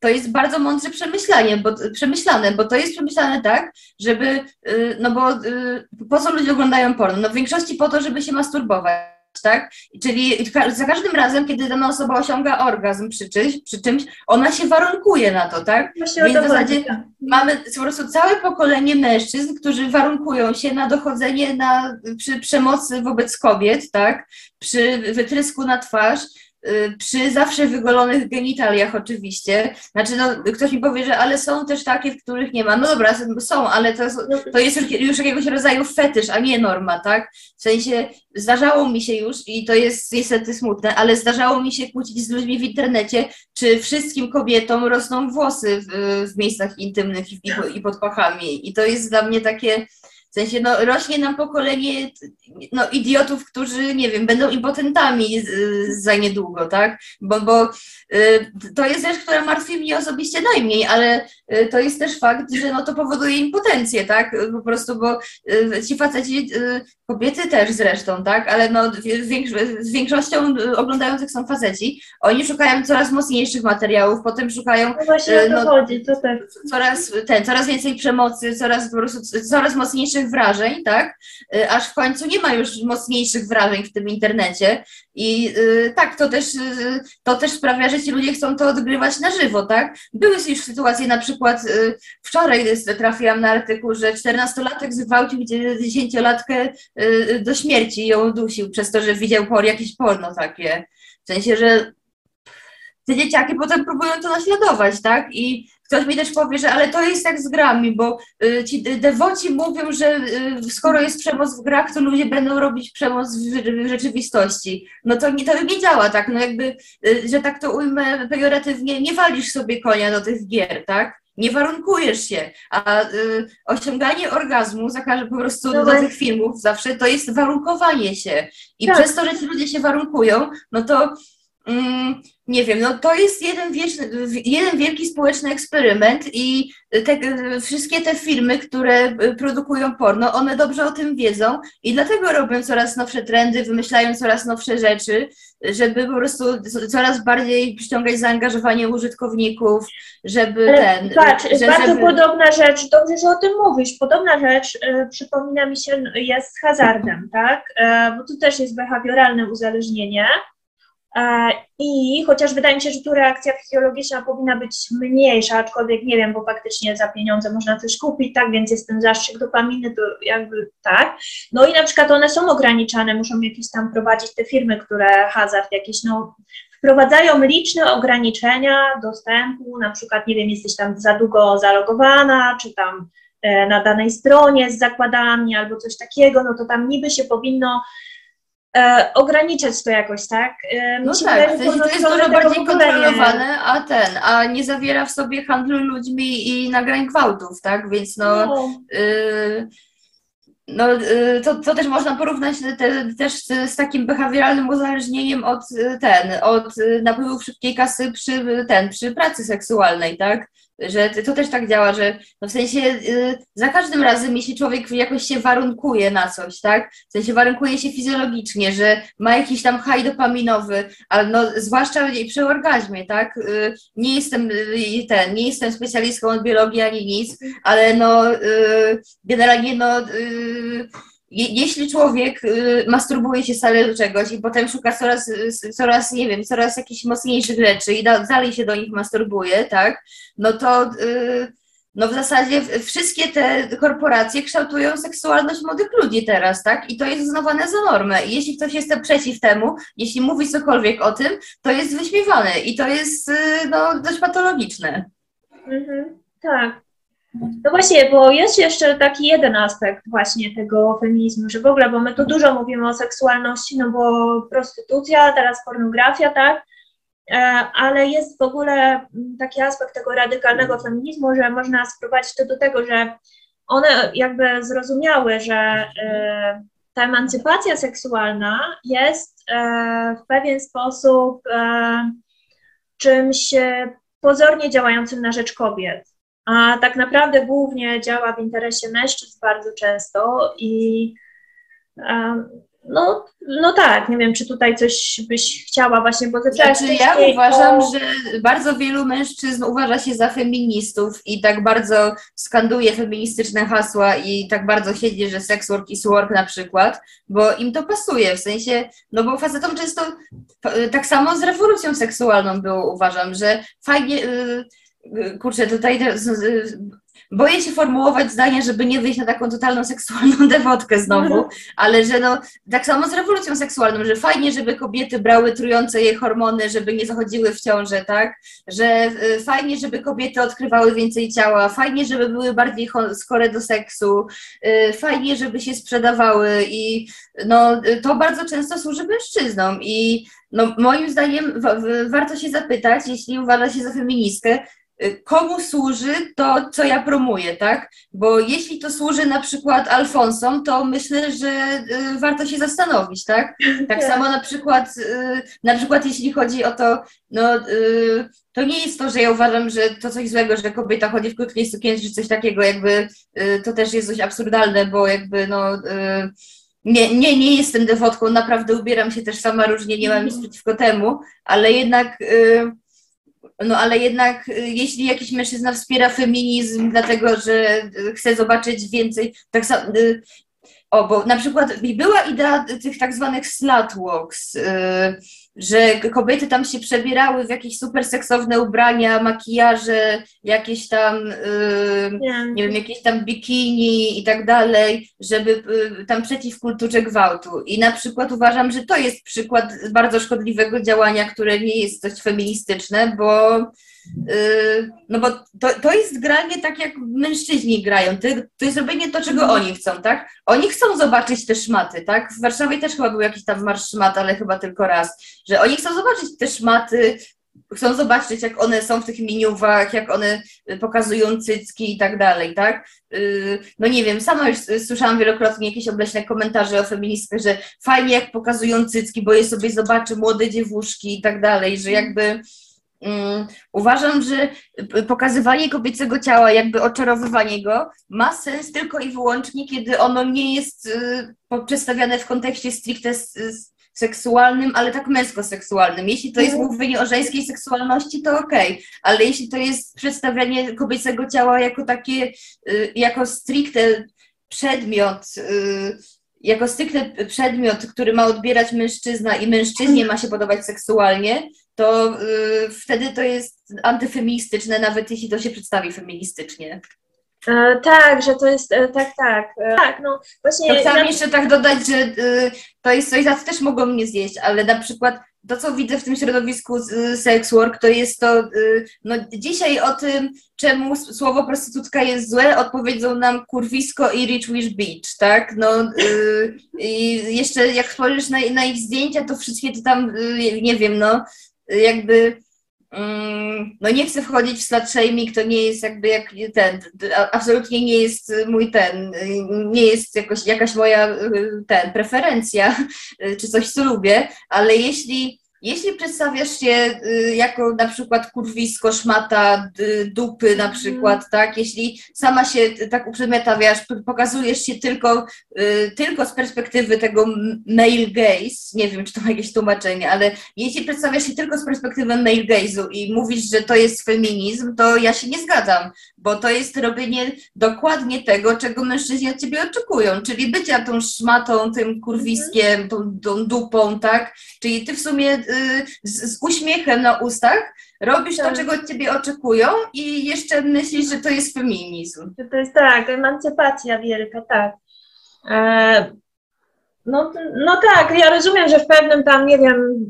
to jest bardzo mądrze przemyślanie, bo, przemyślane, bo to jest przemyślane tak, żeby, y, no bo y, po co ludzie oglądają porno? No w większości po to, żeby się masturbować. Tak? Czyli za każdym razem, kiedy dana osoba osiąga orgazm przy czymś, przy czymś, ona się warunkuje na to, tak? Właśnie o Więc w zasadzie tak. mamy po prostu całe pokolenie mężczyzn, którzy warunkują się na dochodzenie na, przy przemocy wobec kobiet, tak? Przy wytrysku na twarz, przy zawsze wygolonych genitaliach oczywiście. Znaczy, no, ktoś mi powie, że ale są też takie, w których nie ma. No dobra, są, ale to, No, to jest już, już jakiegoś rodzaju fetysz, a nie norma, tak? W sensie zdarzało mi się już, i to jest niestety smutne, ale zdarzało mi się kłócić z ludźmi w internecie, czy wszystkim kobietom rosną włosy w, w miejscach intymnych i, i, i pod pachami. I to jest dla mnie takie, w sensie, no, rośnie nam pokolenie no, idiotów, którzy, nie wiem, będą impotentami z, za niedługo, tak? Bo, bo y, to jest rzecz, która martwi mnie osobiście najmniej, ale y, to jest też fakt, że no, to powoduje impotencję, tak? Po prostu, bo y, ci faceci, y, kobiety też zresztą, tak? Ale no, większo z większością y, oglądających są faceci, oni szukają coraz mocniejszych materiałów, potem szukają No właśnie o to no- chodzi, to tak. coraz, ten, coraz więcej przemocy, coraz po prostu coraz mocniejszych mocniejszych wrażeń, tak? Y, aż w końcu nie ma już mocniejszych wrażeń w tym internecie. I y, tak, to też, y, to też sprawia, że ci ludzie chcą to odgrywać na żywo, tak? Były już sytuacje, na przykład wczoraj trafiłam na artykuł, że 14-latek zgwałcił 10-latkę y, do śmierci i ją dusił przez to, że widział por, jakieś porno takie. W sensie, że te dzieciaki potem próbują to naśladować, tak? I ktoś mi też powie, że ale to jest jak z grami, bo y, ci dewoci mówią, że y, skoro jest przemoc w grach, to ludzie będą robić przemoc w, w rzeczywistości. No to nie, to nie działa tak, no jakby, y, że tak to ujmę pejoratywnie, nie walisz sobie konia do tych gier, tak? Nie warunkujesz się, a y, osiąganie orgazmu za każdym po prostu no do tych filmów zawsze to jest warunkowanie się. I tak. przez to, że ci ludzie się warunkują, no to Mm, nie wiem, no to jest jeden, wieczny, jeden wielki społeczny eksperyment i te, wszystkie te firmy, które y, produkują porno, one dobrze o tym wiedzą i dlatego robią coraz nowsze trendy, wymyślają coraz nowsze rzeczy, żeby po prostu coraz bardziej przyciągać zaangażowanie użytkowników, żeby Ale ten... Patrz, że, bardzo żeby... podobna rzecz, dobrze, że o tym mówisz, podobna rzecz y, przypomina mi się jest z hazardem, tak? Y, bo tu też jest behawioralne uzależnienie, E, I chociaż wydaje mi się, że tu reakcja fizjologiczna powinna być mniejsza, aczkolwiek nie wiem, bo faktycznie za pieniądze można coś kupić, tak, więc jest ten zastrzyk dopaminy, to jakby tak. No i na przykład one są ograniczane, muszą jakieś tam prowadzić te firmy, które hazard jakieś, no wprowadzają liczne ograniczenia dostępu, na przykład, nie wiem, jesteś tam za długo zalogowana, czy tam e, na danej stronie z zakładami albo coś takiego, no to tam niby się powinno e, ograniczać to jakoś, tak? E, no tak, to jest dużo bardziej kontrolowane, a ten, a nie zawiera w sobie handlu ludźmi i nagrań gwałtów, tak? Więc no, no. Y, no, y, to, to też można porównać te, też z takim behawioralnym uzależnieniem od ten, od napływów szybkiej kasy przy ten, przy pracy seksualnej, tak? Że to też tak działa, że no w sensie y, za każdym razem, jeśli człowiek jakoś się warunkuje na coś, tak, w sensie warunkuje się fizjologicznie, że ma jakiś tam haj dopaminowy, ale no zwłaszcza przy orgazmie, tak, y, nie jestem y, ten, nie jestem specjalistką od biologii ani nic, ale no generalnie no jeśli człowiek y, masturbuje się stale do czegoś i potem szuka coraz, coraz, nie wiem, coraz jakichś mocniejszych rzeczy i dalej się do nich masturbuje, tak, no to y, no w zasadzie wszystkie te korporacje kształtują seksualność młodych ludzi teraz, tak? I to jest uznawane za normę. I jeśli ktoś jest przeciw temu, jeśli mówi cokolwiek o tym, to jest wyśmiewane i to jest y, no, dość patologiczne. Mhm, tak. No właśnie, bo jest jeszcze taki jeden aspekt właśnie tego feminizmu, że w ogóle, bo my tu dużo mówimy o seksualności, no bo prostytucja, teraz pornografia, tak, e, ale jest w ogóle taki aspekt tego radykalnego feminizmu, że można sprowadzić to do tego, że one jakby zrozumiały, że e, ta emancypacja seksualna jest e, w pewien sposób czymś pozornie działającym na rzecz kobiet a tak naprawdę głównie działa w interesie mężczyzn bardzo często i no, no tak, nie wiem, czy tutaj coś byś chciała właśnie, bo zaczęłaś znaczy, Ja uważam, o... że bardzo wielu mężczyzn uważa się za feministów i tak bardzo skanduje feministyczne hasła i tak bardzo siedzi, że sex work is work na przykład, bo im to pasuje, w sensie, no bo facetom często tak samo z rewolucją seksualną było, uważam, że fajnie... Y, kurczę, tutaj boję się formułować zdania, żeby nie wyjść na taką totalną seksualną dewotkę znowu, ale że no, tak samo z rewolucją seksualną, że fajnie, żeby kobiety brały trujące je hormony, żeby nie zachodziły w ciążę, tak? Że y, fajnie, żeby kobiety odkrywały więcej ciała, fajnie, żeby były bardziej skore do seksu, y, fajnie, żeby się sprzedawały i no, to bardzo często służy mężczyznom i no, moim zdaniem warto się zapytać, jeśli uważa się za feministkę, Y, komu służy to, co ja promuję, tak? Bo jeśli to służy na przykład Alfonsom, to myślę, że y, warto się zastanowić, tak? Tak samo na przykład, y, na przykład jeśli chodzi o to, no to nie jest to, że ja uważam, że to coś złego, że kobieta chodzi w krótkiej sukience czy coś takiego, jakby to też jest coś absurdalne, bo jakby no nie, nie, nie jestem dewotką, naprawdę ubieram się też sama różnie, nie mam nic mhm. przeciwko temu, ale jednak no ale jednak y, jeśli jakiś mężczyzna wspiera feminizm dlatego, że y, chce zobaczyć więcej, tak samo, y, o, bo na przykład była idea tych tak zwanych slutwalks, że kobiety tam się przebierały w jakieś super seksowne ubrania, makijaże, jakieś tam, nie. nie wiem, jakieś tam bikini i tak dalej, żeby tam przeciw kulturze gwałtu. I na przykład uważam, że to jest przykład bardzo szkodliwego działania, które nie jest dość feministyczne, bo Yy, no bo to, to jest granie tak, jak mężczyźni grają. To, to jest robienie to, czego mhm. oni chcą, tak? Oni chcą zobaczyć te szmaty, tak? W Warszawie też chyba był jakiś tam marsz szmat, ale chyba tylko raz. Że oni chcą zobaczyć te szmaty, chcą zobaczyć, jak one są w tych miniuwach, jak one pokazują cycki i tak dalej, tak? Yy, no nie wiem, sama już słyszałam wielokrotnie jakieś obleśne komentarze o feministkach, że fajnie jak pokazują cycki, bo je sobie zobaczy młode dziewuszki i tak dalej, że jakby Mm, uważam, że pokazywanie kobiecego ciała, jakby oczarowywanie go, ma sens tylko i wyłącznie, kiedy ono nie jest y, przedstawiane w kontekście stricte seksualnym, ale tak męsko-seksualnym. Jeśli to jest mhm. mówienie o żeńskiej seksualności, to okej, okay. ale jeśli to jest przedstawianie kobiecego ciała jako takie, y, jako stricte przedmiot, y, jako stricte przedmiot, który ma odbierać mężczyzna i mężczyźnie ma się podobać seksualnie, to y, wtedy to jest antyfeministyczne, nawet jeśli to się przedstawi feministycznie. E, tak, że to jest, e, tak, tak. E, tak, no właśnie. To chciałam na... jeszcze tak dodać, że y, to jest coś, za co też mogą mnie zjeść, ale na przykład to, co widzę w tym środowisku y, sex work, to jest to, y, no dzisiaj o tym, czemu słowo prostytutka jest złe, odpowiedzą nam kurwisko i Rich Wish Beach, tak? No i jeszcze jak spojrzysz na, na ich zdjęcia, to wszystkie to tam, nie wiem, no jakby mm, no nie chcę wchodzić w slut shaming, to nie jest jakby jak ten, absolutnie nie jest mój ten, nie jest jakoś, jakaś moja ten, preferencja, czy coś, co lubię, ale jeśli jeśli przedstawiasz się y, jako na przykład kurwisko, szmata, dupy na przykład, mm. tak, jeśli sama się tak uprzedmiotawiasz, pokazujesz się tylko, y, tylko z perspektywy tego male gaze, nie wiem, czy to ma jakieś tłumaczenie, ale jeśli przedstawiasz się tylko z perspektywy male gaze'u i mówisz, że to jest feminizm, to ja się nie zgadzam, bo to jest robienie dokładnie tego, czego mężczyźni od ciebie oczekują, czyli bycia tą szmatą, tym kurwiskiem, tą, tą dupą, tak, czyli ty w sumie y, z, z uśmiechem na ustach, robisz tak. to, czego od ciebie oczekują i jeszcze myślisz, że to jest feminizm. To jest tak, emancypacja wielka, tak. E, no, no tak, ja rozumiem, że w pewnym tam, nie wiem,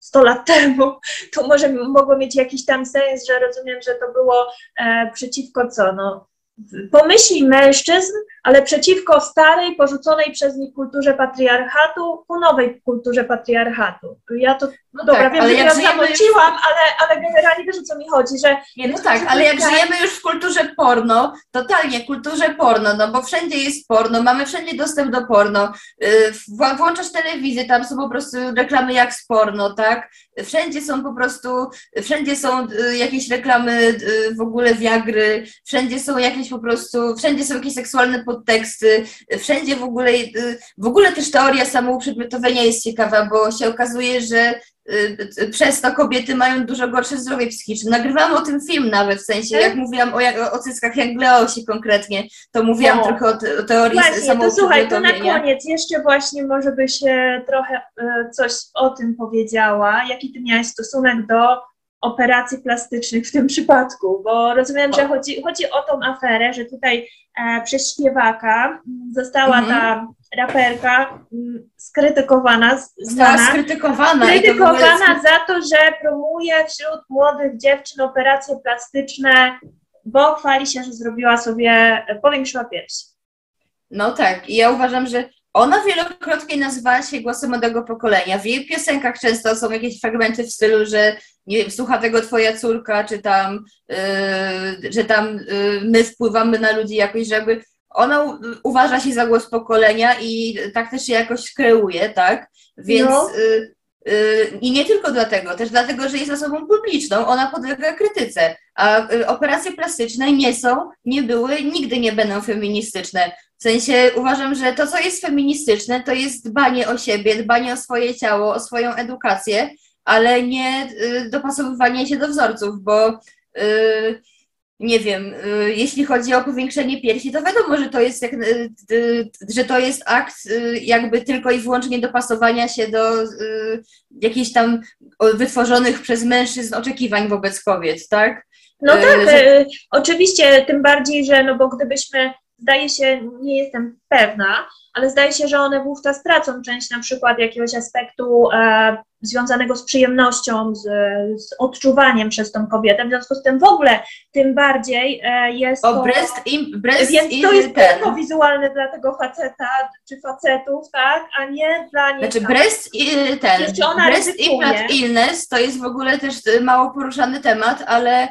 100 lat temu, to może mogło mieć jakiś tam sens, że rozumiem, że to było e, przeciwko co, no, pomyśli mężczyzn, ale przeciwko starej, porzuconej przez nich kulturze patriarchatu ku nowej kulturze patriarchatu. Ja to, no dobra, tak, wiem, że ja zamąciłam, już... ale, ale generalnie wiesz o co mi chodzi, że... Nie, no tak, ale jak żyjemy już w kulturze porno, totalnie kulturze porno, no bo wszędzie jest porno, mamy wszędzie dostęp do porno, yy, włączasz telewizję, tam są po prostu reklamy jak z porno, tak? Wszędzie są po prostu, wszędzie są yy, jakieś reklamy yy, w ogóle wiagry, wszędzie są jakieś po prostu, wszędzie są jakieś seksualne podteksty, wszędzie w ogóle, y, w ogóle też teoria samouprzedmiotowienia jest ciekawa, bo się okazuje, że y, przez to kobiety mają dużo gorsze zdrowie psychiczne. Nagrywałam o tym film nawet, w sensie jak mówiłam o, jak, o cyckach jak Leosi konkretnie, to mówiłam no. trochę o, te, o teorii Właśnie, to słuchaj, to na koniec. Jeszcze właśnie może byś trochę y, coś o tym powiedziała, jaki ty miałaś stosunek do operacji plastycznych w tym przypadku, bo rozumiem, że chodzi, chodzi o tą aferę, że tutaj przez śpiewaka została mhm. ta raperka mm, skrytykowana, znana, skrytykowana, skrytykowana za to, że promuje wśród młodych dziewczyn operacje plastyczne, bo chwali się, że zrobiła sobie, powiększyła piersi. No tak, i ja uważam, że ona wielokrotnie nazywała się głosem młodego pokolenia. W jej piosenkach często są jakieś fragmenty w stylu, że nie wiem, słucha tego twoja córka, czy tam, yy, że tam yy, my wpływamy na ludzi jakoś, żeby ona uważa się za głos pokolenia i tak też się jakoś kreuje, tak? Więc no. yy, i nie tylko dlatego, też dlatego, że jest osobą publiczną, ona podlega krytyce, a y, operacje plastyczne nie są, nie były, nigdy nie będą feministyczne. W sensie uważam, że to, co jest feministyczne, to jest dbanie o siebie, dbanie o swoje ciało, o swoją edukację, ale nie y, dopasowywanie się do wzorców, bo y, nie wiem, y, jeśli chodzi o powiększenie piersi, to wiadomo, że to jest, jak, że to jest akt jakby tylko i wyłącznie dopasowania się do jakichś tam wytworzonych przez mężczyzn oczekiwań wobec kobiet, tak? No tak, że- oczywiście, tym bardziej, że no bo gdybyśmy, zdaje się, nie jestem pewna, ale zdaje się, że one wówczas tracą część na przykład jakiegoś aspektu e, związanego z przyjemnością, z, z odczuwaniem przez tą kobietę, w związku z tym w ogóle tym bardziej e, jest O to... breast, im, breast Więc to jest ten. tylko wizualne dla tego faceta czy facetów, tak, a nie dla nich. Znaczy breast i ten, breast ryzykuje. implant illness to jest w ogóle też y, mało poruszany temat, ale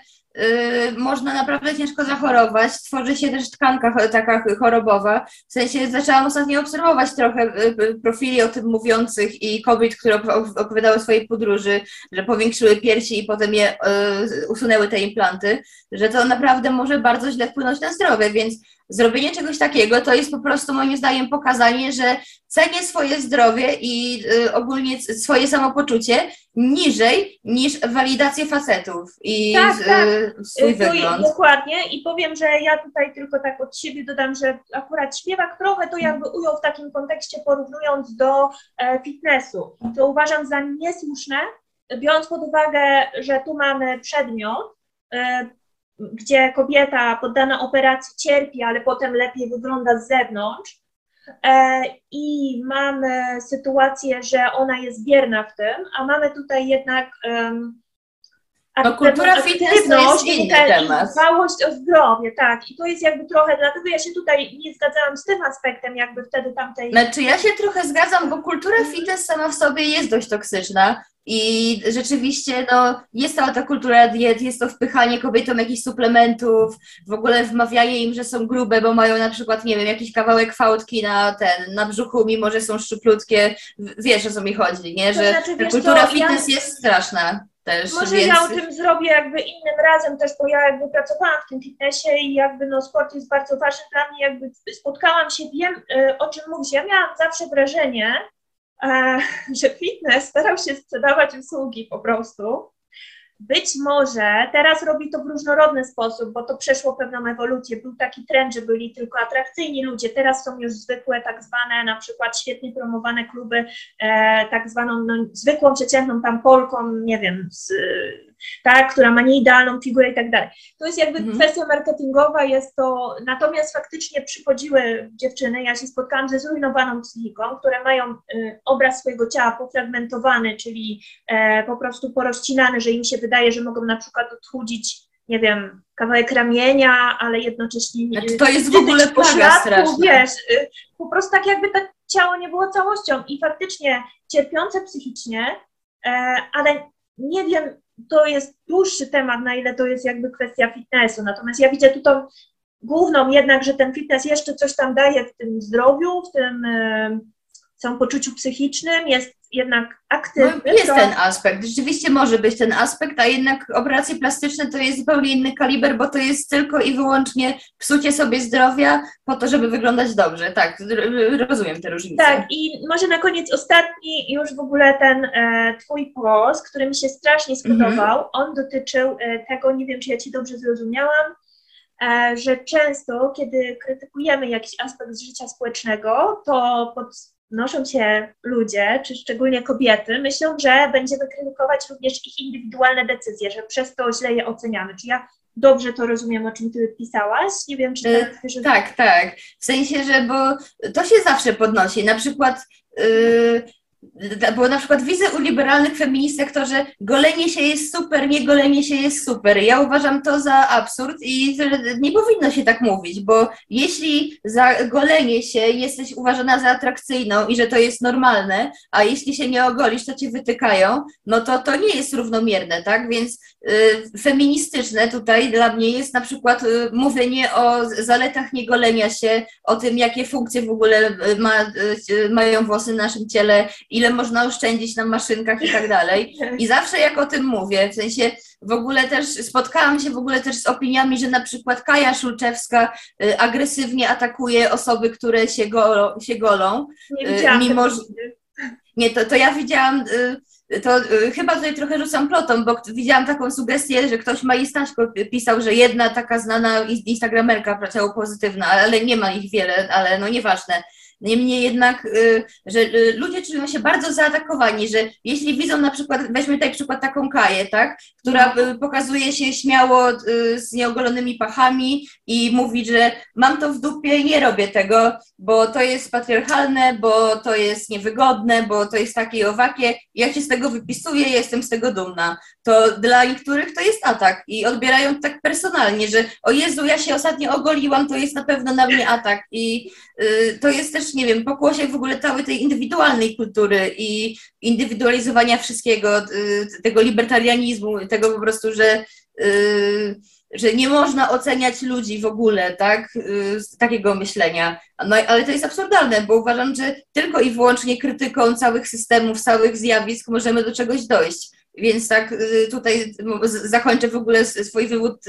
można naprawdę ciężko zachorować. Tworzy się też tkanka taka ch- chorobowa. W sensie zaczęłam ostatnio obserwować trochę y, y, profili o tym mówiących i kobiet, które op- opowiadały o swojej podróży, że powiększyły piersi i potem je y, usunęły te implanty, że to naprawdę może bardzo źle wpłynąć na zdrowie, więc zrobienie czegoś takiego to jest po prostu moim zdaniem pokazanie, że cenię swoje zdrowie i y, ogólnie swoje samopoczucie niżej niż walidację facetów i Tak, tak. y, swój i- wygląd. Dokładnie i powiem, że ja tutaj tylko tak od siebie dodam, że akurat śpiewak trochę to jakby ujął w takim kontekście porównując do e, fitnessu, co uważam za niesłuszne, biorąc pod uwagę, że tu mamy przedmiot, e, gdzie kobieta poddana operacji cierpi, ale potem lepiej wygląda z zewnątrz. E, I mamy sytuację, że ona jest bierna w tym, a mamy tutaj jednak em, No, kultura fitness to jest inny temat. Dbałość o zdrowie, tak. I to jest jakby trochę, dlatego ja się tutaj nie zgadzałam z tym aspektem, jakby wtedy tamtej. Znaczy ja się trochę zgadzam, bo kultura fitness sama w sobie jest dość toksyczna i rzeczywiście no, jest cała ta kultura diet, jest to wpychanie kobietom jakichś suplementów, w ogóle wmawianie im, że są grube, bo mają na przykład, nie wiem, jakiś kawałek fałdki na ten, na brzuchu, mimo że są szczuplutkie. Wiesz o co mi chodzi, nie? To Że znaczy, ta wiesz kultura co, fitness ja- jest straszna też, Może więc... ja o tym zrobię jakby innym razem też, bo ja jakby pracowałam w tym fitnessie i jakby no sport jest bardzo ważny dla mnie, jakby spotkałam się, wiem y, o czym mówisz. Ja miałam zawsze wrażenie, e, że fitness starał się sprzedawać usługi po prostu. Być może teraz robi to w różnorodny sposób, bo to przeszło pewną ewolucję. Był taki trend, że byli tylko atrakcyjni ludzie, teraz są już zwykłe tak zwane, na przykład świetnie promowane kluby, e, tak zwaną no, zwykłą, przeciętną tam Polką, nie wiem, z, tak, która ma nieidealną figurę i tak dalej. To jest jakby Mhm. kwestia marketingowa, jest to, natomiast faktycznie przychodziły dziewczyny, ja się spotkałam ze zrujnowaną psychiką, które mają y, obraz swojego ciała pofragmentowany, czyli e, po prostu porozcinany, że im się wydaje, że mogą na przykład odchudzić, nie wiem, kawałek ramienia, ale jednocześnie nie, Znaczy, to jest w ogóle plaga straszna. wiesz, y, po prostu tak jakby to ciało nie było całością i faktycznie cierpiące psychicznie, e, ale nie wiem, to jest dłuższy temat, na ile to jest jakby kwestia fitnessu, natomiast ja widzę tu tą główną jednak, że ten fitness jeszcze coś tam daje w tym zdrowiu, w tym e, samopoczuciu psychicznym, jest jednak No, aktywny. jest to- ten aspekt, rzeczywiście może być ten aspekt, a jednak operacje plastyczne to jest zupełnie inny kaliber, bo to jest tylko i wyłącznie psucie sobie zdrowia po to, żeby wyglądać dobrze. Tak, rozumiem te różnice. Tak, i może na koniec ostatni już w ogóle ten e, twój post, który mi się strasznie spodobał, on dotyczył e, tego, nie wiem czy ja ci dobrze zrozumiałam, e, że często, kiedy krytykujemy jakiś aspekt życia społecznego, to podnoszą się ludzie, czy szczególnie kobiety, myślą, że będziemy krytykować również ich indywidualne decyzje, że przez to źle je oceniamy. Czy ja dobrze to rozumiem, o czym ty pisałaś? Nie wiem, czy E, tak wiesz, Tak, tak. W sensie, że bo to się zawsze podnosi. Na przykład, yy, bo na przykład widzę u liberalnych feministek to, że golenie się jest super, nie golenie się jest super. Ja uważam to za absurd i nie powinno się tak mówić, bo jeśli za golenie się jesteś uważana za atrakcyjną i że to jest normalne, a jeśli się nie ogolisz, to cię wytykają, no to to nie jest równomierne, tak? Więc y, feministyczne tutaj dla mnie jest na przykład y, mówienie o zaletach niegolenia się, o tym, jakie funkcje w ogóle y, ma, y, mają włosy na naszym ciele, ile można oszczędzić na maszynkach i tak dalej. I zawsze jak o tym mówię, w sensie w ogóle też spotkałam się w ogóle też z opiniami, że na przykład Kaja Szulczewska y, agresywnie atakuje osoby, które się, go, się golą. nie y, widziałam mimo, że- Nie, to, to ja widziałam, y, to y, chyba tutaj trochę rzucam plotą, bo widziałam taką sugestię, że ktoś Mai Staśko pisał, że jedna taka znana instagramerka ciało pozytywna, ale nie ma ich wiele, ale no nieważne. Niemniej jednak, y, że y, ludzie czują się bardzo zaatakowani, że jeśli widzą na przykład, weźmy tutaj przykład taką Kaję, tak, która y, pokazuje się śmiało z nieogolonymi pachami i mówi, że mam to w dupie nie robię tego, bo to jest patriarchalne, bo to jest niewygodne, bo to jest takie i owakie, jak się z tego wypisuję, jestem z tego dumna. To dla niektórych to jest atak i odbierają tak personalnie, że o Jezu, ja się ostatnio ogoliłam, to jest na pewno na mnie atak i y, to jest też, nie wiem, pokłosie w ogóle całej tej indywidualnej kultury i indywidualizowania wszystkiego, y, tego libertarianizmu, tego po prostu, że y, że nie można oceniać ludzi w ogóle, tak, z takiego myślenia. No, ale to jest absurdalne, bo uważam, że tylko i wyłącznie krytyką całych systemów, całych zjawisk możemy do czegoś dojść. Więc tak tutaj zakończę w ogóle swój wywód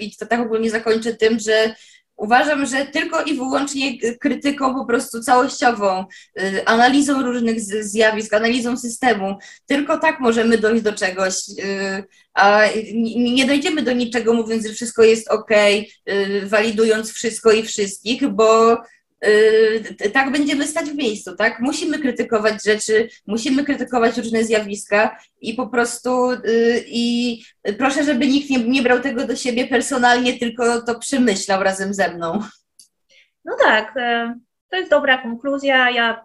i tak ogólnie zakończę tym, że Uważam, że tylko i wyłącznie krytyką po prostu całościową, y, analizą różnych zjawisk, analizą systemu, tylko tak możemy dojść do czegoś, y, a nie dojdziemy do niczego mówiąc, że wszystko jest ok, walidując wszystko i wszystkich, bo tak będziemy stać w miejscu, tak? Musimy krytykować rzeczy, musimy krytykować różne zjawiska i po prostu yy, i proszę, żeby nikt nie, nie brał tego do siebie personalnie, tylko to przemyślał razem ze mną. No tak, e, to jest dobra konkluzja. Ja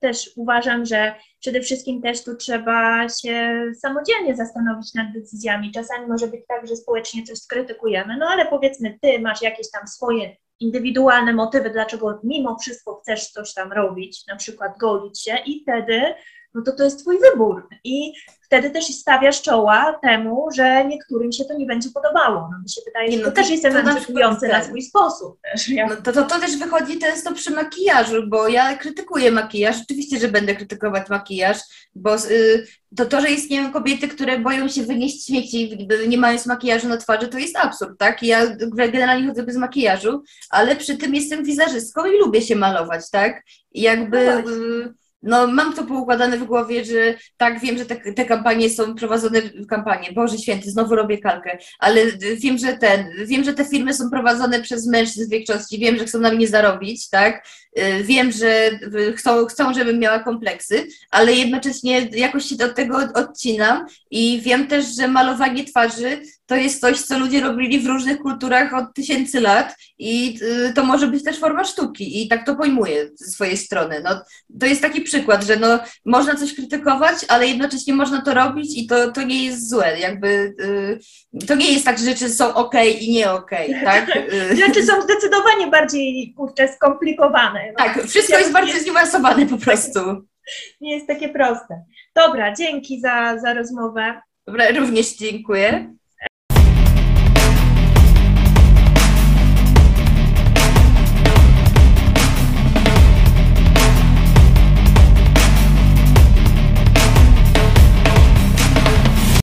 też uważam, że przede wszystkim też tu trzeba się samodzielnie zastanowić nad decyzjami. Czasami może być tak, że społecznie coś skrytykujemy, no ale powiedzmy, ty masz jakieś tam swoje indywidualne motywy, dlaczego mimo wszystko chcesz coś tam robić, na przykład golić się i wtedy, no to to jest twój wybór. I wtedy też stawiasz czoła temu, że niektórym się to nie będzie podobało. No mi się wydaje, że no to, też jest emancypujące na, na swój sposób. Też, no to, to, to też wychodzi często przy makijażu, bo ja krytykuję makijaż, oczywiście, że będę krytykować makijaż, bo y, to, to, że istnieją kobiety, które boją się wynieść śmieci, nie mając makijażu na twarzy, to jest absurd, tak? Ja generalnie chodzę bez makijażu, ale przy tym jestem wizerzystką i lubię się malować, tak? Jakby... No no mam to poukładane w głowie, że tak, wiem, że te, te kampanie są prowadzone, kampanie, Boże Święty, znowu robię kalkę, ale wiem, że ten, wiem, że te firmy są prowadzone przez mężczyzn w większości, wiem, że chcą na mnie zarobić, tak, wiem, że chcą, chcą, żebym miała kompleksy, ale jednocześnie jakoś się od tego odcinam i wiem też, że malowanie twarzy to jest coś, co ludzie robili w różnych kulturach od tysięcy lat i y, to może być też forma sztuki i tak to pojmuję ze swojej strony. No, to jest taki przykład, że no, można coś krytykować, ale jednocześnie można to robić i to, to nie jest złe. Jakby y, to nie jest tak, że rzeczy są ok i nie ok, tak? Y, rzeczy są zdecydowanie bardziej kurczę, skomplikowane. No. Tak, wszystko jest bardziej zniuansowane po prostu. Nie jest takie proste. Dobra, dzięki za, za rozmowę. Dobra, również dziękuję.